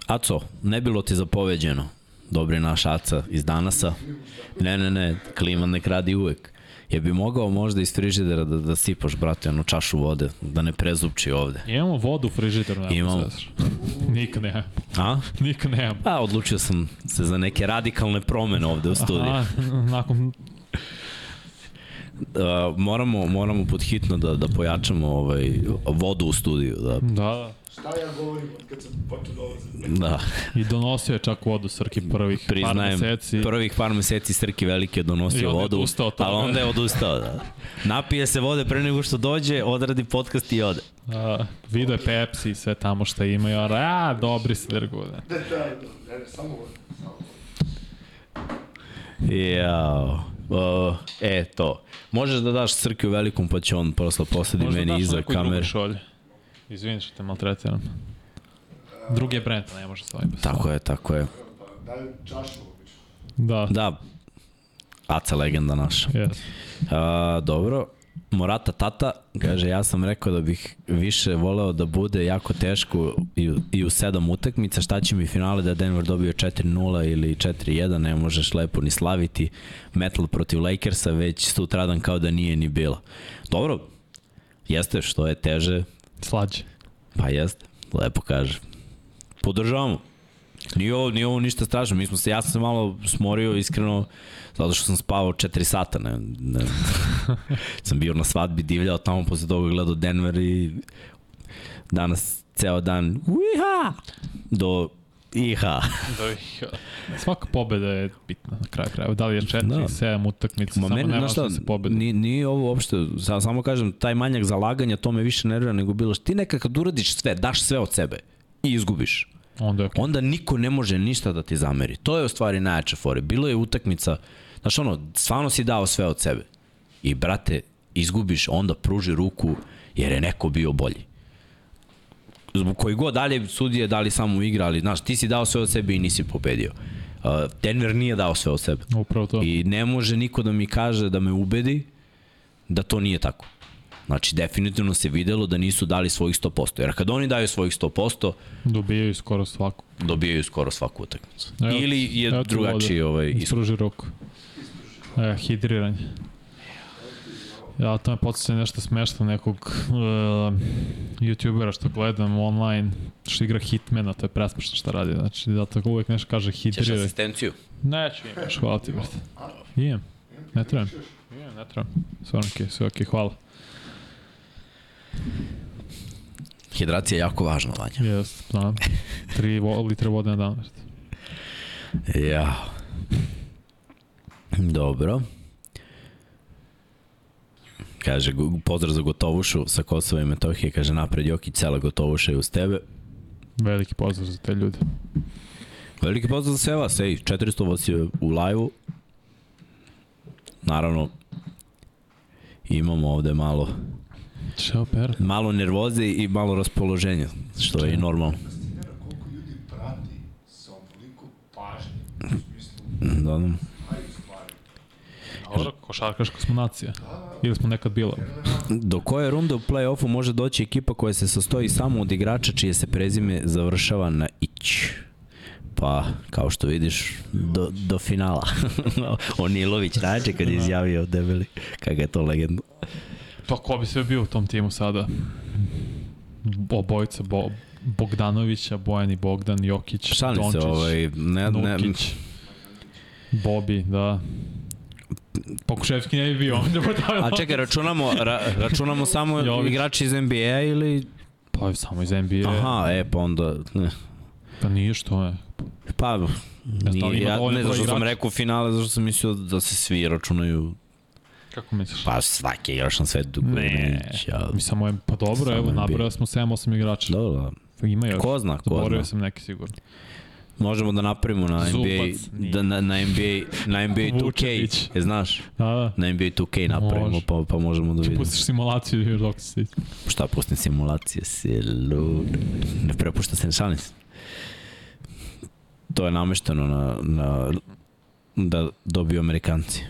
Aco, ne bilo ti zapoveđeno dobri naš Aca iz danasa. Ne, ne, ne, kliman nek radi uvek. Je bi mogao možda iz frižidera da, da sipaš, brate, jednu čašu vode, da ne prezupči ovde. Imamo vodu u frižideru, ne Imamo. Nikad ne. A? Nikad ne. Pa, odlučio sam se za neke radikalne promene ovde u studiju. Aha, nakon Uh, moramo, moramo podhitno da, da pojačamo ovaj, vodu u studiju. Da, da. Šta ja govorim od kad sam počeo dolaziti? Da. I donosio je čak vodu Srki prvih Priznajem, par meseci. prvih par meseci Srki veliki je donosio vodu, je odustao ali onda je odustao. Da. Napije se vode pre nego što dođe, odradi podcast i ode. A, video je Pepsi i sve tamo što ima i on, a, dobri se drgude. Da, da, da, ne, samo voda. Jao. Uh, e, to. Možeš da daš Srki u velikom, pa će on posle posedi meni iza kamere. Možda daš šolje. Izvini što te maltretiram. Drugi je brand, ne može staviti bez Tako je, tako je. Da. Da. Aca legenda naša. Yes. A, dobro. Morata Tata kaže ja sam rekao da bih više voleo da bude jako teško i, i u sedam utakmica šta će mi finale da Denver dobio 4-0 ili 4-1 ne možeš lepo ni slaviti metal protiv Lakersa već sutradan kao da nije ni bilo dobro jeste što je teže Slađe. Pa jeste, lepo kaže. Podržavamo. Nije ovo, nije ovo ništa strašno. Mi smo se, ja sam se malo smorio iskreno zato što sam spavao 4 sata. Ne, ne. sam bio na svadbi, divljao tamo, posle toga gledao Denver i danas ceo dan uiha, do Iha. Da, iha. Svaka pobeda je bitna na kraju krajeva. Da li je 4, da. 7 utakmica, samo meni, nema šta, da se pobeda. Nije, nije ovo uopšte, sa, samo kažem, taj manjak zalaganja, to me više nervira nego bilo što ti nekad kad uradiš sve, daš sve od sebe i izgubiš. Onda, okay. onda niko ne može ništa da ti zameri. To je u stvari najjača fore. Bilo je utakmica, znaš ono, stvarno si dao sve od sebe. I brate, izgubiš, onda pruži ruku jer je neko bio bolji zbog koji god dalje sudije dali samo igra, ali znaš, ti si dao sve od sebe i nisi pobedio. Uh, Denver nije dao sve od sebe. Upravo to. I ne može niko da mi kaže, da me ubedi da to nije tako. Znači, definitivno se videlo da nisu dali svojih 100%. Jer kad oni daju svojih 100%... Dobijaju skoro svaku. Dobijaju skoro svaku utakmicu. Ili je drugačiji ovaj... Ispruži ruku. E, hidriranje. Ja, to me podsjeća nešto smešno nekog uh, youtubera što gledam online, što igra Hitmana, to je presmešno što radi, znači da tako uvek nešto kaže hidrira. Češ asistenciju? Neću imaš, hvala ti, brate. Imam, ne trebam. Imam, ne trebam. Sve okej, okay, sve okej, okay, hvala. Hidracija je jako važna, Vanja. Jes, znam. 3 litre vode na dan. Ja. Dobro. Kaže, pozdrav za Gotovušu sa Kosova i Metohije. Kaže, napred Jokić, cela Gotovuša je uz tebe. Veliki pozdrav za te ljude. Veliki pozdrav za sve vas. Ej, 400 vas je u live-u. Naravno, imamo ovde malo Čeo per? Malo nervoze i malo raspoloženja, što je i normalno. Koliko ljudi prati sa ovoliko pažnje, u smislu, Da, da. Dobro, košarkaška smo nacija. Ili smo nekad bila. Do koje runde u play-offu može doći ekipa koja se sastoji samo od igrača čije se prezime završava na ić? Pa, kao što vidiš, do, do finala. Onilović Rađe kad je izjavio debeli, kakav je to legenda. Pa ko bi sve bio u tom timu sada? Obojica, Bo, Bogdanovića, Bojan i Bogdan, Jokić, Šalim Dončić, se, ovaj, ne, ne, Nukić, Bobi, da. Pokuševski ne bi bio. A čekaj, računamo, ra, računamo samo Jović. igrači iz NBA ili... Pa samo iz NBA. Aha, e, pa onda... Ne. Pa nije što je. Pa, nije, ja ne znam što sam rekao finale, zašto sam mislio da se svi računaju Kako misliš? Pa svaki igrač na svetu. Ne, ja, mi samo je, pa dobro, Samo evo, nabrao smo 7-8 igrača. Dobro, da. Ima još. Ko zna, ko Zaboravio zna. sam neki sigurno. Možemo da napravimo na NBA, Zubac, da, na, na NBA, na NBA 2K, Vučević. je znaš? Da, da. Na NBA 2K napravimo, Može. pa, pa možemo da vidimo. Pustiš simulaciju još dok si Šta, pustim simulacije, si lud. Ne prepušta se, šalim se. To je namešteno na, na, da dobiju Amerikanci.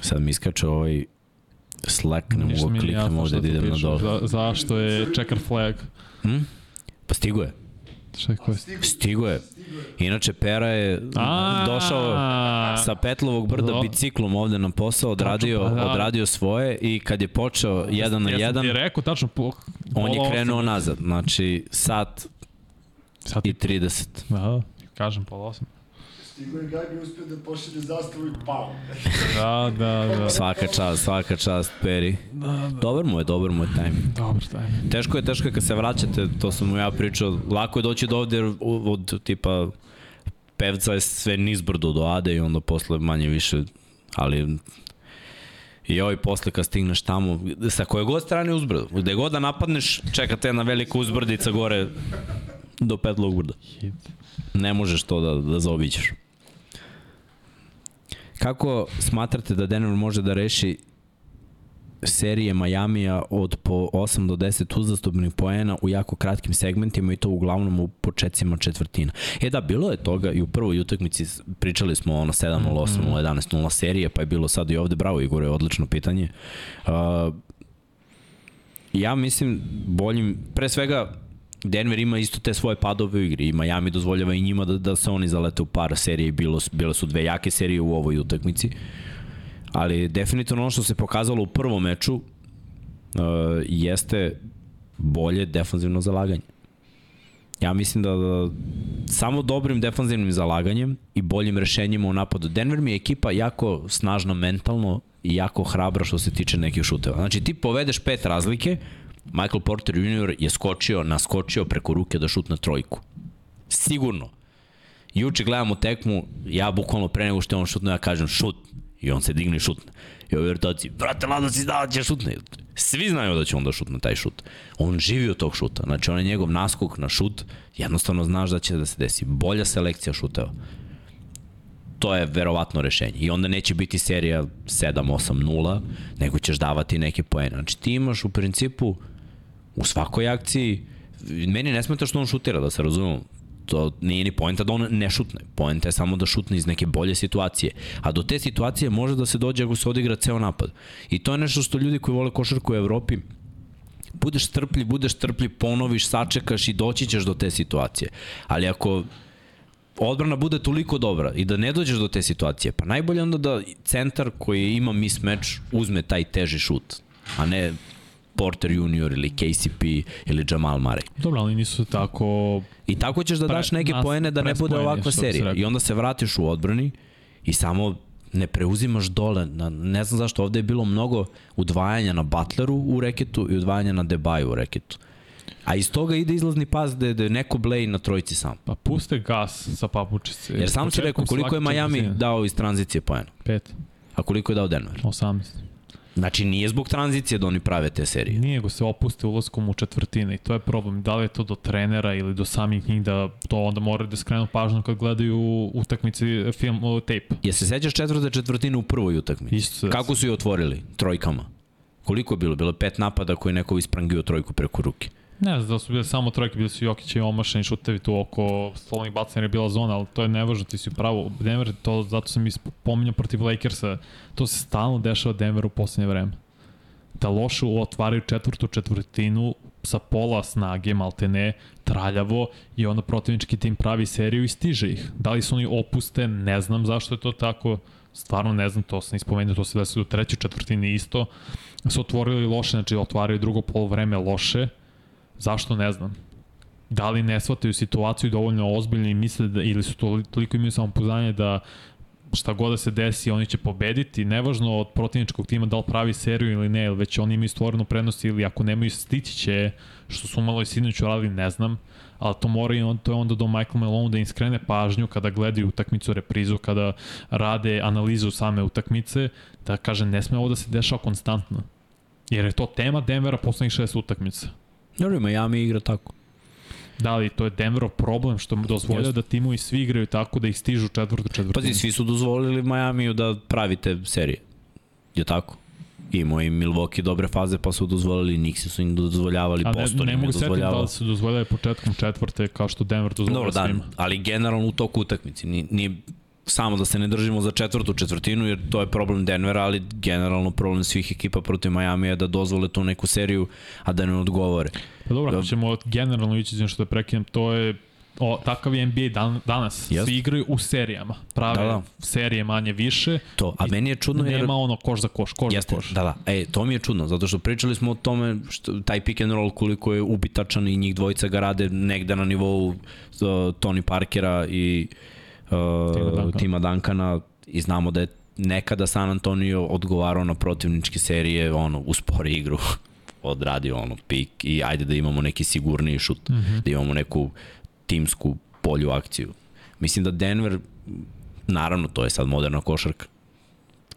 Sad mi iskače ovaj Slack, ne Ništa nije kliknem ovde da idem na dole. Za, zašto je checker flag? Hm? Pa stigo je. Šta je? Stigo je. Inače, Pera je A, došao sa Petlovog brda Do- biciklom ovde na posao, odradio, pa da. odradio svoje i kad je počeo jedan na jedan, rekao tačno po... on je krenuo osam. nazad. Znači, sat Sad i ti... 30. Da, da, kažem pola osam. Stigo je Gabi uspio da pošalje zastavu i pao. Da, da, da. Svaka čast, svaka čast, Peri. Da, da. Dobar mu je, dobar mu je timing. Dobro, daj. Teško je, teško je kad se vraćate, to sam mu ja pričao. Lako je doći do ovde jer od, od tipa pevca je sve nizbrdo do Ade i onda posle manje više, ali i ovaj posle kad stigneš tamo, sa koje god strane uzbrdo, gde god da napadneš, čeka te jedna velika uzbrdica gore do petlog brda. Ne možeš to da, da zaobiđeš. Kako smatrate da Denver može da reši serije Majamija od po 8 do 10 uzastopnih poena u jako kratkim segmentima i to uglavnom u početcima četvrtina. E da, bilo je toga i u prvoj utakmici pričali smo ono 7-0, 8-0, 11-0 serije, pa je bilo sad i ovde, bravo Igore, odlično pitanje. Uh, ja mislim boljim, pre svega Denver ima isto te svoje padove u igri i Miami dozvoljava i njima da, da se oni zalete u par serije, bilo, bile su dve jake serije u ovoj utakmici. Ali definitivno ono što se pokazalo u prvom meču uh, jeste bolje defanzivno zalaganje. Ja mislim da, da samo dobrim defanzivnim zalaganjem i boljim rešenjima u napadu. Denver mi je ekipa jako snažna mentalno i jako hrabra što se tiče nekih šuteva. Znači ti povedeš pet razlike, Michael Porter Jr. je skočio, naskočio preko ruke da šutne trojku. Sigurno. Juče gledamo tekmu, ja bukvalno pre nego što je on šutno, ja kažem šut. I on se digne i šutne. I ovi vrtaci, brate, lado si da će šutne. Svi znaju da će on da šutne taj šut. On živi od tog šuta. Znači, on je njegov naskok na šut, jednostavno znaš da će da se desi. Bolja selekcija šuteva. To je verovatno rešenje. I onda neće biti serija 7-8-0, nego ćeš davati neke poene. Znači, ti imaš u principu u svakoj akciji, meni ne smeta što on šutira, da se razumemo. To nije ni poenta da on ne šutne. Poenta je samo da šutne iz neke bolje situacije. A do te situacije može da se dođe ako se odigra ceo napad. I to je nešto što ljudi koji vole košarku u Evropi budeš strpljiv, budeš strpljiv, ponoviš, sačekaš i doći ćeš do te situacije. Ali ako odbrana bude toliko dobra i da ne dođeš do te situacije, pa najbolje onda da centar koji ima mismatch uzme taj teži šut, a ne Porter Junior ili KCP ili Jamal Murray. Dobro, ali nisu tako... I tako ćeš da daš neke poene da ne bude ovakva serija. I onda se vratiš u odbrani i samo ne preuzimaš dole. Na, ne znam zašto, ovde je bilo mnogo udvajanja na Butleru u reketu i udvajanja na Debaju u reketu. A iz toga ide izlazni pas da je, da je neko blej na trojici sam. Pa puste gas sa papučice. Jer sam si rekao koliko je Miami dao iz tranzicije poena? Pet. A koliko je dao Denver? 18. Znači nije zbog tranzicije da oni prave te serije. Nije, go se opuste ulaskom u četvrtine i to je problem. Da li je to do trenera ili do samih njih da to onda moraju da skrenu pažnju kad gledaju utakmice film tape. Je se sećaš četvrte četvrtine u prvoj utakmici? Isto. Kako su je otvorili? Trojkama. Koliko je bilo? Bilo je pet napada koji neko isprangio trojku preko ruke. Ne znam da su bile samo trojke, bili su Jokić i omašani šutevi tu oko slovnih bacanja je bila zona, ali to je nevažno, ti si pravo. Denver, to, zato sam i pominjao protiv Lakersa, to se stalno dešava Denveru u poslednje vreme. Da loše otvaraju četvrtu četvrtinu sa pola snage, malte ne, traljavo i onda protivnički tim pravi seriju i stiže ih. Da li su oni opuste, ne znam zašto je to tako, stvarno ne znam, to sam ispomenuo, to se desilo u trećoj četvrtini isto. Su otvorili loše, znači otvaraju drugo polovreme loše, Zašto ne znam. Da li ne shvataju situaciju dovoljno ozbiljno i misle da, ili su to, toliko imaju samopoznanje da šta god da se desi, oni će pobediti, nevažno od protivničkog tima da li pravi seriju ili ne, ili već oni imaju stvorenu prednost ili ako nemaju stići će, što su malo i sinoć uradili, ne znam, ali to mora i on, to je onda do Michael Malone da im skrene pažnju kada gledaju utakmicu reprizu, kada rade analizu same utakmice, da kaže ne sme ovo da se dešava konstantno. Jer je to tema Denvera poslednjih šest utakmica. Dobro, Miami igra tako. Da li to je Denverov problem što mu dozvoljava da timovi svi igraju tako da ih stižu četvrtu četvrtinu? Pazi, svi su dozvolili Majamiju da pravite serije. Je tako? Imao i Milwaukee dobre faze pa su dozvolili, Nixi su im dozvoljavali, Boston ne, ne mogu setiti da li su dozvoljavali početkom četvrte kao što Denver dozvoljava Dobro, svima. Da, ali generalno u toku utakmici. Nije, nije samo da se ne držimo za četvrtu četvrtinu, jer to je problem Denvera, ali generalno problem svih ekipa protiv Miami je da dozvole tu neku seriju, a da ne odgovore. Pa dobro, ako ćemo generalno ići što da prekinem, to je o, takav je NBA dan, danas. Just. Svi igraju u serijama. Prave da, da. serije manje više. To, a meni je čudno jer... Nema ono koš za koš, koš Jeste, za koš. Da, da. E, to mi je čudno, zato što pričali smo o tome što, taj pick and roll koliko je ubitačan i njih dvojica ga rade negde na nivou uh, Tony Parkera i uh, Tima Dankana i znamo da je nekada San Antonio odgovarao na protivničke serije, ono, uspori igru odradio ono pik i ajde da imamo neki sigurniji šut, mm -hmm. da imamo neku timsku polju akciju. Mislim da Denver, naravno to je sad moderna košarka,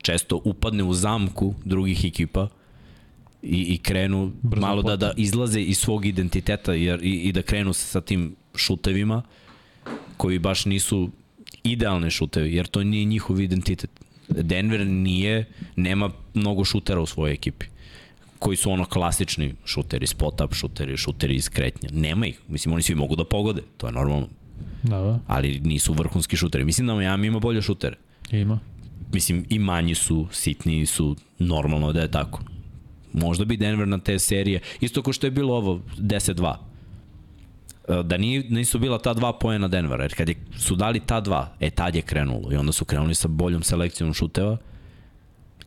često upadne u zamku drugih ekipa i, i krenu Brzo malo da, da izlaze iz svog identiteta jer, i, i da krenu sa tim šutevima koji baš nisu idealne šutevi, jer to nije njihov identitet. Denver nije, nema mnogo šutera u svojoj ekipi koji su ono klasični šuteri, spot-up šuteri, šuteri iz kretnja. Nema ih. Mislim, oni svi mogu da pogode. To je normalno. Da, da. Ali nisu vrhunski šuteri. Mislim da Miami ima bolje šutere. Ima. Mislim, i manji su, sitniji su, normalno da je tako. Možda bi Denver na te serije, isto kao što je bilo ovo 10-2 da nije, nisu bila ta dva pojena Denvera, jer kad je, su dali ta dva, e tad je krenulo i onda su krenuli sa boljom selekcijom šuteva,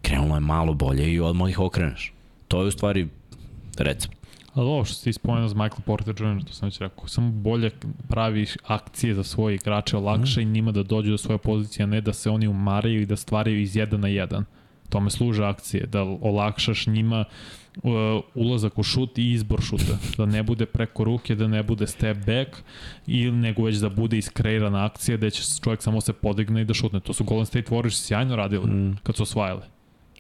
krenulo je malo bolje i odmah ih okreneš. To je u stvari recept. Ali ovo što si spomenuo za Michael Porter Jr., to sam već rekao, samo bolje pravi akcije za svoje igrače, lakše mm. i njima da dođu do svoje pozicije, a ne da se oni umaraju i da stvaraju iz 1 na 1. Tome služe akcije, da olakšaš njima uh, ulazak u šut i izbor šuta. Da ne bude preko ruke, da ne bude step back, ili nego već da bude iskreirana akcija gde će čovjek samo se podigne i da šutne. To su Golden State Warriors sjajno radili mm. kad su osvajali.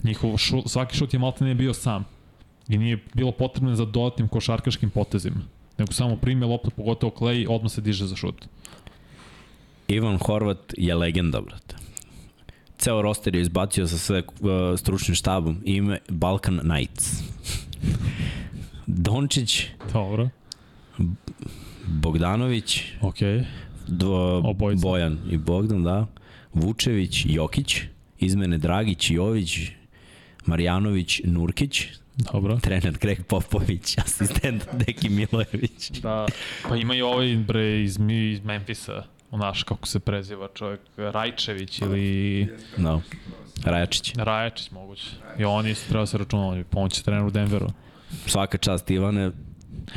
Njihov šut, svaki šut je malte ne bio sam. I nije bilo potrebno za dodatnim košarkaškim potezima. Nego samo prime loptu, pogotovo Clay, odmah se diže za šut. Ivan Horvat je legenda, brate ceo roster je izbacio sa sve uh, stručnim štabom ime Balkan Knights. Dončić. Dobro. Bogdanović. Ok. Dvo, Bojan i Bogdan, da. Vučević, Jokić. Izmene Dragić, Jović, Marjanović, Nurkić. Dobro. Trener Greg Popović, asistent Deki Milojević. Da, pa ima i ovaj bre iz, iz Memfisa. Naš, kako se preziva čovjek, Rajčević ili... No. Rajačić. Rajačić moguće. I on isto treba se računati, pomoći trener u Denveru. Svaka čast Ivane,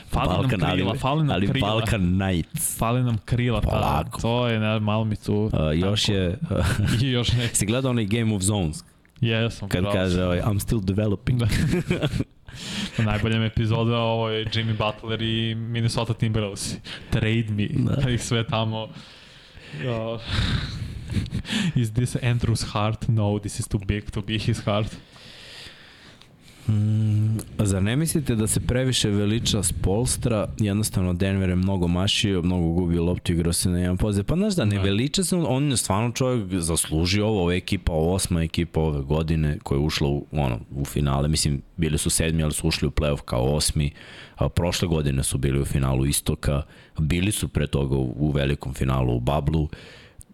Fali Balkan, nam krila, fali nam ali krila. Balkan Knights. Fali nam krila, pa, to je, ne, malo mi tu... Uh, još je... I još ne. si gledao onaj Game of Zones? Jesam, Kad kaže, ovaj, I'm still developing. Da. Na najboljem epizodu ovo je Jimmy Butler i Minnesota Timberwolves. Trade me. Da. ih sve tamo... Is this Andrew's heart? No, this is too big to be his heart. Mm, zar ne mislite da se previše veliča Spolstra, jednostavno Denver je mnogo mašio, mnogo gubio loptu, igrao se na jedan poziv. Pa znaš da, ne da. veliča se, on je stvarno čovjek zaslužio ovo, ova ekipa, osma ekipa ove godine koja je ušla u, ono, u finale, mislim, bili su sedmi, ali su ušli u playoff kao osmi, a prošle godine su bili u finalu istoka, bili su pre toga u, u velikom finalu u Bablu,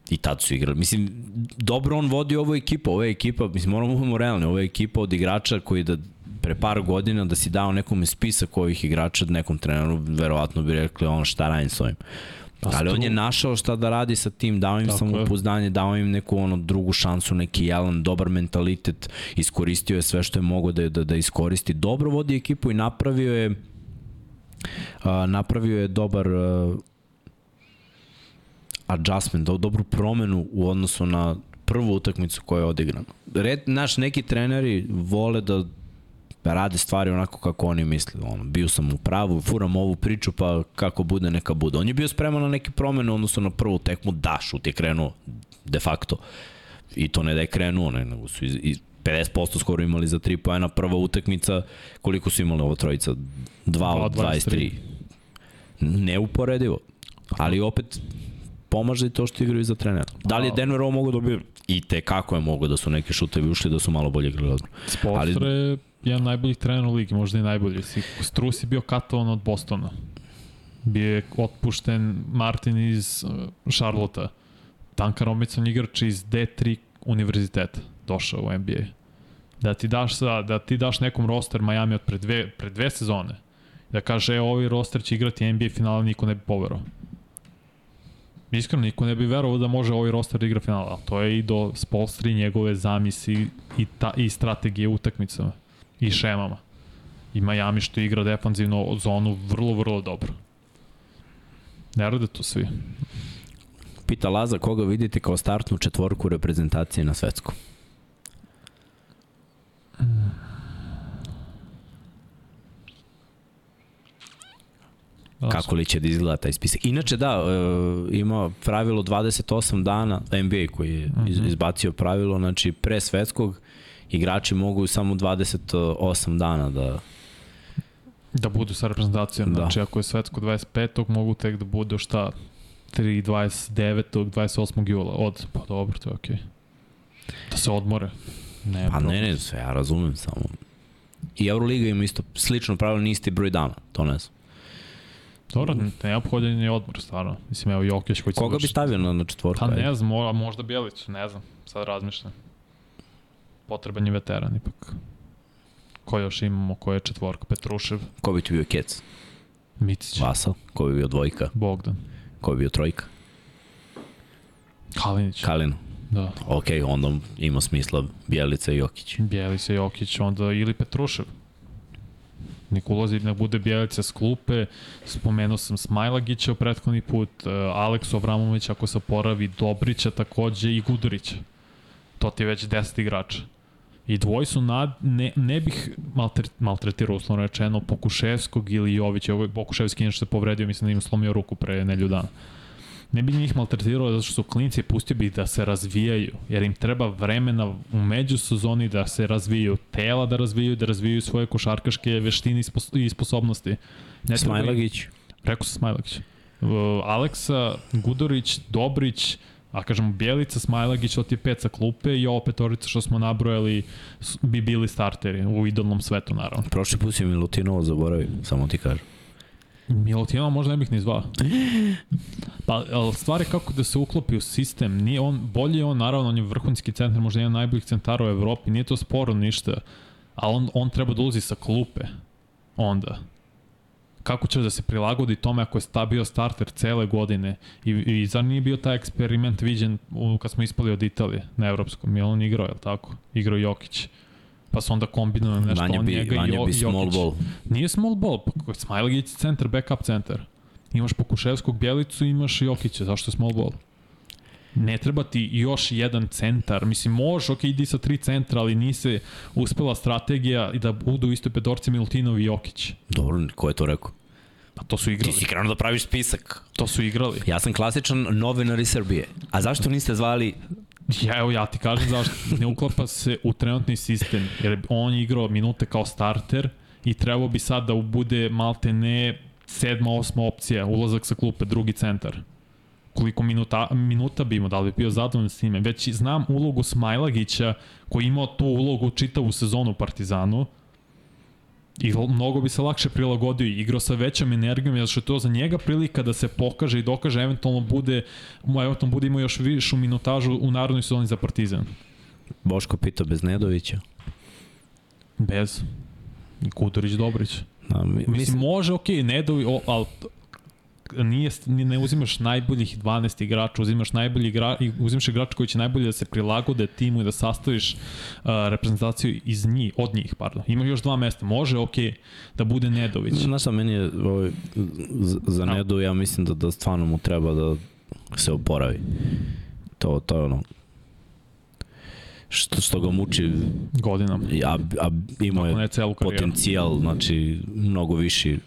i tad su igrali. Mislim, dobro on vodi ovu ekipu, ova ekipa, mislim, moramo da budemo realni, ova ekipa od igrača koji da pre par godina da si dao nekom spisak ovih igrača nekom treneru, verovatno bi rekli on šta radim s ovim. Pa Ali on je našao šta da radi sa tim, dao im samopouzdanje, dao im neku ono drugu šansu, neki jalan, dobar mentalitet, iskoristio je sve što je mogo da, da, da iskoristi. Dobro vodi ekipu i napravio je uh, napravio je dobar uh, adjustment, do, dobru promenu u odnosu na prvu utakmicu koja je odigrana. Red, naš neki treneri vole da rade stvari onako kako oni misle. Ono, bio sam u pravu, furam ovu priču, pa kako bude, neka bude. On je bio spreman na neke promene, odnosno na prvu tekmu, da, šut je krenuo de facto. I to ne da je krenuo, ne, nego su iz, iz 50% skoro imali za 3 pojena, prva utakmica, koliko su imali ovo trojica? 2 od 23. Neuporedivo. Ali opet, pomaže i to što igraju za trenera. Da li je Denver ovo mogo dobiti? I te kako je mogo da su neke šutevi ušli da su malo bolje igrali odbranu. Spolstre Ali... jedan najboljih trenera u ligi, možda i najbolji. Strus je bio katovan od Bostona. Bio je otpušten Martin iz uh, Charlotte. Tanka Romicon igrač iz D3 univerziteta došao u NBA. Da ti daš, sa, da ti daš nekom roster Miami od pre dve, pre dve sezone, da kaže, e, ovaj roster će igrati NBA finala, niko ne bi poverao. Iskreno, niko ne bi verovao da može ovaj roster da igra finala, to je i do Spolstri njegove zamisi i, ta, i strategije utakmicama i šemama. I Miami što igra defanzivno zonu vrlo, vrlo dobro. Ne rade to svi. Pita Laza koga vidite kao startnu četvorku reprezentacije na svetsku? Kako li će da izgleda taj spisak. Inače da, e, ima pravilo 28 dana, NBA koji je mhm. izbacio pravilo, znači pre svetskog igrači mogu samo 28 dana da Da budu sa reprezentacijom, da. znači ako je svetsko 25. mogu tek da budu šta 3, 29. 28. jula, od, pa dobro, to je okej. Okay. Da se odmore. Ne, pa ne, ne, sve ja razumem samo. I Euroliga ima isto slično pravilo, nisti broj dana, to ne znam. Dobro, neophodan je odmor, stvarno. Mislim, evo Jokić koji Koga bi stavio na, na četvorku? Pa ne znam, možda Bjelicu, ne znam, sad razmišljam. Potreban je veteran ipak. Ko još imamo, ko je četvorka? Petrušev. Ko bi ti bio Kec? Micić. Vasal. Ko bi bio dvojka? Bogdan. Ko bi bio trojka? Kalinić. Kalin. Da. Ok, onda ima smisla Bjelica i Jokić. Bjelica i Jokić, onda ili Petrušev. Nek ulazi, nek bude Bjelica s klupe, spomenuo sam Smajlagića u prethodni put, uh, Aleksu Abramović ako se poravi, Dobrića takođe i Gudurića. To ti je već 10 igrača. I dvoj su nad, ne, ne bih maltre, maltretirao uslovno rečeno Pokuševskog ili Jovića. Ovo je Pokuševski inače se povredio, mislim da im slomio ruku pre nelju dana ne bi njih maltretirao zato što su klinci pustio bi da se razvijaju, jer im treba vremena u međusezoni da se razvijaju, tela da razvijaju, da razvijaju svoje košarkaške veštine i sposobnosti. Ne Smajlagić. Rekao sam Smajlagić. Aleksa, Gudorić, Dobrić, a kažemo Bjelica, Smajlagić, od je pet sa klupe i ovo petorica što smo nabrojali bi bili starteri u idolnom svetu naravno. Prošli put si Milutinovo zaboravio, samo ti kažem. Milutinova možda ne bih ni zvao. Pa, stvari kako da se uklopi u sistem, nije on, bolje je on, naravno, on je vrhunski centar, možda jedan najboljih centara u Evropi, nije to sporo ništa, ali on, on treba da ulazi sa klupe, onda. Kako će da se prilagodi tome ako je bio starter cele godine i, i zar nije bio taj eksperiment viđen u, kad smo ispali od Italije na evropskom, je on igrao, je li tako? Igrao Jokić. Pa su onda kombinovali nešto on bi, njega i jo, bi small Jokić. ball. Nije small ball, pa Smajlagić je centar, backup centar. Imaš Pokuševskog Bjelicu, imaš Jokića, zašto je small ball? Ne treba ti još jedan centar. Mislim, možeš, ok, idi sa tri centra, ali nise uspela strategija i da budu u istoj pedorci Milutinov i Jokić. Dobro, ko je to rekao? Pa to su Ti igrali. si krenuo da praviš spisak. To su igrali. Ja sam klasičan novinar iz Srbije. A zašto niste zvali Ja, evo ja ti kažem zašto. Ne uklapa se u trenutni sistem, jer on je igrao minute kao starter i trebao bi sad da bude malte ne sedma, osma opcija, ulazak sa klupe, drugi centar. Koliko minuta, minuta bi imao, da li bi bio zadovoljan s time. Već znam ulogu Smajlagića koji je imao tu ulogu čitavu sezonu Partizanu, I mnogo bi se lakše prilagodio i igrao sa većom energijom, jer što je to za njega prilika da se pokaže i dokaže, eventualno bude, eventualno bude imao još višu minutažu u narodnoj sezoni za Partizan. Boško pita bez Nedovića? Bez. Kudorić, Dobrić. Da, mi, Mislim, mislim, može, okej, okay, ne dovi, o, ali nije, ni- ne uzimaš najboljih 12 igrača, uzimaš najbolji igra, uzimaš igrača koji će najbolje da se prilagode timu i da sastaviš uh, reprezentaciju iz njih, od njih, pardon. Ima još dva mesta, može, okay, da bude Nedović. Znaš šta, meni je ovaj, za A. Nedu, ja mislim da, da stvarno mu treba da se oporavi. To, to je ono što, što ga muči, Godinama. a, a imao je potencijal, znači mnogo viši.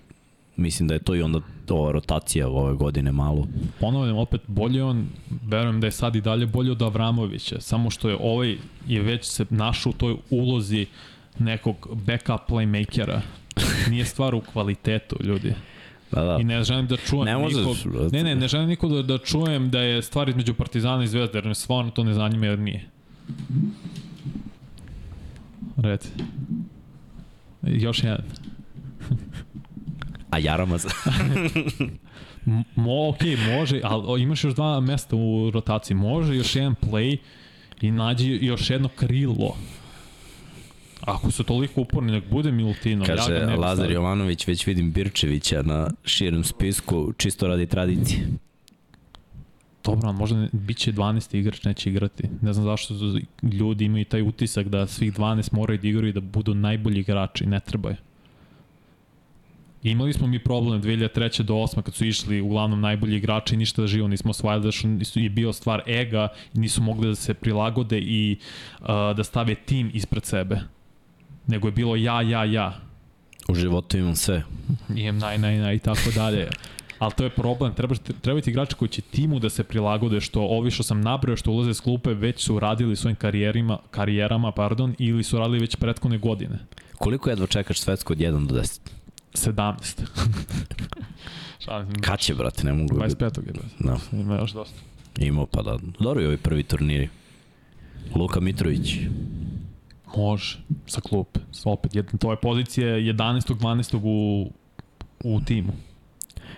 Mislim da je to i onda ova rotacija ove godine malo. Ponavljam, opet bolje on, verujem da je sad i dalje bolje od Avramovića, samo što je ovaj je već se našao u toj ulozi nekog backup playmakera. Nije stvar u kvalitetu, ljudi. Da, da. I ne želim da čujem Ne možeš, nikog... brate. Ne, ne, ne želim nikog da, da čujem da je stvar između Partizana i Zvezda, jer me stvarno to ne zanima jer nije. Reci. Još jedan. A Jaramaz? Mo, ok, može, ali imaš još dva mesta u rotaciji. Može još jedan play i nađi još jedno krilo. Ako su toliko uporni, nek bude Milutino. ja Kaže bi Lazar. Jovanović, već vidim Birčevića na širem spisku, čisto radi tradicije. Dobro, ali možda ne, bit će 12 igrač, neće igrati. Ne znam zašto ljudi imaju taj utisak da svih 12 moraju da igraju i da budu najbolji igrači, ne trebaju. Imali smo mi problem 2003. do 8. kad su išli uglavnom najbolji igrači i ništa da živo nismo osvajali, da su, je bio stvar ega i nisu mogli da se prilagode i uh, da stave tim ispred sebe. Nego je bilo ja, ja, ja. U životu imam sve. Imam naj, naj, naj i tako dalje. Ali to je problem, treba, treba ti igrači koji će timu da se prilagode, što ovi što sam nabrao što ulaze s klupe već su radili svojim karijerima, karijerama pardon, ili su radili već prethodne godine. Koliko jedva čekaš svetsko od 1 do 10? 17. Šalim Kad će, brate, ne mogu... 25. je bez. Da, Ima još dosta. imao pa da. Dobro je ovi prvi turniri. Luka Mitrović. Može, sa klupe. Opet, jedan, to je pozicija 11. 12. u, u timu.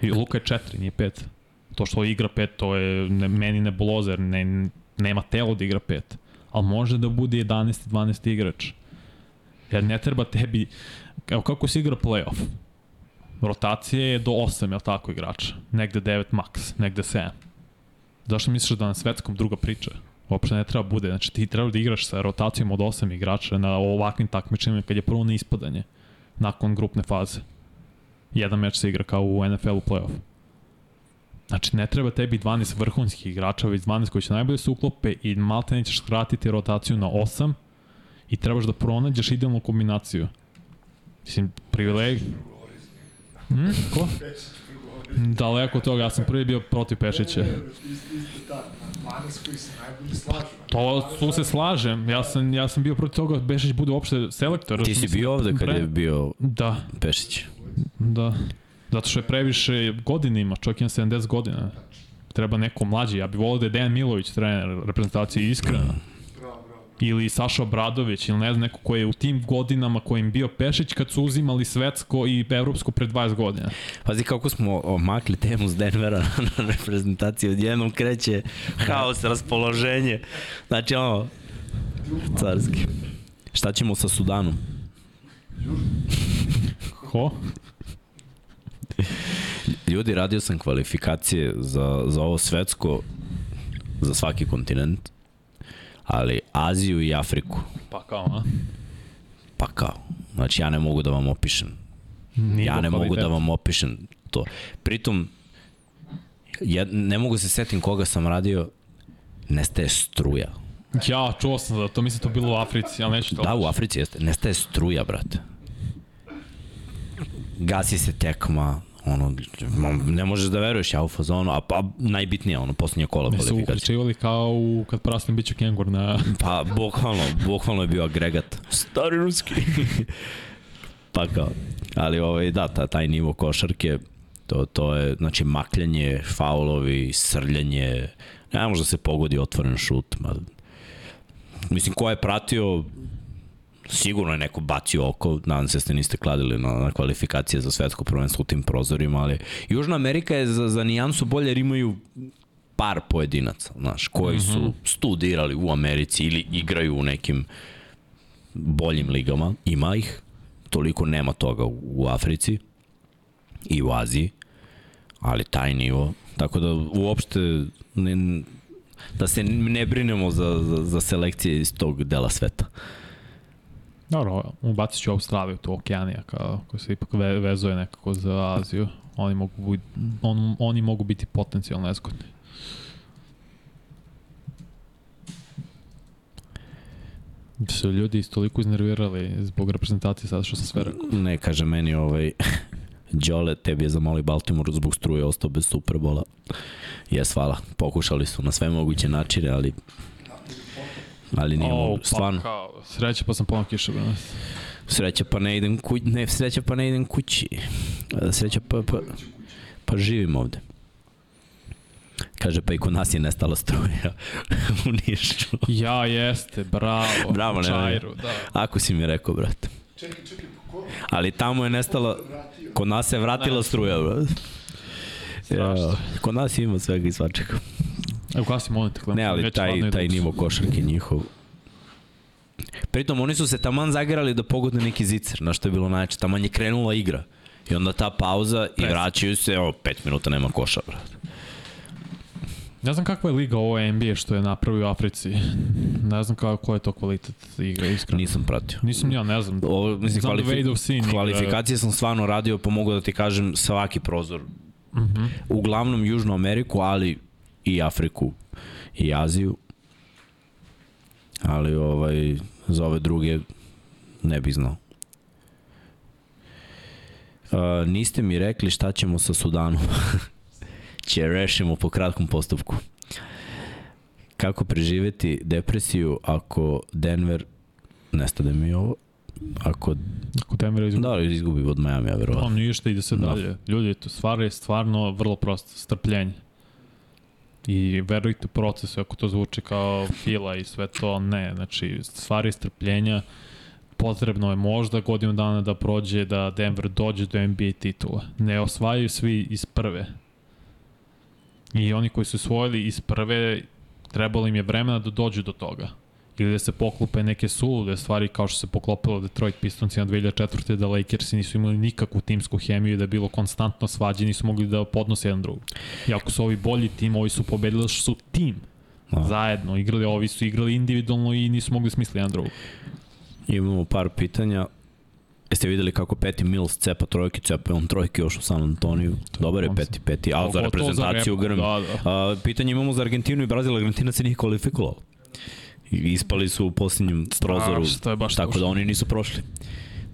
I Luka je 4, nije 5. To što igra 5, to je ne, meni nebulozer, ne, nema telo da igra 5. Ali može da bude 11. 12. igrač. Jer ne treba tebi... Evo kako se igra playoff? Rotacija je do 8, je tako igrača? Negde 9 max, negde 7. Zašto misliš da na svetskom druga priča? Uopšte ne treba bude. Znači ti treba da igraš sa rotacijom od 8 igrača na ovakvim takmičenjima kad je prvo na ispadanje nakon grupne faze. Jedan meč se igra kao u NFL-u playoff. Znači ne treba tebi 12 vrhunskih igrača, već 12 koji će najbolje se uklope i malte nećeš skratiti rotaciju na 8 i trebaš da pronađeš idealnu kombinaciju. Mislim, privileg... Hmm? Ko? Daleko od toga, ja sam prvi bio protiv Pešića. Isto, isto tako, na 12 koji se najbolje slažu. To tu se slažem. Ja sam ja sam bio protiv toga da Bešić bude uopšte selektor. Ti si bio ovde kad je bio Da, Pešić. da. Zato što je previše godina ima, čovjek ima 70 godina. Treba neko mlađi. Ja bih volio da je Dejan Milović trener reprezentacije iskreno. Bravo. Ili Saša Obradović, ili ne znam, neko ko je u tim godinama kojim bio Pešić kad su uzimali svetsko i evropsko pre 20 godina. Pazi kako smo omakli temu s Denvera na reprezentaciji. Odjednom kreće haos, raspoloženje. Znači ono, carski. Šta ćemo sa Sudanom? Ko? Ljudi, radio sam kvalifikacije za, za ovo svetsko, za svaki kontinent, ali Aziju i Afriku. Pa kao, a? Pa kao. Znači, ja ne mogu da vam opišem. Nije ja ne kvalitet. mogu da vam opišem to. Pritom, ja ne mogu se setim koga sam radio, nestaje struja. Ja, čuo sam da to mislim to bilo u Africi, ali neću to. Da, u Africi jeste. Nestaje struja, brate. Gasi se tekma, ono, ne možeš da veruješ, ja u fazonu, a pa najbitnije, ono, posljednje kola kvalifikacije. Ne su uključivali kao u, kad prastim biću kengur na... Pa, bukvalno, bukvalno je bio agregat. Stari ruski. pa kao, ali ovaj, da, ta, taj nivo košarke, to, to je, znači, makljanje, faulovi, srljanje, ne može da se pogodi otvoren šut, ma, mislim, ko je pratio sigurno je neko bacio oko, nadam se da ste niste kladili na, na kvalifikacije za svetsko prvenstvo u tim prozorima, ali Južna Amerika je za, za nijansu bolje jer imaju par pojedinaca, znaš, koji su mm -hmm. studirali u Americi ili igraju u nekim boljim ligama, ima ih, toliko nema toga u, u Africi i u Aziji, ali taj nivo, tako da uopšte ne, da se ne brinemo za, za, za selekcije iz tog dela sveta. Dobro, ubacit ću Australiju, to Okeanija, koji se ipak ve, vezuje nekako za Aziju. Oni mogu, biti, on, oni mogu biti potencijalno nezgodni. Su ljudi toliko iznervirali zbog reprezentacije sada što sam sve rekao. Ne, kaže meni ovaj, Đole, tebi je zamoli Baltimore zbog struje ostao bez Superbola. Jes, hvala. Pokušali su na sve moguće načine, ali ali nije oh, pa stvarno. Kao, sreća pa sam ponovno kiša danas. Sreća pa ne idem kući, ne, sreća pa ne idem kući. Sreća pa, pa, pa živim ovde. Kaže, pa i kod nas je nestala struja u Nišu. ja, jeste, bravo. Bravo, ne, Čajru, da. Ako si mi rekao, brate. Čekaj, čekaj, ko? Ali tamo je nestala, kod nas je vratila struja, brate. Ja, kod nas ima svega i svačega. Evo kasi molim te, Ne, ali taj, taj nivo košarke njihov. Pritom oni su se taman zagrali da pogode neki zicer, na što je bilo najče. Taman je krenula igra. I onda ta pauza i vraćaju se, evo, pet minuta nema koša, brate. Ne znam kakva je liga ovo NBA što je napravio u Africi. Ne znam kako je to kvalitet igre, iskreno. Nisam pratio. Nisam ja, ne znam. Ovo, mislim, znam kvalifi da scene, kvalifikacije sam stvarno radio, pa mogu da ti kažem svaki prozor. Uh mhm. -huh. Uglavnom Južnu Ameriku, ali i Afriku i Aziju. Ali ovaj, za ove druge ne bih znao. Uh, niste mi rekli šta ćemo sa Sudanom. Će rešimo po kratkom postupku. Kako preživeti depresiju ako Denver, nestade mi ovo, ako Ako Denver izgubi. Da, izgubi od Miami, ja verovatno. On ništa ide se da. dalje. Ljudi, to stvar je stvarno vrlo prosto, strpljenje. I verujte procesu, ako to zvuči kao fila i sve to, ne. Znači, stvari strpljenja, potrebno je možda godinu dana da prođe da Denver dođe do NBA titula. Ne osvajaju svi iz prve. I oni koji su osvojili iz prve, trebalo im je vremena da dođu do toga ili da se poklope neke sulude stvari kao što se poklopilo Detroit Pistons na 2004. da Lakersi nisu imali nikakvu timsku hemiju i da je bilo konstantno svađe, nisu mogli da podnose jedan drug. I ako su ovi bolji tim, ovi su pobedili što su tim. A. Zajedno igrali, ovi su igrali individualno i nisu mogli smisliti jedan drug. Imamo par pitanja. Jeste videli kako Peti Mills cepa trojke, cepa on trojke još u San Antoniju. Dobar je Peti, Peti. A za reprezentaciju grm. Da, da. A, pitanje imamo za Argentinu i Brazil. Argentina se nije kvalifikovalo. Ispali su u posljednjem prozoru, je baš tako da oni nisu prošli.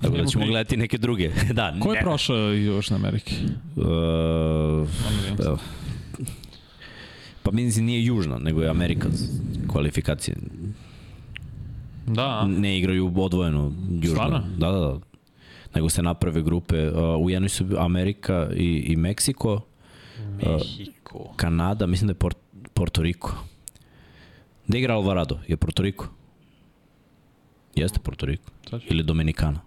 Tako da ćemo gledati neke druge. da, Ko je ne. prošao iz Južne Amerike? Uh, uh, pa mislim nije Južna, nego je Amerika kvalifikacije. Da. Ne igraju odvojeno Južno. Stvarno? Da, da, da. Nego se naprave grupe. Uh, u jednoj su Amerika i, i Meksiko. Mehiko. Uh, Kanada, mislim da je Port, Porto Riko. Gde igra Alvarado? Je Porto Riko? Jeste Porto Riko? Ili Dominikana?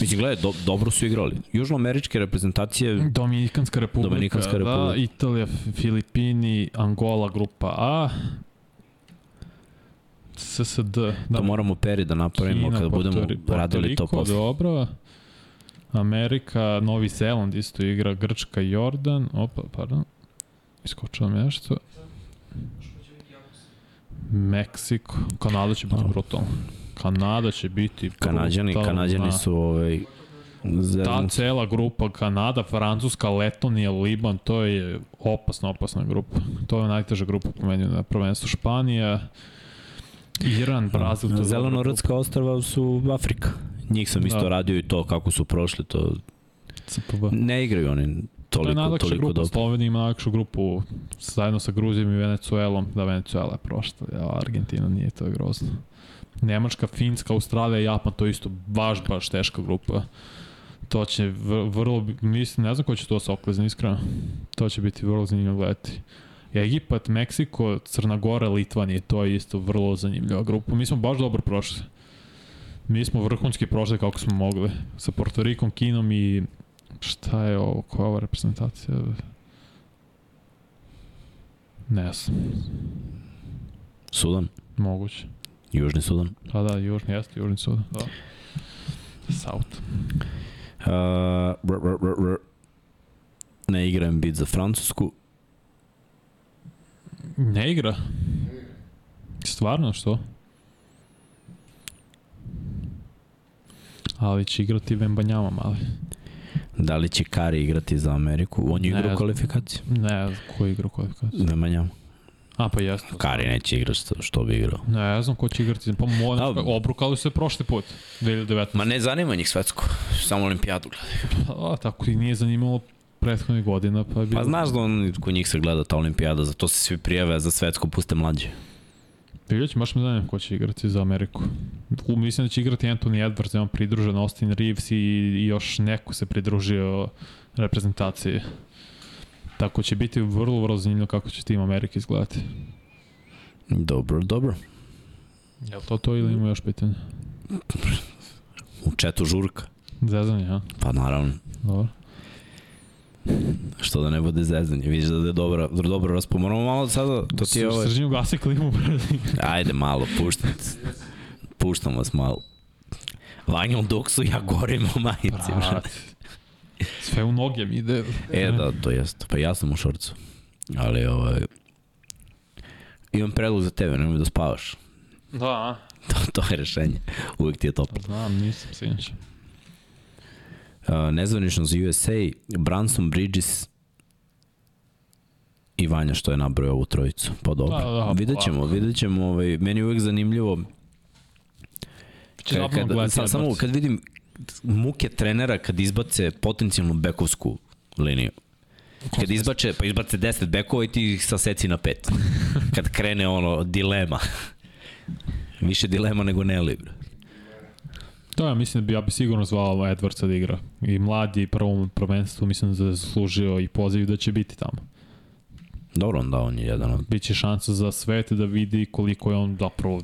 Mislim, gledaj, do, dobro su igrali. Južnoameričke reprezentacije... Dominikanska republika, Dominikanska da, republika. da, Italija, Filipini, Angola, grupa A, SSD. Da. To moramo peri da napravimo Kina, kada budemo Porto, radili to posle. Dobro. Amerika, Novi Zeland isto igra, Grčka, Jordan, opa, pardon, iskočilo nešto. Meksiko, Kanada će biti brutalno. Kanada će biti Kanadjani, Kanadjani su ovaj, Ta cela grupa Kanada, Francuska, Letonija, Liban, to je opasna, opasna grupa. To je najteža grupa po meni na prvenstvu. Španija, Iran, Brazil. To Zeleno-Rtska ostrava su Afrika. Njih sam isto da. radio i to kako su prošli, to CPB. ne igraju oni toliko, to je toliko grupa, dobro. Slovenija ima najlakšu grupu zajedno sa Gruzijom i Venecuelom, da Venecuela je prošla, ja, Argentina nije, to je grozno. Nemačka, Finska, Australija, Japan, to je isto baš, baš teška grupa. To će vrlo, mislim, ne znam ko će to se oklizati, iskreno. To će biti vrlo zanimljivo gledati. Egipat, Meksiko, Crna Gora, Litvanije, to je isto vrlo zanimljiva grupa. Mi smo baš dobro prošli. Mi smo vrhunski prošli kako smo mogli. Sa Porto Rikom, Kinom i šta je ovo, koja je ova reprezentacija? Ne znam. Sudan? Moguće. Južni Sudan? Pa da, južni, jeste, južni Sudan. Da. South. Uh, r, r, r, r. Ne igra bit za Francusku. Ne igra? Stvarno, što? Ali će igrati Vembanjama mali. Da li će Kari igrati za Ameriku? On je igrao kvalifikaciju? Ne, ko je igrao kvalifikaciju? Vembanjama. A, pa jeste. Kari neće igrati što, što bi igrao. Ne, znam ko će igrati. Pa mo, da, obrukali se prošli put, 2019. Ma ne zanima njih svetsko, samo olimpijadu gledaju. A, tako i nije zanimalo prethodnih godina. Pa, je bilo... pa znaš da on, kod njih se gleda ta olimpijada, zato se svi prijave, za svetsko puste mlađe. Vidjet baš me zanima ko će igrati za Ameriku. U, mislim da će igrati Anthony Edwards, on pridružen Austin Reeves i, i još neko se pridružio reprezentaciji. Tako će biti vrlo, vrlo zanimljivo kako će tim Amerike izgledati. Dobro, dobro. Je li to to ili ima još pitanje? U četu žurka. Zezanje, ja? Pa naravno. Dobro. Što da ne bude zezanje, vidiš da je dobro, dobro raspo. Moramo malo sada, to ti je ovo... Srđenju gasi klimu. Ajde malo, puštam. Puštam vas malo. Vanja dok su ja gorim u majici. Brat. Sve u noge mi ide. E, da, to jest. Pa ja sam u šorcu. Ali, ovaj... Imam predlog za tebe, nemoj da spavaš. Da, To, to je rešenje. Uvijek ti je top. Znam, nisam sinče. Uh, nezvanično za USA, Branson Bridges i Vanja što je nabrojao ovu trojicu. Pa dobro. Da, da, vidjet ćemo, vidjet ćemo. Ovaj, meni je uvijek zanimljivo kad, kad, sa, samo kad vidim muke trenera kad izbace potencijalnu bekovsku liniju. Kad izbače, pa izbace 10 bekova i ti ih saseci na pet. Kad krene ono, dilema. Više dilema nego Nelly. Da, ja mislim da bi ja bi sigurno zvao Edwardsa da igra. I mladi i prvom prvenstvu mislim da je zaslužio i poziv da će biti tamo. Dobro, onda on je jedan od... Biće šansa za svet da vidi koliko je on zapravo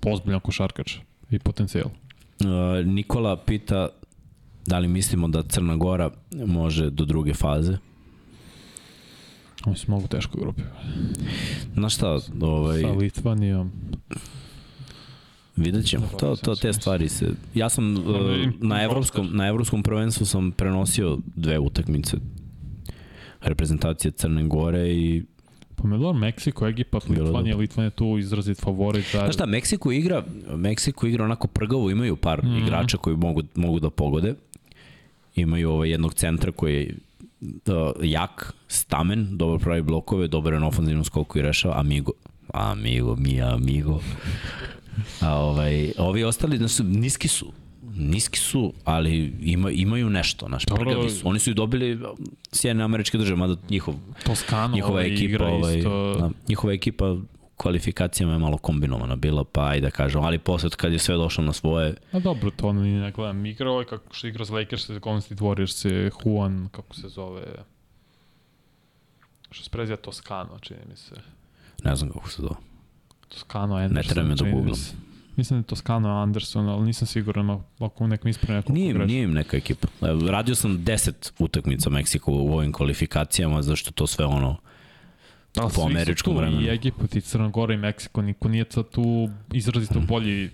pozbiljan košarkač i potencijal. Uh, Nikola pita da li mislimo da Crna Gora može do druge faze? Oni su mogu teško grupi. Znaš šta, ovaj... Sa Litvanijom. Vidjet ćemo. To, to, te stvari se... Ja sam uh, na, evropskom, na evropskom prvenstvu sam prenosio dve utakmice reprezentacije Crne Gore i Pa me dobro, Meksiko, Egipat, Litvanija, Litvanija tu izrazit favorit. Da... Znaš šta, Meksiko igra, Meksiko igra onako prgavo, imaju par mm -hmm. igrača koji mogu, mogu da pogode. Imaju ovaj jednog centra koji je uh, jak, stamen, dobro pravi blokove, dobro je na ofenzivnom skoku i rešava, amigo. Amigo, mi amigo. A ovaj, ovi ostali, znači, niski su niski su, ali ima, imaju nešto, naš prgavi su. Oni su i dobili sjene američke države, mada njihov, Toskano njihova ovaj ekipa, ovaj, isto. Da, njihova ekipa kvalifikacijama je malo kombinovana bila, pa ajde da kažem, ali posle kad je sve došlo na svoje... A dobro, to ono ni ne gledam. Igra ovaj kako što igra za Lakers, Golden State Warriors, Juan, kako se zove... Što se prezija Toskano, čini mi se. Ne znam kako se zove. Toskano Anderson. Ne treba me da googlam. Mislim da je Toscano Anderson, ali nisam siguran ako nek mi ispravi nekog nije, greši. Nije im neka ekipa. Radio sam 10 utakmica Meksiko u ovim kvalifikacijama, zašto to sve ono da, po američkom vremenu. I Egipat i Crna Gora i Meksiko, niko nije sad tu izrazito hmm. bolji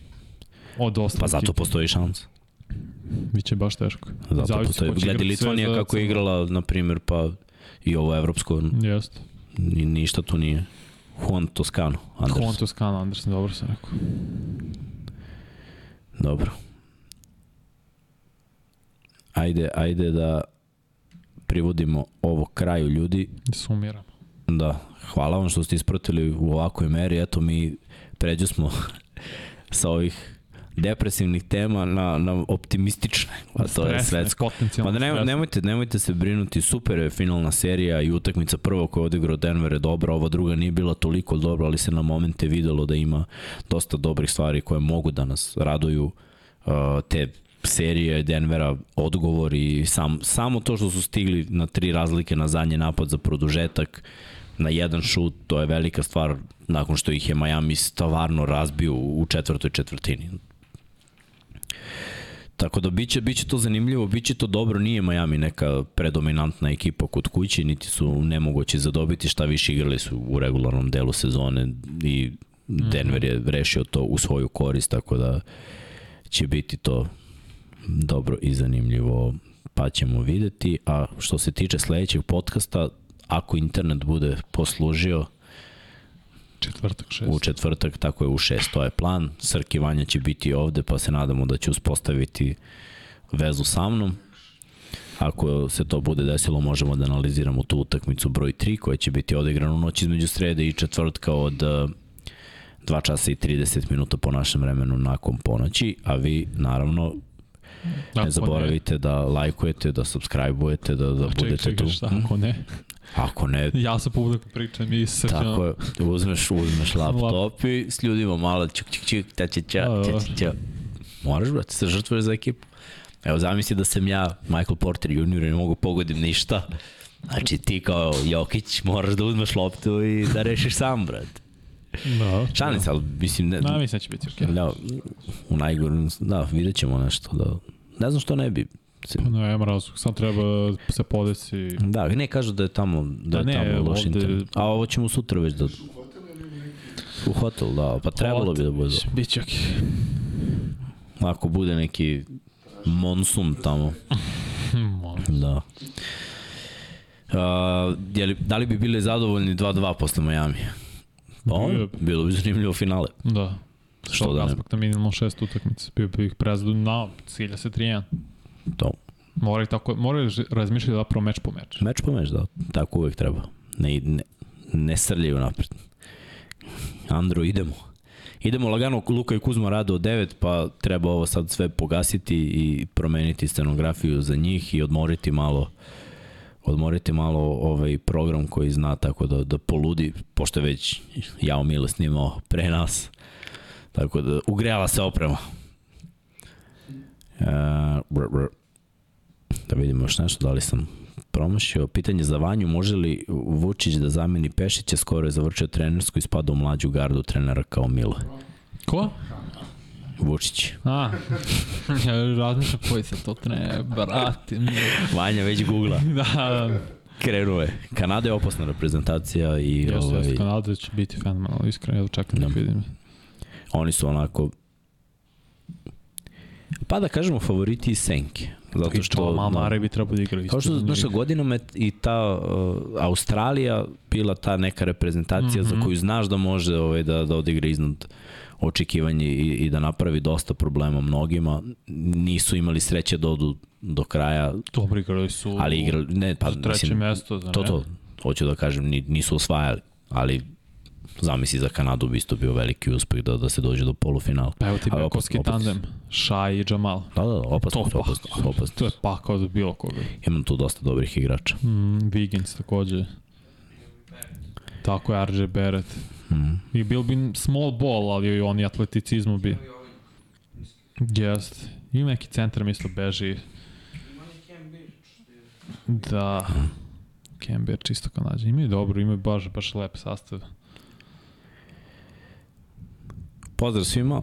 od ostalih. Pa zato postoji šans. Biće baš teško. Zato Zavisi postoji. Gledi Litvanija kako je igrala, na primjer, pa i ovo evropsko. Jeste. Ni, ništa tu nije. Juan Toscano, Anderson. Juan Toscano, Anderson, dobro sam rekao. Dobro. Ajde, ajde da privodimo ovo kraju ljudi. Da sumiramo. Da, hvala vam što ste ispratili u ovakvoj meri. Eto, mi pređu smo sa ovih depresivnih tema na, na optimistične. A to Stresne, je svetsko. Ma da nemoj, nemojte, nemojte se brinuti, super je finalna serija i utakmica prva koja je odigrao Denver je dobra, ova druga nije bila toliko dobra, ali se na momente videlo da ima dosta dobrih stvari koje mogu da nas raduju uh, te serije Denvera odgovor i sam, samo to što su stigli na tri razlike na zadnji napad za produžetak na jedan šut, to je velika stvar nakon što ih je Miami stvarno razbio u četvrtoj četvrtini. Tako da biće, biće to zanimljivo, biće to dobro, nije Miami neka predominantna ekipa kod kući, niti su nemogući zadobiti, šta više igrali su u regularnom delu sezone i Denver je rešio to u svoju korist, tako da će biti to dobro i zanimljivo, pa ćemo videti. A što se tiče sledećeg podcasta, ako internet bude poslužio, Četvrtak, šest. U četvrtak, tako je u šest, to je plan. Srki Vanja će biti ovde, pa se nadamo da će uspostaviti vezu sa mnom. Ako se to bude desilo, možemo da analiziramo tu utakmicu broj 3, koja će biti odigrana u noć između srede i četvrtka od 2 časa i 30 minuta po našem vremenu nakon ponoći, a vi naravno ne zaboravite da lajkujete, da subscribe-ujete, da, da budete čekaj, tu. Šta, ako ne? Ako ne... Ja sa publikom pričam i srđam. Tako je, uzmeš, uzmeš laptop i s ljudima malo čuk čuk čuk, ta će ča, ča, ča, ča. Moraš, brate, se žrtvuješ za ekipu. Evo, zamisli da sam ja, Michael Porter junior, ne mogu pogodim ništa. Znači, ti kao Jokić moraš da uzmeš loptu i da rešiš sam, brate. Da. Šalim se, ali mislim... Ne, da, mislim da će biti okej. Okay. Da, u najgorom, da, vidjet ćemo nešto. Da, ne znam što ne bi. Pa ne, nema razlog, sam treba se podesi. Da, ne kažu da je tamo, da, da je ne, tamo loš ovde... internet. A ovo ćemo sutra već da... U hotel, da, pa trebalo bi da bude. Biće okej. Ako bude neki monsun tamo. da. Uh, jeli, da li bi bili zadovoljni 2-2 posle Miami? Pa, bilo bi zanimljivo finale. Da. Što da ne? aspekta minimalno šest utakmica. Bio bi ih prezadu cilja se 3-1. To. Mora tako, mora razmišljati zapravo meč po meč. Meč po meč, da. Tako uvek treba. Ne, ne, ne srljaju napred. Andro, idemo. Idemo lagano, Luka i Kuzma rade od 9, pa treba ovo sad sve pogasiti i promeniti scenografiju za njih i odmoriti malo odmoriti malo ovaj program koji zna tako da, da poludi, pošto je već Jao Mile snimao pre nas. Tako da ugrejala se oprema. Uh, brr. Da vidimo još nešto, da li sam promašio. Pitanje za Vanju, može li Vučić da zameni Pešića, skoro je završio trenersku i spada u mlađu gardu trenera kao Milo. Ko? Vučić. A, ja razmišljam koji se to treba, brati. Vanja već googla. da, da. Krenuo je. Kanada je opasna reprezentacija i... Jeste, ovaj... jeste, Kanada će biti fenomenalno, iskreno, ja čekam da, da vidim. Oni su onako Pa da kažemo favoriti iz Senke. Zato što Mama da, bi trebao da igra isto. Kao što znaš, godinama je i ta uh, Australija bila ta neka reprezentacija mm -hmm. za mhm. koju znaš da može ovaj, da, da odigra iznad očekivanje i, i da napravi dosta problema mnogima. Nisu imali sreće da odu do kraja. Dobro igrali su ali igrali, ne, pa, treće mislim, mesto. Da to, to, hoću da kažem, nisu osvajali, ali zamisli za Kanadu bi isto bio veliki uspeh da, da se dođe do polufinala. Pa evo ti bekovski tandem, Šaj i Džamal. Da, da, opasno, to, opasno, pa, opasno. To je pakao za bilo koga. Imam tu dosta dobrih igrača. Mm, Wiggins takođe. Tako je RJ Barrett. Mm. I bil bi small ball, ali on i atleticizmu bi. Jest. Ima neki centar, mislo, beži. Da. Mm. Kember čisto kao nađe. Imaju dobro, imaju baš, baš lep sastav. Pozdrav svima.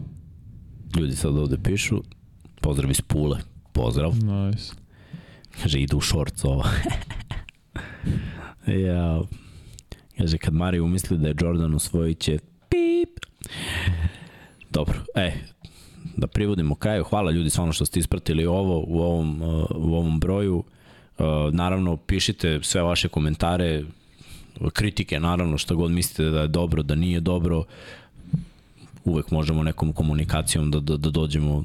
Ljudi sad ovde pišu. Pozdrav iz Pule. Pozdrav. Nice. Kaže, idu u šorc ova. ja. Kaže, kad Mari umisli da je Jordan usvojit će pip. Dobro, e, da privodimo kraju. Hvala ljudi stvarno što ste ispratili ovo u ovom, uh, u ovom broju. Uh, naravno, pišite sve vaše komentare, kritike, naravno, što god mislite da je dobro, da nije dobro. Uvek možemo nekom komunikacijom da, da, da dođemo uh,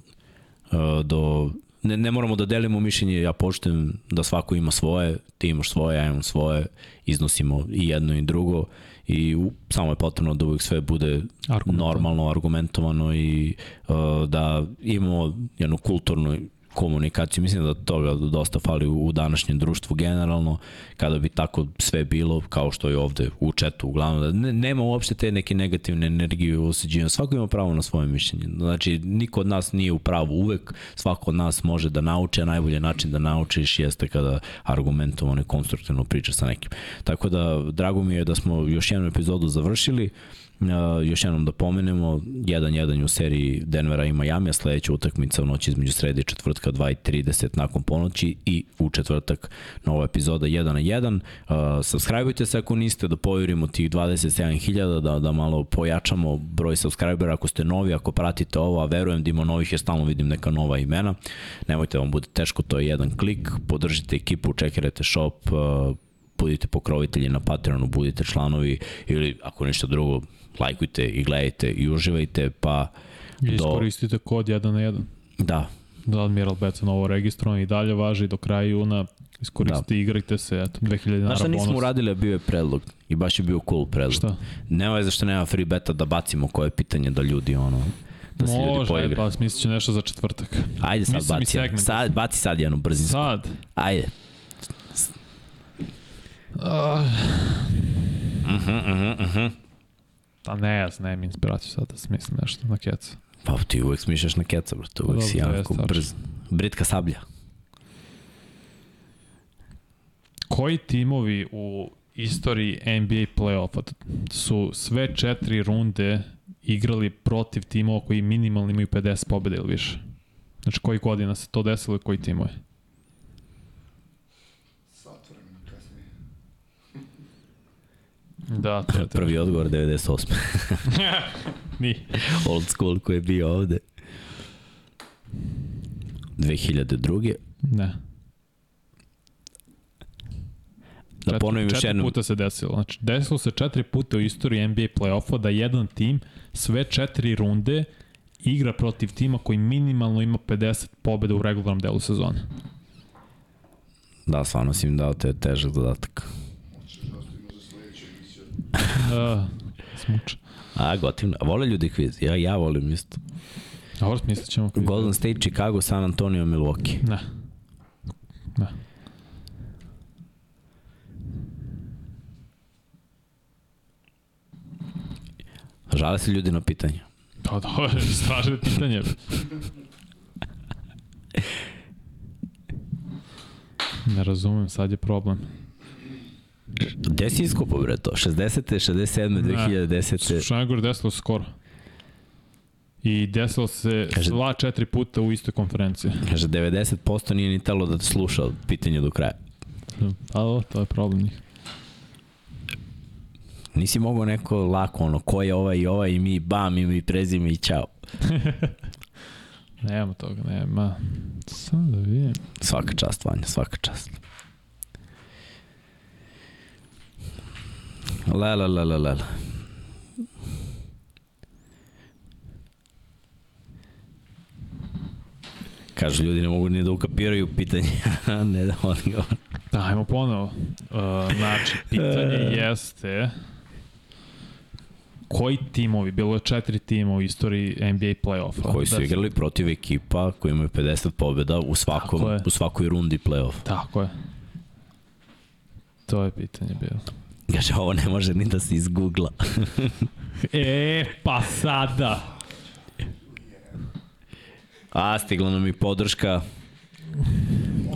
do ne, ne moramo da delimo mišljenje, ja poštujem da svako ima svoje, ti imaš svoje, ja imam svoje, iznosimo i jedno i drugo i u, samo je potrebno da uvijek sve bude normalno, argumentovano i uh, da imamo jednu kulturnu komunikaciju. Mislim da toga dosta fali u današnjem društvu generalno, kada bi tako sve bilo, kao što je ovde u četu uglavnom, da ne, nema uopšte te neke negativne energije u osuđenju. Svako ima pravo na svoje mišljenje. Znači, niko od nas nije u pravu uvek, svako od nas može da nauči, a najbolji način da naučiš jeste kada argumentovano i konstruktivno priča sa nekim. Tako da, drago mi je da smo još jednu epizodu završili. Uh, još jednom da pomenemo, 1-1 u seriji Denvera i Miami, a sledeća utakmica u noći između srede i četvrtka 2.30 nakon ponoći i u četvrtak nova epizoda 1 na 1. Uh, subscribeujte se ako niste, da povjerimo tih 27.000, da, da malo pojačamo broj subscribera ako ste novi, ako pratite ovo, a verujem da ima novih, jer stalno vidim neka nova imena. Nemojte da vam bude teško, to je jedan klik, podržite ekipu, čekirajte shop, uh, budite pokrovitelji na Patreonu, budite članovi ili ako ništa drugo, lajkujte i gledajte i uživajte, pa I iskoristite do... kod 1 na 1. Da. Da Admiral Bet novo registrovan i dalje važi do kraja juna. Iskoristite, da. igrajte se, eto, 2000 dinara bonus. Znaš šta nismo uradili, a bio je predlog i baš je bio cool predlog. Šta? Nema je zašto nema free beta da bacimo koje pitanje da ljudi ono da se Može, ljudi poigre. pa smislit će nešto za četvrtak. Ajde sad Mislim baci, sad, baci sad jednu brzinu. Sad? Ajde. Uh. Mhm, uh -huh, uh. -huh. Pa ne, ja znam inspiraciju sad da smislim nešto na keca. Pa ti uvek smišljaš na keca, bro. To uvek si jako brz. Britka sablja. Koji timovi u istoriji NBA play-offa su sve četiri runde igrali protiv timova koji minimalno imaju 50 pobjede ili više? Znači koji godina se to desilo i koji timovi? Da, to je Prvi odgovor 98. Ni. Old school koji je bio ovde. 2002. Ne. Da ponovim još jednom. puta se desilo. Znači, desilo se četiri puta u istoriji NBA play-offa da jedan tim sve četiri runde igra protiv tima koji minimalno ima 50 pobjeda u regularnom delu sezone. Da, stvarno si im dao te težak dodatak. Uh, smuč. A, gotivno. Vole ljudi kviz. Ja, ja volim isto. Dobro, smislit ćemo kviz. Golden State, Chicago, San Antonio, Milwaukee. Ne. Ne. Žale se ljudi na pitanje. Pa da, stražne pitanje. ne razumem, sad je problem. Gde si iskupao, bre, to? 60. 67. 2010. Slušaj, najgore desilo skoro. I desilo se kaže, sva četiri puta u istoj konferenciji. Kaže, 90% nije ni telo da sluša pitanje do kraja. Pa ovo, to je problem njih. Nisi mogao neko lako, ono, ko je ovaj i ovaj i mi, bam, i mi prezime i čao. nema toga, nema. Samo da vidim. Svaka čast, Vanja, svaka čast. La, la, la, la, la. Kažu, ljudi ne mogu ni da ukapiraju pitanje, ne da odgovor. Da, ajmo ponovo. Uh, znači, pitanje jeste koji timovi, bilo je četiri tima u istoriji NBA play-offa. Koji su da igrali protiv ekipa koji imaju 50 pobjeda u, svakom, u svakoj rundi play-off. Tako je. To je pitanje bilo. Kaže, ovo ne može ni da se izgoogla. e, pa sada. A, stigla nam i podrška.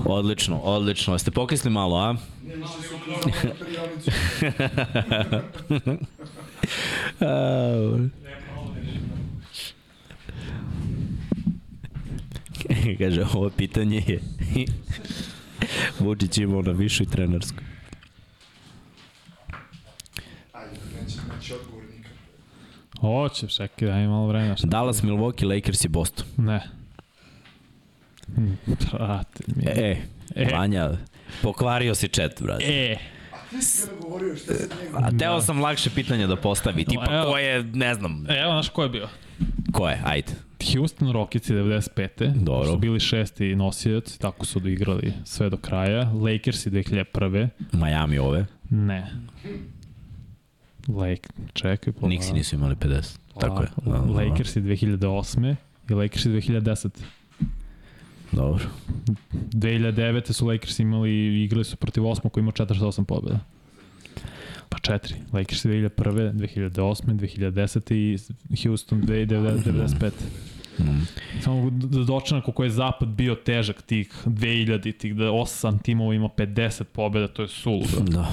Odlično, odlično. Ste pokisli malo, a? Kaže, ovo pitanje je Vučić imao na višoj trenarskoj. Hoće, čekaj, daj malo vremena. Dallas, Milwaukee, Lakers i Boston. Ne. Brate, mi. E, e, Vanja, pokvario si chat, brate. E. A teo sam lakše pitanje da postavi, tipa Evo. ko je, ne znam, evo, znaš ko je bio? ko je, ajde. Houston Rockets 95. Dobro. Su bili šesti nosioci, tako su odigrali sve do kraja. Lakers 2001. Miami ove, Ne. Lake, čekaj. Pa, Nixi nisu imali 50, tako je. Da. Lakers 2008. i Lakers 2010. Dobro. 2009. su Lakers imali, igrali su protiv Osmo koji ima 48 pobjeda. Pa četiri. Lakers 2001. 2008. 2010. i Houston 2095. Mm. Samo da dočena koliko je zapad bio težak tih 2000 tih da 8 timova ima 50 pobjeda, to je suludo. Da.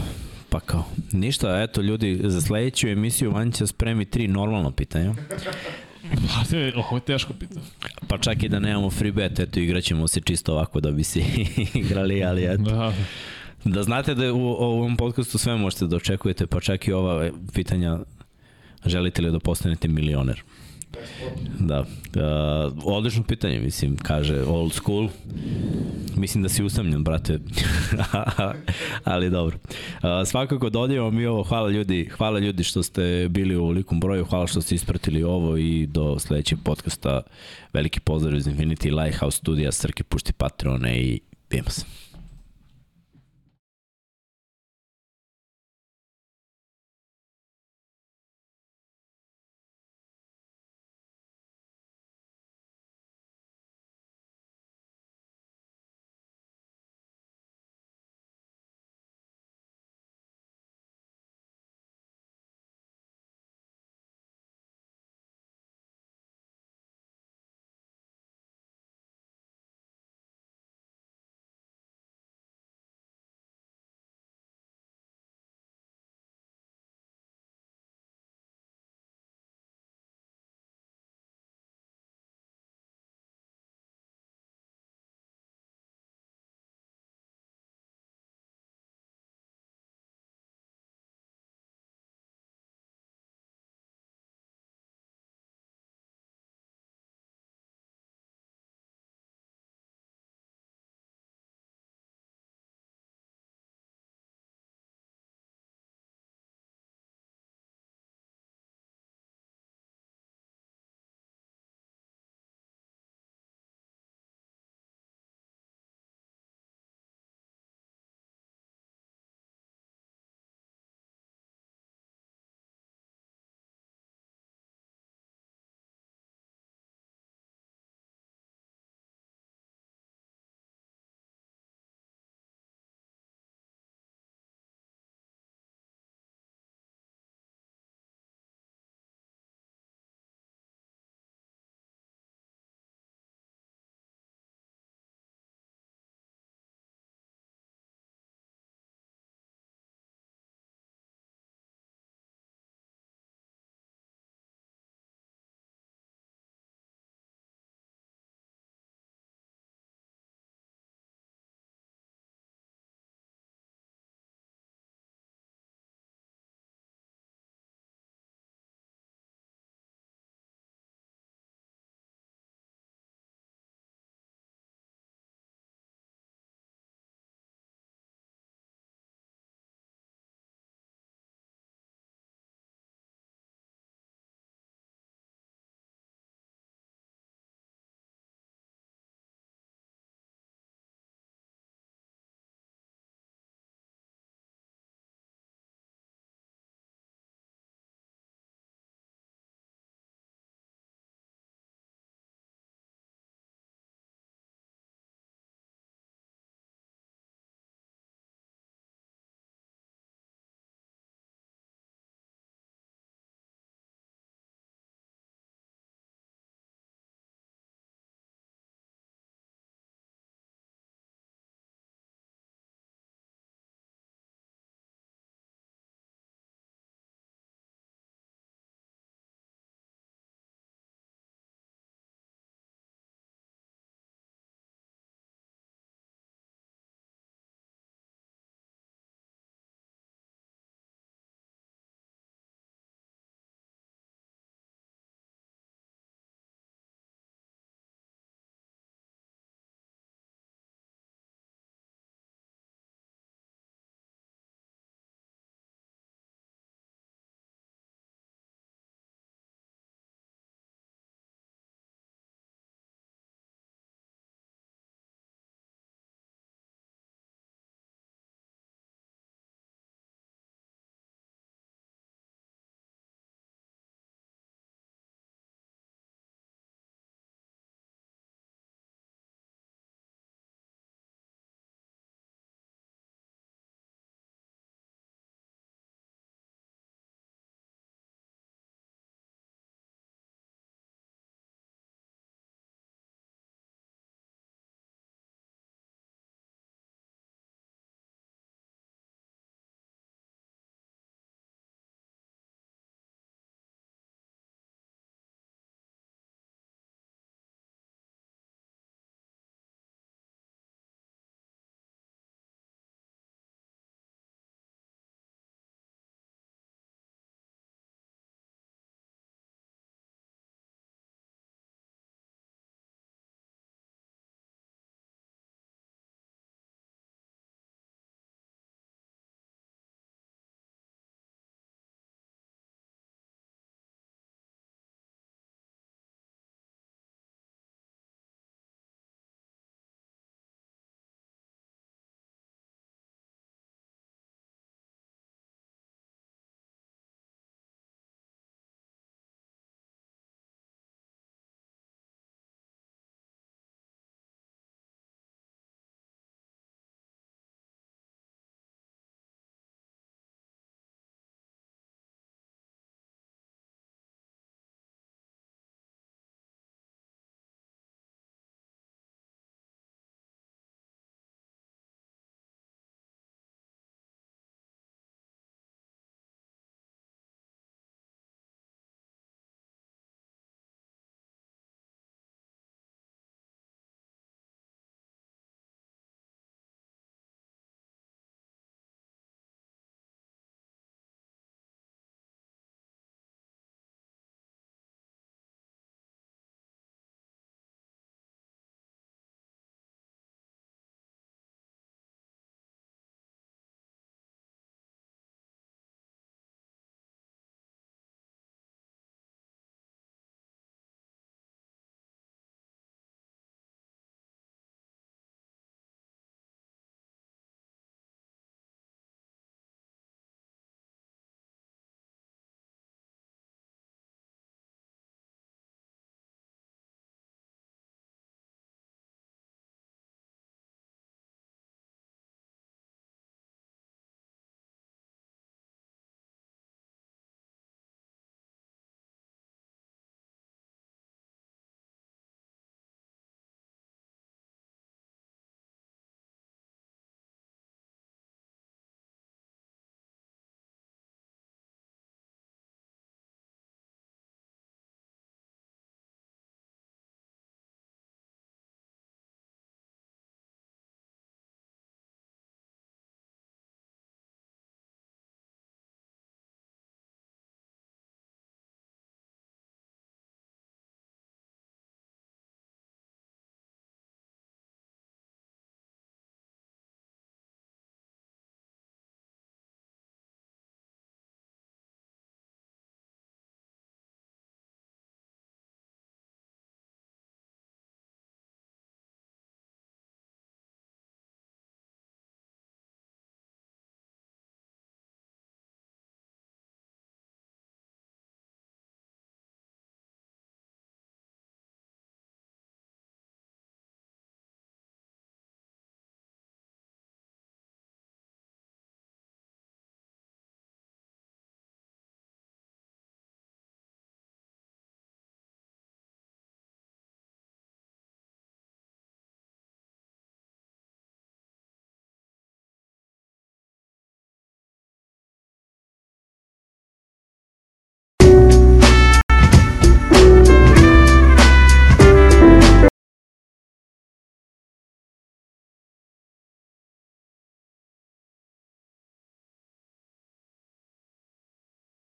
Pa kao, ništa, eto ljudi, za sledeću emisiju Vanja će spremi tri normalna pitanja. Pa, ovo je teško pitanje. Pa čak i da nemamo free bet, eto igraćemo se čisto ovako da bi se igrali, ali eto. Da. Da znate da u, u ovom podcastu sve možete da očekujete, pa čak i ova pitanja želite li da postanete milioner? Da. Uh, odlično pitanje, mislim, kaže old school. Mislim da si usamljen, brate. Ali dobro. Uh, svakako dodajemo mi ovo. Hvala ljudi, hvala ljudi što ste bili u velikom broju. Hvala što ste ispratili ovo i do sledećeg podcasta. Veliki pozdrav iz Infinity Lighthouse studija. Srke pušti Patreone i vidimo se.